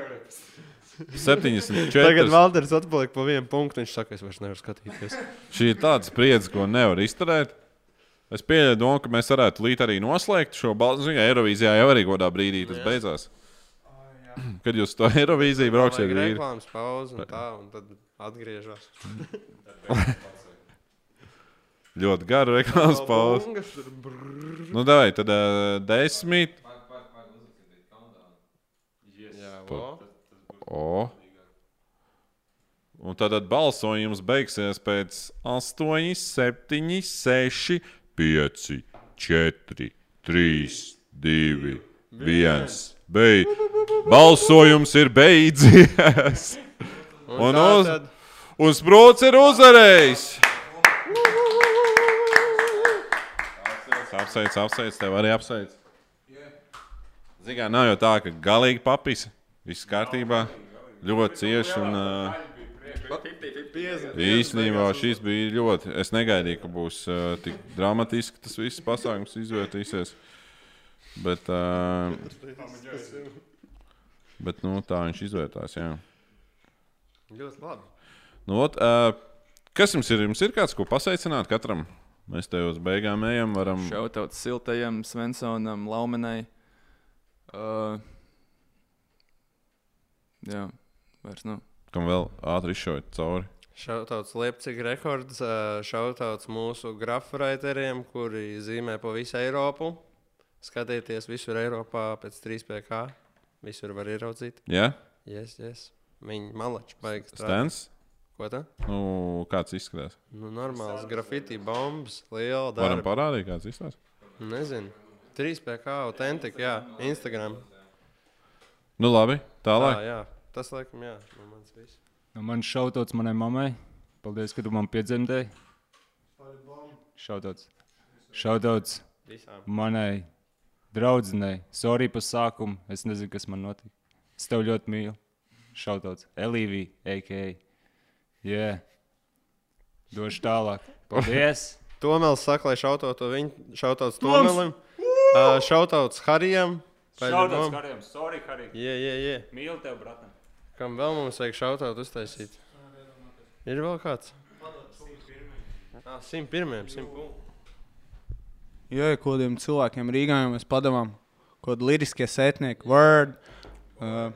74. Tagad Valders atpaliek pa vienu punktu. Viņš saka, es vairs nevaru skatīties. Šī ir tāda spriedze, ko nevar izturēt. Es pieļauju, domu, ka mēs varētu līdz arī noslēgt šo ka Eirovīzijā jau arī godā brīdī tas beidzās. Kad jūs to Eirovīziju brauksiet, Vajag vīri? reklāmas pauzi un tā, un tad atgriežas. Ļoti garu reklāmas brrr. Nu, davai, tad uh, desmit. Jā. O. Un tad balsojums beigsies pēc 8, 7, 6, 5, 4, 3, 2, 1. Beig... Balsojums ir beidzies! Un uz- Un sprūts ir uzvarējis! Apsveic, apsveic, tev arī apsveic. Zinām, nav jau tā, ka galīgi papis, viss kārtībā, ļoti cieši. Un, uh, īstenībā šis bija ļoti. Es negaidīju, ka būs uh, tik dramatiski tas viss pasākums izvērtīsies. Bet, uh, bet nu, tā viņš izvērtās. Jā. Ļoti labi. Nu, ot, uh, kas jums ir? Jums ir kāds, ko pasveicināt katram? Mēs te uz beigām ejam, varam. Šautauts Siltajam, Svensonam, Laumenai. Uh, jā, vairs nav. Kam vēl ātri izšaut cauri? Šautauts Liepcīgi rekords, šautauts mūsu grafraiteriem, kuri zīmē pa visu Eiropu. Skatieties visur Eiropā pēc 3PK. Visur var ieraudzīt. Jā, Yes, yes. Viņi malači baigas. Stens. Ko tā? Nu, kāds izskatās? Nu, normāls grafiti bombas, liela Varam darba. parādīt, kāds izskatās. Nezinu. 3PK autentika, jā, Instagram. Nu, labi, tālāk. Tā, jā, tas laikam, jā, no mans viss. No manis šautauts manai mammai. Paldies, ka tu man piedzemdēji. Šautauts Visām. manai draudzenei. Sorry par sākumu. Es nezinu, kas man notika. Es tev ļoti mīlu. Šautauts. Elīvija, a.k.a. Jā. Došu tālāk. Paldies! Tomēls saka, lai šautot to viņu, šautots Tomelim. Uh, šautots Harijam. Šautauts Harijam. Sorry, Harij. Jā, jā, jā. Mīlu tev, bratam. Kam vēl mums vajag šautot uztaisīt? Ir vēl kāds? Ah, 101. 100. Jā, kādiem cilvēkiem Rīgā jau mēs padavām kaut kādu liriskie sētnieki, word, uh,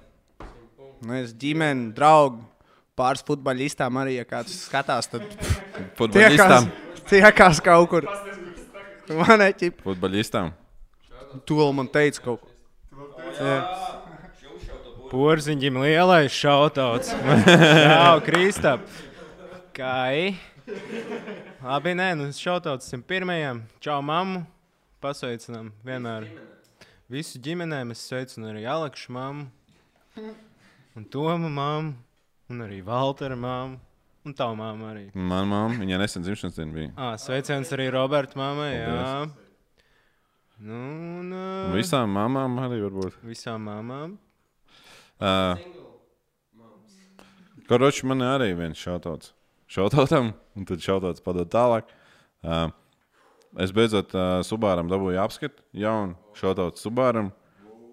nezinu, ģimeni, draugu. Pāris futboļistām arī, ja kāds skatās, tad Futbolistām. tiekās kaut kur. Man neķip, Futbolistām. tu vēl man teici kaut ko. Jā. Porziņģim lielais šautauts. Jā, Kristap. Kai. Labi, nē, nu šautauts 101. Čau, mammu. Pasveicinām vienmēr. Visu ģimenēm es sveicinu arī Alekšu mammu. Un Tomu mammu. Un arī Valtera mammu. Un tavu mammu arī. Man mamma, viņa nesen dzimšanas diena bija. Ah, sveiciens arī Roberta mammai. Jā. Nu, un, uh, visām mamām arī varbūt. visām mamām. Uh, Koroči man arī viens šautauts. Šautautam, un tad šautauts padod tālāk. Uh, es beidzot uh, Subāram dabūju apskatu, jaunu šautauts Subāram.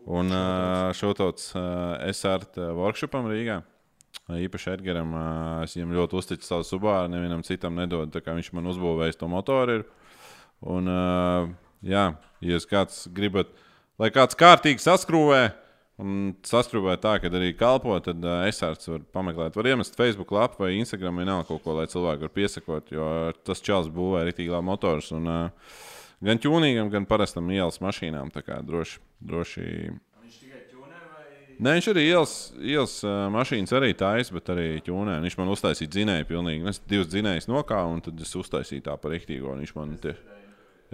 Un uh, šautauts uh, SRT workshopam Rīgā. Uh, Īpaši Edgars. Uh, es viņam ļoti uzticu savu subāru, nevienam citam nedod. Viņš man uzbūvējis to motoru. Un, uh, jā, ja kāds gribat, lai kāds kārtīgi saskrūvē, un saskrūvē tā, ka arī kalpo, tad uh, es arī varu pameklēt. Var iemest Facebook lapu vai Instagram vai nav kaut ko, lai cilvēki var piesakot, jo tas čels būvē rītīgi labi motors. Un, uh, gan ķūnīgam, gan parastam ielas mašīnām. Tā kā droši. droši Nē, viņš arī ielas, ielas uh, mašīnas arī taisa, bet arī ķūnē. Viņš man uztaisīja dzinēju, pilnīgi. Nu, Es divas dzinējas nokāpu, un tad es uztaisīju tā par rīktīgo. un Viņš man tie,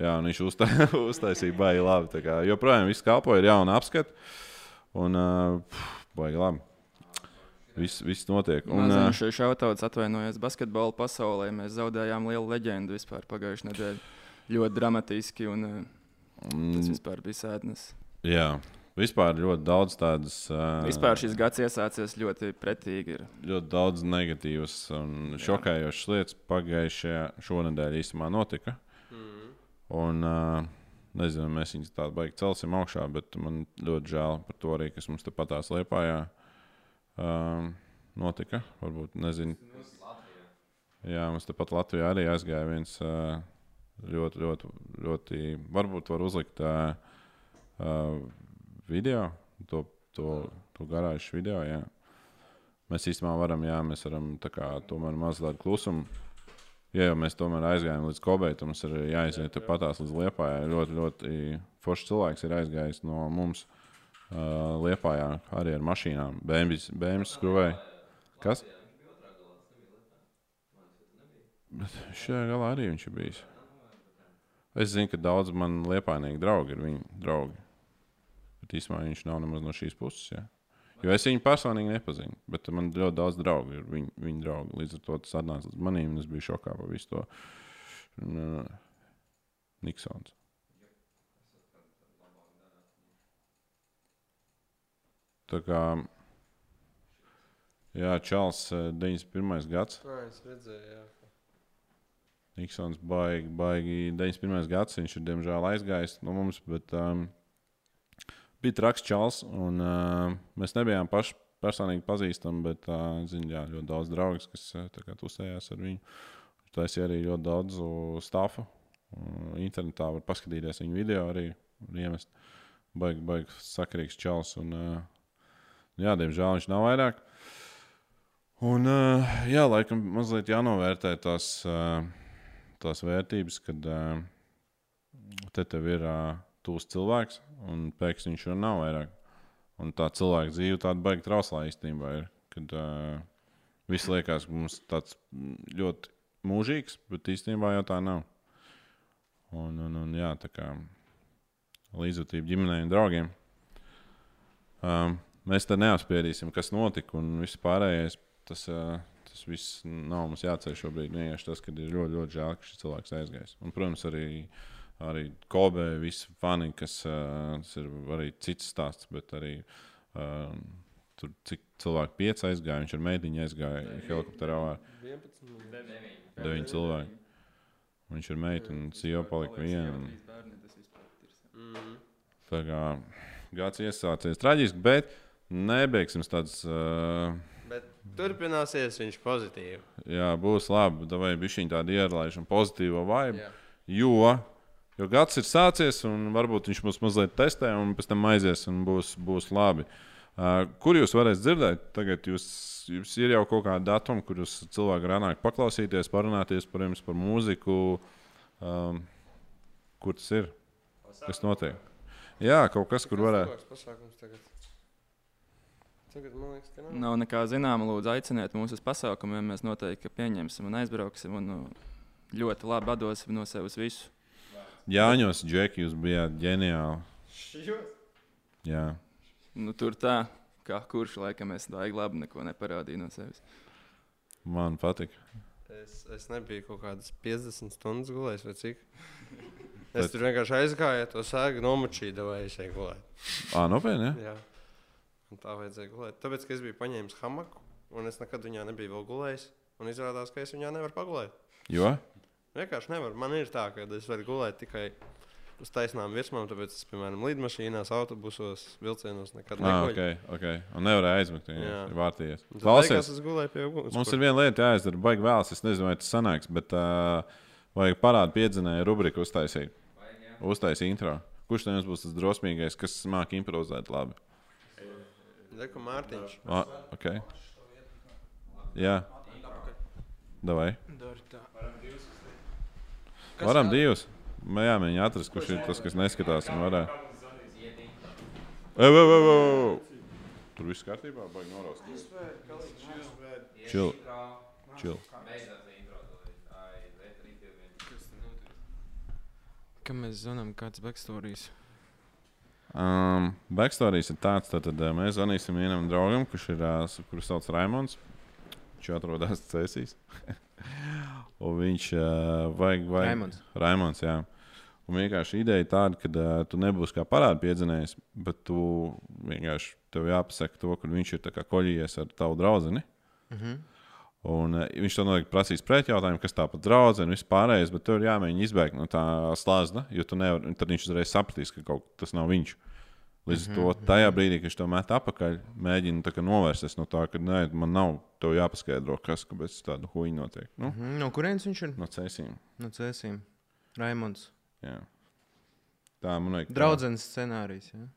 jā, viņš uzta, uztaisīja baigi labi. Joprojām viss kalpo, ir jauna apskata. Un uh, baigi labi. Viss, viss notiek. Un, Un, uh, Šis šautauts atvainojas basketbola pasaulē. Mēs zaudējām lielu leģendu vispār pagājušajā nedēļā. Ļoti dramatiski, un tas mm, vispār bija sēdnes. jā, vispār ļoti daudz tādas. Uh, Vispār šis gads iesācies ļoti pretīgi. Ir. ļoti daudz negatīvas un šokējošas lietas pagājušajā šonadēļ īstenībā notika. Un, uh, nezinu, mēs viņus tādu baigi celsim augšā, bet man ļoti žēl par to arī, kas mums te patās liepājā um, notika. Varbūt, nezinu. Jā, mums tepat Latvijā arī aizgāja viens uh, ļoti, ļoti, ļoti, varbūt var uzlikt uh, video, to, to, to garāžu video. Jā. Mēs īstenībā varam, jā, mēs varam tā kā tomēr mazliet klusumu. Ja jau mēs tomēr aizgājām līdz Kobai, tad mums ir jāiziet patās līdz Liepājai. Ļoti, ļoti foršs cilvēks ir aizgājis no mums uh, Liepājā arī ar mašīnām. BMW skruvēja. Kas? Bet šajā galā arī viņš ir bijis. Es zinu, ka daudz man liepainieki draugi ir viņa draugi. Bet īstenībā viņš nav nemaz no šīs puses. Ja? Jo es viņu personīgi nepazinu, bet man ļoti daudz draugu ir viņa, viņa draugi. Līdz ar to tas atnāca līdz manim, un es biju šokā par visu to. Uh, Niksons. Tā kā Jā, Čāls, uh, 91. gads. Nē, es redzēju, jā. Niksons baigi, baigi 91. gads. Viņš ir diemžēl aizgājis no mums, bet um, bija traks čels. Un, uh, mēs nebijām paši personīgi pazīstami, bet uh, zin, jā, ļoti daudz draugu, kas uh, kā tusējās ar viņu. Viņš taisīja arī ļoti daudz stāfu. Uh, internetā var paskatīties viņa video arī un iemest. Baigi, baigi sakarīgs čels. Un, uh, jā, diemžēl viņš nav vairāk. Un, uh, jā, laikam mazliet jānovērtē tās, uh, tās vērtības, kad uh, te tev ir uh, tūs cilvēks, un pēkšņi viņš jau nav vairāk. Un tā cilvēka dzīve tāda baigta trauslā īstenībā ir. Kad uh, Viss liekas, ka mums tāds ļoti mūžīgs, bet īstenībā jau tā nav. Un, un, un jā, tā kā līdzjūtība ģimenei un draugiem. Um, mēs te neapspriedīsim, kas notika un viss pārējais. Tas, uh, tas viss nav mums jāceļ šobrīd. Vienkārši tas, ka ir ļoti, ļoti žēl, ka šis cilvēks aizgājis. Un, protams, arī, arī Kobe, visi fani, kas uh, ir arī cits stāsts, bet arī uh, tur cik cilvēki pieci aizgāja. Viņš ar meitiņu aizgāja helikopterā ar 11. deviņu cilvēku. Viņš ar meitu un sievu palika viena. un-. Tā kā gads iesācies traģiski, bet nebeigsim tāds. Uh, Bet turpināsies viņš pozitīvi. jā, būs labi. Vai bija šī tāda ierlaišana, pozitīva vai? Jā. Jo, jo gads ir sācies, un varbūt viņš mums mazliet testē, un pēc tam aizies, un būs, būs labi. Uh, kur jūs varēsiet dzirdēt? Tagad jūs, jums ir jau kaut kāda datuma, kur jūs cilvēki var nākt paklausīties, parunāties par jums, par mūziku. Um, kur tas ir? Kas notiek? Jā, kaut kas, kur varētu. Tagad? Liekas, ka nav. Nav nekā zināma, lūdzu, aiciniet mūs uz pasākumiem. Mēs noteikti pieņemsim un aizbrauksim. Un, nu, ļoti labi atdosim no sevis visu. Jāņos, Džeki, jūs bijāt ģeniāli. Šajos? Jā. Nu, tur tā, kā kurš laikam es tā labi neko neparādīju no sevis. Man patīk. Es, es nebiju kaut kādas 50 stundas gulējis vai cik. Bet- Es tur vienkārši aizgāju, to sēgu nomačīju, vai es eju gulēt. Ah, nopietni. Jā. Un tā vajadzēja gulēt. Tāpēc, ka es biju paņēmis hamaku, un es nekad viņā nebiju vēl gulējis. Un izrādās, ka es viņā nevaru pagulēt. Jo? Vienkārši nevaru. Man ir tā, ka es varu gulēt tikai uz taisnām virsmām, tāpēc es, piemēram, lidmašīnās, autobusos, vilcienos nekad Ah, neguļu. ok, ok. Un nevarēja aizmigt. Jā. Jā, vārtījies. Klausies, es gulēju pie uguns. mums ir viena lieta jāizdara. Baigi vēlas. Es nezinu, vai tas sanāks, bet uh, vajag parādīt piedzinēju rubriku uztaisīt. Uztaisīt intro. Kurš no jums būs tas drosmīgais, kas māca improvizēt labi? Deku Mārtiņš. Ah, ok. Jā. Davai. Varam divus. Mē, Jā, mēģināt atrast, kurš ir tas, kas neskatās. un Varē. Ei, ei, ei, ei! Tur viss kārtībā, baigi noraust. Čil. Čil. Kā mēs zinām, kāds backstories? Um, backstories ir tāds, tad mēs zvanīsim vienam draugam, kurš ir, uh, kuru sauc Raimons. Viņš atrodas Cēsīs. Un viņš uh, vajag, vajag... Raimonds. Raimons, jā. Un vienkārši ideja tāda, ka uh, tu nebūsi kā parāda piedzinējs, bet tu vienkārši tev jāpasaka to, ka viņš ir koļījies ar tavu draugu. Mhm. Un uh, viņš to noteikti prasīs pretjautājumu, kas tā par draugu un vispārējais, bet tev ir jāmēģina izbēgt no tā slāzda, jo tu nevari, tad viņš uzreiz sapratīs, ka kaut tas nav viņš. Līdz ar to tajā brīdī, kad viņš to met atpakaļ, mēģina tā novērsties no tā, ka nē, man nav tev jāpaskaidro, kas kāpēc tāda huīņa notiek. Nu, Mhm. No kurienes viņš ir? no cēsīm. No cēsīm. Raimonds. Jā. Tā man vajag. Draudzens scenārijs. Ja?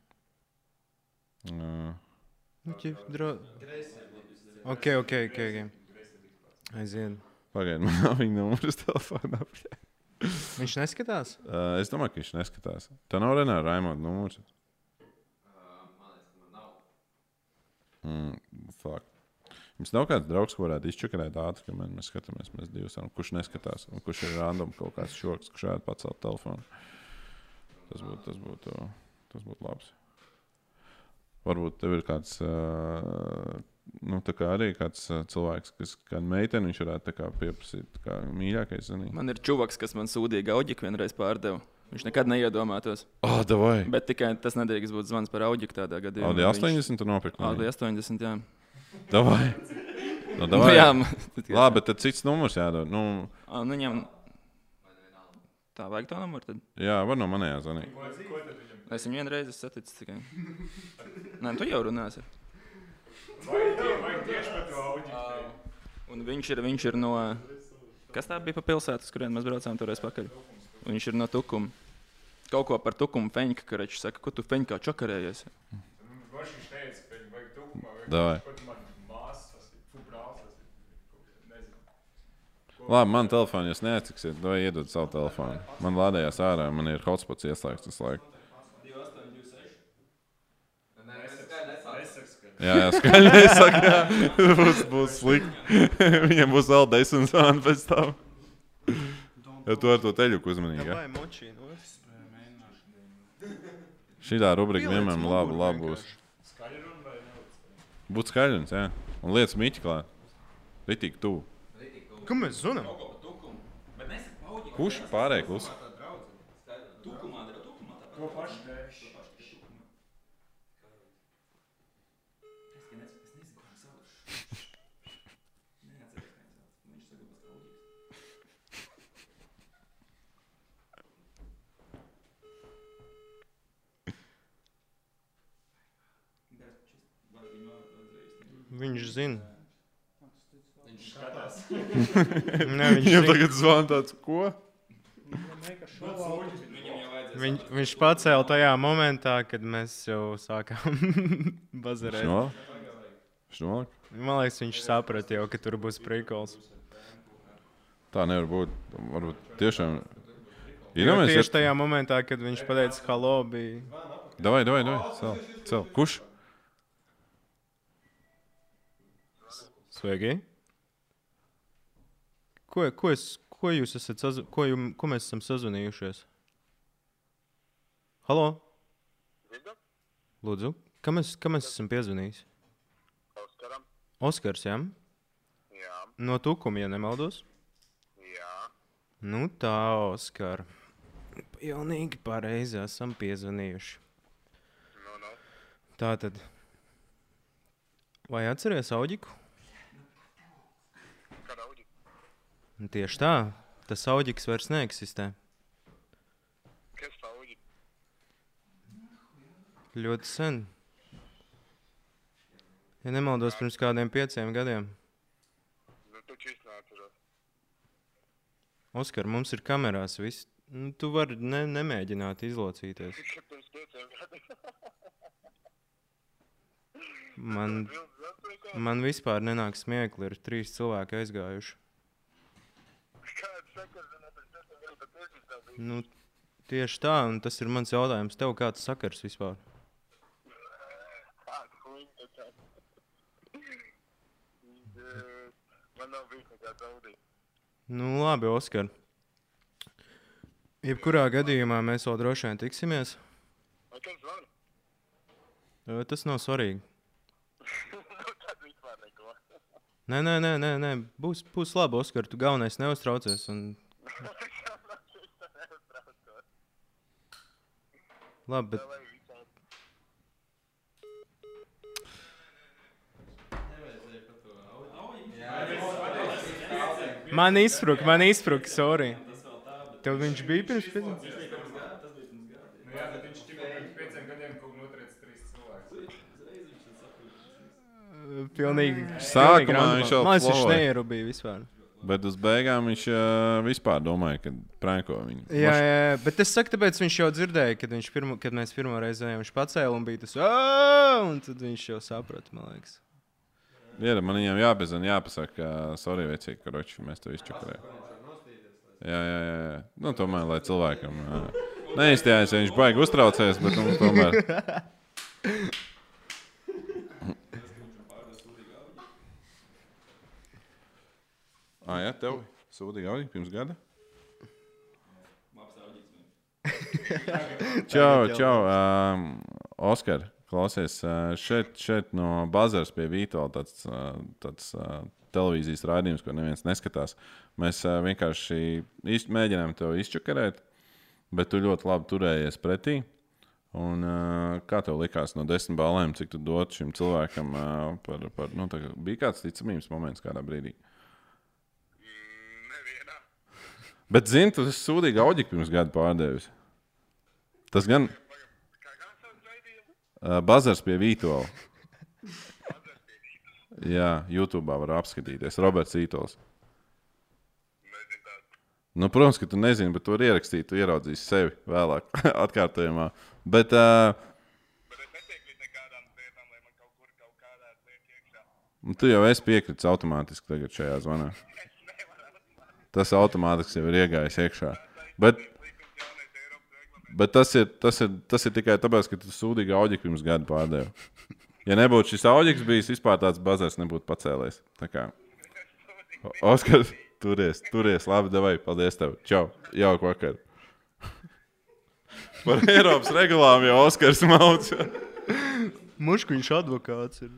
Uh, Nu, ķip, dra... Ok, ok, ok. okay. Aiziet. Pagaidiet, man nav viņa numurs telefonā. Viņš neskatās. Uh, es domāju, ka viņš neskatās. Tā nav Renāra Raimonda numurs. Mm, fuck. Jums nav kāds draugs, ko varētu izčakarēt ātri, kad mēs skatāmies, mēs divi esam, kurš neskatās, un kurš ir random kaut kāds šoks, kurš varētu pacelt telefonu. Tas būtu, tas būtu, tas būtu labs. Varbūt tev ir kāds, nu, tā kā arī kāds cilvēks, kas kādu meiteni viņš varētu tā kā pieprasīt, kā mīļākais. Zinī. Man ir čuvaks, kas man sūdīja auģiku vienreiz pārdeva. Viņš nekad neiedomātos. Oh, davai! Bet tikai tas nedrīkst būt zvans par auģiku tādā gadījumā. Audi 80 tu nopirki? no Audi viņa? 80, jā. Davai! Nu, Nu, davai. jā, Labi, bet tad cits numurs jādod. Nu, Ā, Nu, viņam... Tā vajag to numuru. Tad. jā, var no manējā zvanīt. Es viņu vienreiz esmu saticis tikai. Nē, tu jau runāsi. Un viņš ir, viņš ir no. Kas tā bija pa pilsētu, uz kurien mēs braucām toreiz pakaļ? Un Viņš ir no Tukuma. Kaut ko par Tukumu feņķa, ka viņš saka, ko tu feņķā čakarējies. Davai. Labi, man telefonu jūs neatsiksiet, vai iedod savu telefonu. Man lādējās ārā, man ir hotspots ieslēgts tas laiks. Jā, jā skaļi nesaka. jā. būs, būs slikti. Viņam būs vēl desmit zvani pēc tam. Ja tu ar to teļuku uzmanīgi. Vai močī, nu? Šitā rubrika vienmēr labi, labi būs. Būt skaļums, jā. Un lietas mīķi klāt. Ritīgi tuvu. Ko mēs zinām? Kurš pārējai klus? Viņš zina. Nē, viņš, Viņam tagad zvana tāds, ko? Viņ, viņš pacēla tajā momentā, kad mēs jau sākām bazarēt. Šo? Šo? Man liekas, viņš saprata jau, ka tur būs prikols. Tā nevar būt. Varbūt tiešām. Mēs tieši tajā momentā, kad viņš pateica, halo, bija. Davai, davai, davai. Cel, cel. Kurš? Sveiki! Ko, ko, es, ko jūs esat, ko, jum, ko mēs esam sazvanījušies? Halo! Lūdzu, kam es, kam es esmu piezvanījis? Oskaram? Oskars, jā? Jā, No Tukuma, ja nemaldos. jā. Nu tā, Oskar. Pilnīgi pareizi esam piezvanījuši. Nu, nu. Tā tad. Vai atceries auģiku? Kāda auģi? Un Tieši tā, tas auģiks vairs neeksistē. Kas tā auģi? Ļoti sen. Ja nemaldos, pirms kādiem pieciem gadiem. Nu. Oskar, mums ir kamerās viss. Nu, tu vari ne, nemēģināt izlocīties. Man, man vispār nenāk smiekli, ir trīs cilvēki aizgājuši. Kāds sakars, zināt, pirms pieciem gadiem, bet es tā biju. Nu, tieši tā, un tas ir mans jautājums. Tev kāds sakars vispār? Nu, labi, Oskar. Jebkurā gadījumā mēs vēl droši vien tiksimies. Tas nav svarīgi. nu, tad vispār neko. Nē, nē, nē, nē, nē. Būs, būs labi, Oskar. Tu galvenais neuztraucies. Un... Labi, bet man izspruka, man izspruka, sorry. Tev viņš bija pirms pieciem? Nu, jā, bet viņš tikko pirms pieciem gadiem kaut ko notriec trīs cilvēkus. Pilnīgi. Sākumā viņš jau viņš flowoja. neierūpīja vispār. Bet uz beigām viņš uh, vispār domāja, ka pranko viņu. Jā, jā, jā, bet es saku, tāpēc viņš jau dzirdēja, kad, viņš pirmo, kad mēs pirmo reizi ejam, viņš pacēla un bija tas, un tad viņš jau saprata, man liekas. Jā, man viņam jābezina, jāpasaka, ka sorry, vecīgi, ka roči, mēs to izčakarējām. Jā, jā, jā. Nu, tomēr, lai cilvēkam uh, neizstājās, ja viņš baigi uztraucies, bet nu, tomēr. Ah, jā, tev sūdīgi augi pirms gada. Čau, čau, um, Oskar, klausies, uh, šeit, šeit no Bazars pie Vītola tāds, uh, tāds uh, televīzijas rādījums, ko neviens neskatās. Mēs uh, vienkārši mēģinām tev izčakarēt, bet tu ļoti labi turējies pretī. Un, uh, kā tev likās no desmit balēm, cik tu dod šim cilvēkam? Uh, par, par, nu, tā, kā- bija kāds ticamības moments kādā brīdī. Mm, Bet, zini, tu esi sūdīgi auģi pirms gada pārdevis. Tas gan bazars pie Vītola. Jā, YouTube var apskatīties. Roberts Ītols. Nezinu tādu. Nu, protams, ka tu nezini, bet tu vari ierakstīt, tu ieraudzīsi sevi vēlāk, atkārtojumā. Bet, uh, Bet lietām, lai man kaut kur kaut nu, tu jau esi piekritis automātiski tagad šajā zvanā. Tas automātiski jau ir iegājis iekšā. Bet, bet tas, ir, tas, ir, tas ir tikai tāpēc, ka tu sūdīgi auģi pirms gada pārdevi. Ja nebūtu šis auģis bijis, vispār tāds bazars nebūtu pacēlies. Tā kā. O- Oskars, turies, turies, labi, devai, paldies tev. Čau, jauku vakaru. Par Eiropas regulām jau Oskars mauc. Muškuņš advokāts ir.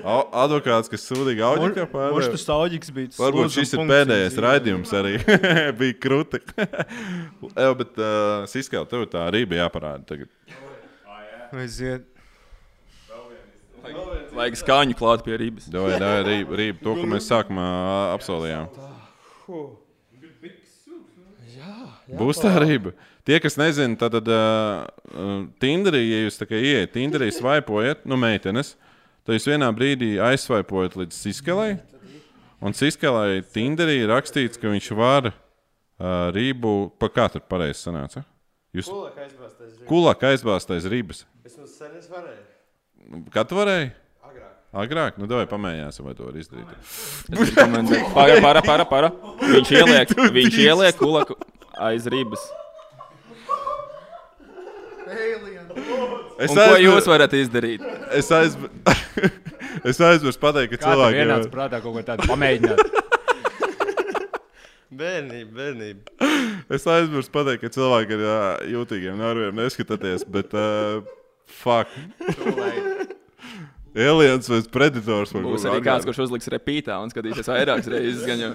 Advokāts, kas sūdīgi auģi kā Viņš pārējais. tas auģis bija. Varbūt šis ir pēdējais raidījums arī. bija krūti. Jā, bet uh, Siskēl, tev tā arī bija jāparāda tagad. Aiziet. Vajag skaņu klāt pie rības. Davai, davai, rīb, rīb, to, ko mēs sākumā apsolījām. Būs tā rība. Tie, kas nezina, tad uh, uh, Tinderī, ja jūs tā kā ieiet, Tinderī svaipojat, nu, meitenes, tad jūs vienā brīdī aizsvaipojat līdz Siskelai. Un Siskelai Tinderī ir rakstīts, ka viņš var uh, rību pa katru pareizi sanāca. Jūs kulāk aizbāztais rības. Es nu sen es varēju. Kad tu varēji? Agrāk. Agrāk, nu, vai pamēģināsim, vai to var izdarīt. Para, para, para, para. Viņš ieliek, viņš ieliek kulaku aiz rības. Es Un ko jūs varat izdarīt? Es, aiz... es aizmirsu pateikt, ka Kā tev cilvēki ienāca prātā kaut ko tādu pamēģināt? Bērnība, bērnība. Es aizmirsu pateikt, ka cilvēki ar ā, jūtīgiem nerviem neskatāties, bet uh, fuck. Aliens vai predators vai Būs arī kā kāds, kurš uzliks repītā un skatīsies vairākas reizes. Jau.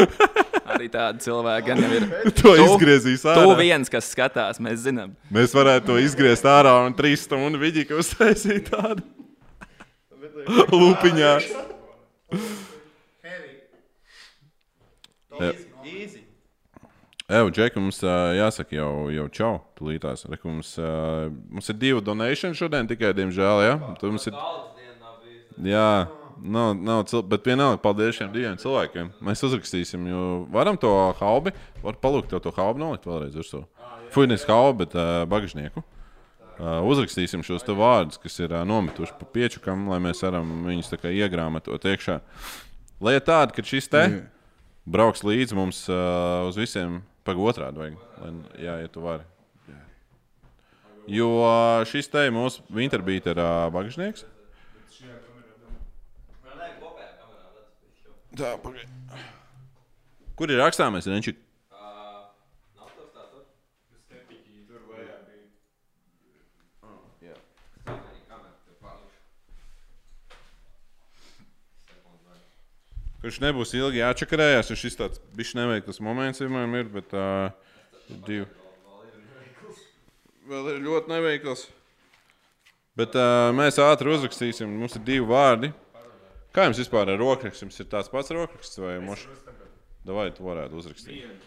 Arī tādi cilvēki gan jau ir. To izgriezīs ārā. Tu viens, kas skatās, mēs zinām. Mēs varētu to izgriezt ārā un trīs stundu vidī, ka uztaisīt tādu lupiņā. Easy. Evo, Džek, mums uh, jāsaka jau, jau čau, tūlītās. Re, ka Mums, uh, mums ir divi donēšana šodien, tikai, diemžēl, jā. Tad mums ir... Jā, nav, nav cil... bet vienalga, paldies šiem diviem cilvēkiem. Mēs uzrakstīsim, jo varam to haubi, var palūgt tev to haubi nolikt vēlreiz virsū. Fuinis haubi, bet uh, bagažnieku. Uh, uzrakstīsim šos vārdus, kas ir uh, nometuši pa piečukam, lai mēs varam viņus iegrāmatot iekšā. Lai ir tāda, ka šis te brauks līdzi mums uh, uz visiem pagotrādi vajag. Lai, jā, ja tu vari. Jo šis te mūsu Winterbeat ir bagažnieks. Tā, pagaid. Kur ir rakstāmais Renčik? Kurš nebūs ilgi jāčakarējās, jo šis tāds bijis neveikls moments vienmēr ir, bet uh, ir divi. Vēl ir ļoti neveikls. Bet uh, mēs ātri uzrakstīsim, mums ir divi vārdi. Kā jums vispār ar rokrakstu? Jums ir tāds pats rokraksts vai mošs? Vai tu varētu uzrakstīt?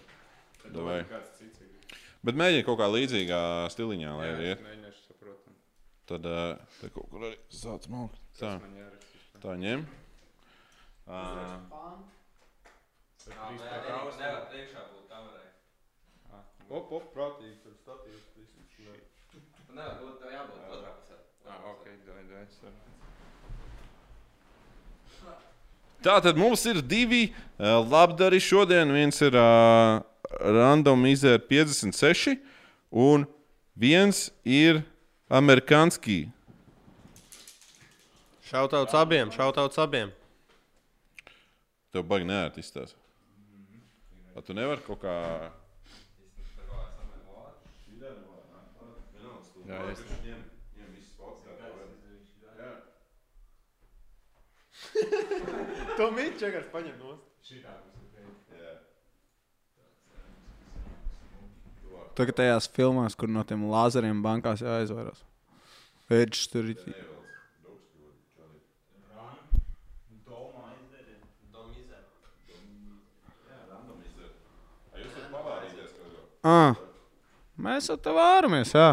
Davai. Bet mēģini kaut kā līdzīgā stiliņā, lai arī iet. Tad uh, te kaut kur arī sāc malkt. Tā, tā ņem. Uh, Op, op, prātīgi. Tur statīvs. Tā tad mums ir divi uh, labdari šodien. Viens ir uh, Random Izēra 56, un viens ir Amerikanski. Šautauts abiem, šautauts abiem. Tev baigi neērti izstāstīt. Vai tu nevari kaut kā. Jā, es... To mīļš čekars paņem no. Tagad tajās filmās, kur no tiem lāzeriem bankās jāizvairās. Pēdējais tur ir. Ah, mēs ar tevi vāramies, jā.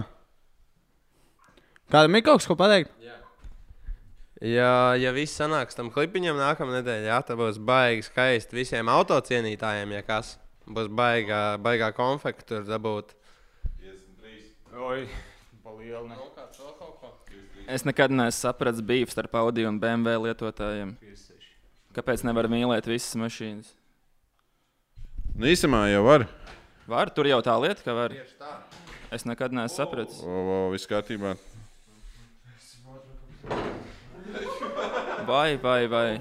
Kādam ir kaut kas, ko pateikt? Ja, ja viss sanāks tam klipiņam nākamā nedēļa, jā, tad būs baigi skaisti visiem autocienītājiem, ja kas. Būs baigā, baigā konfekta tur dabūt. Oi, pa lielu. ne. Es nekad neesmu sapratis bīvu starp Audi un BMW lietotājiem. Kāpēc nevar mīlēt visas mašīnas? Nu, īsumā jau var. Var, tur jau tā lieta, ka var. Es nekad neesmu sapratis. O, o, viss kārtībā. Vai, vai, vai.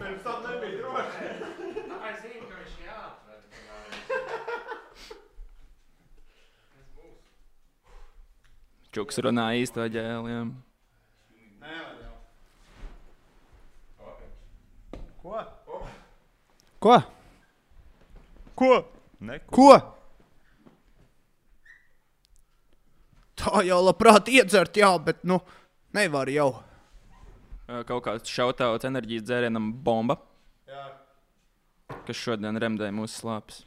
Čuks runā īsto ģēliem. Ko? Ko? Neko. Ko? Tā jau labprāt iedzert, jā, bet nu nevar jau. Kaut kāds šautauts enerģijas dzērienam bomba. Kas šodien remdē mūsu slāpes.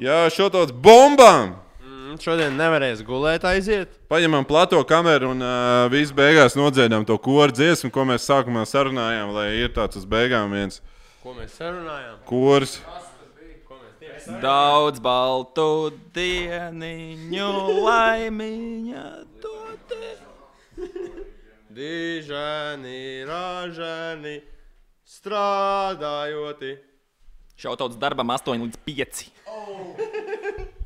Jā, tāds bombām! Mm, šodien nevarēs gulēt, aiziet. Paņemam plato kameru un uh, viss beigās nodziedam to koru dziesmu, ko mēs sākumā sarunājām, lai ir tāds uz beigām viens Ko mēs sarunājām? kurs. Daudz baltu dieniņu, laimiņa doti. Dižani, ražani, strādājoti. Šautauts darbam 8 līdz 5.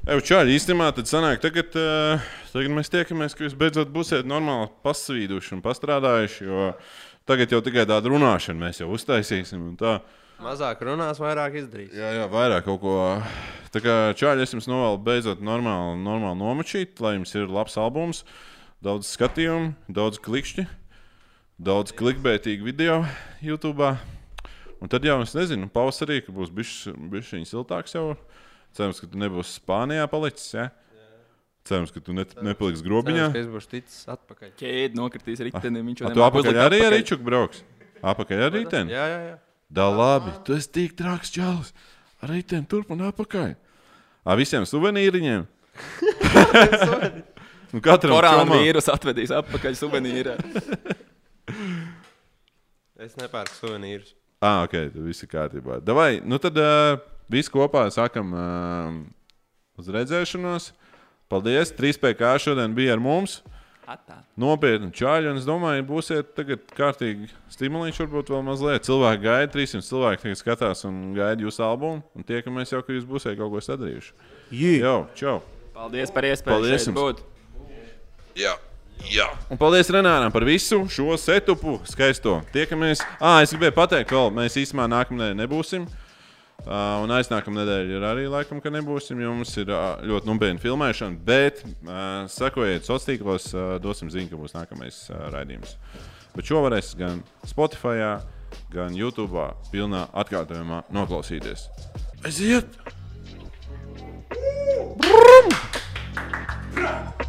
Evo, čāļi, īstenībā tad sanāk, tagad, uh, tagad mēs tiekamies, ka jūs beidzot būsiet normāli pasvīduši un pastrādājuši, jo tagad jau tikai tādu runāšanu mēs jau uztaisīsim un tā. Mazāk runās, vairāk izdarīs. Jā, jā, vairāk kaut ko. Tā kā čāļi, es jums novēlu beidzot normāli, normāli nomačīt, lai jums ir labs albums, daudz skatījumu, daudz klikšķi, daudz klikbētīgu video YouTube. Un tad jau es nezinu, pavasarī, ka būs bijis viņa siltāks jau. Cerams, ka tu nebūsi Spānijā palicis. Ja? Cerams, ka tu ne, nepaliksi grobiņā. Cerams, es būšu ticis atpakaļ. Ķēdi nokritīs ritenim. Viņš jau tu nemāk apakaļ arī ar rīčuku brauks? Apakaļ ar rīteni? Jā, jā, jā. Da labi, tu esi tik traks čalis. Ar rīteni turp un apakaļ. Ar visiem suvenīriņiem. nu, katram Korāna čomam. vīrus atvedīs atpakaļ suvenīrā. Es nepērku suvenīrus. Ah, ok, tad viss ir kārtībā. Davai, nu tad uh, visi kopā sākam uh, uz redzēšanos. Paldies! 3PK šodien bija ar mums. Atā. Nopietni čāļi, un es domāju, būsiet tagad kārtīgi stimulīši, varbūt vēl mazliet. Cilvēki gaida, 300 cilvēki tagad skatās un gaida jūsu albumu, un tiekamies jau, ka jūs būsiet kaut ko sadarījuši. Jā, čau! Paldies par iespēju Paldies jums. būt. Jā, jā. Un paldies Renāram par visu šo setupu skaisto. Tiekamies. Ah, es gribēju pateikt, vēl mēs īstenībā nākamā nedēļa nebūsim. Uh, un aiznākamā nedēļa ir arī laikam, ka nebūsim, jo mums ir uh, ļoti nopietna filmēšana. Bet uh, sekojiet sociālos tīklos, uh, dosim ziņu, ka būs nākamais uh, raidījums. Bet šo varēs gan Spotify, gan YouTube, pilnā atkārtojumā noklausīties. Aiziet! Brum! Brum!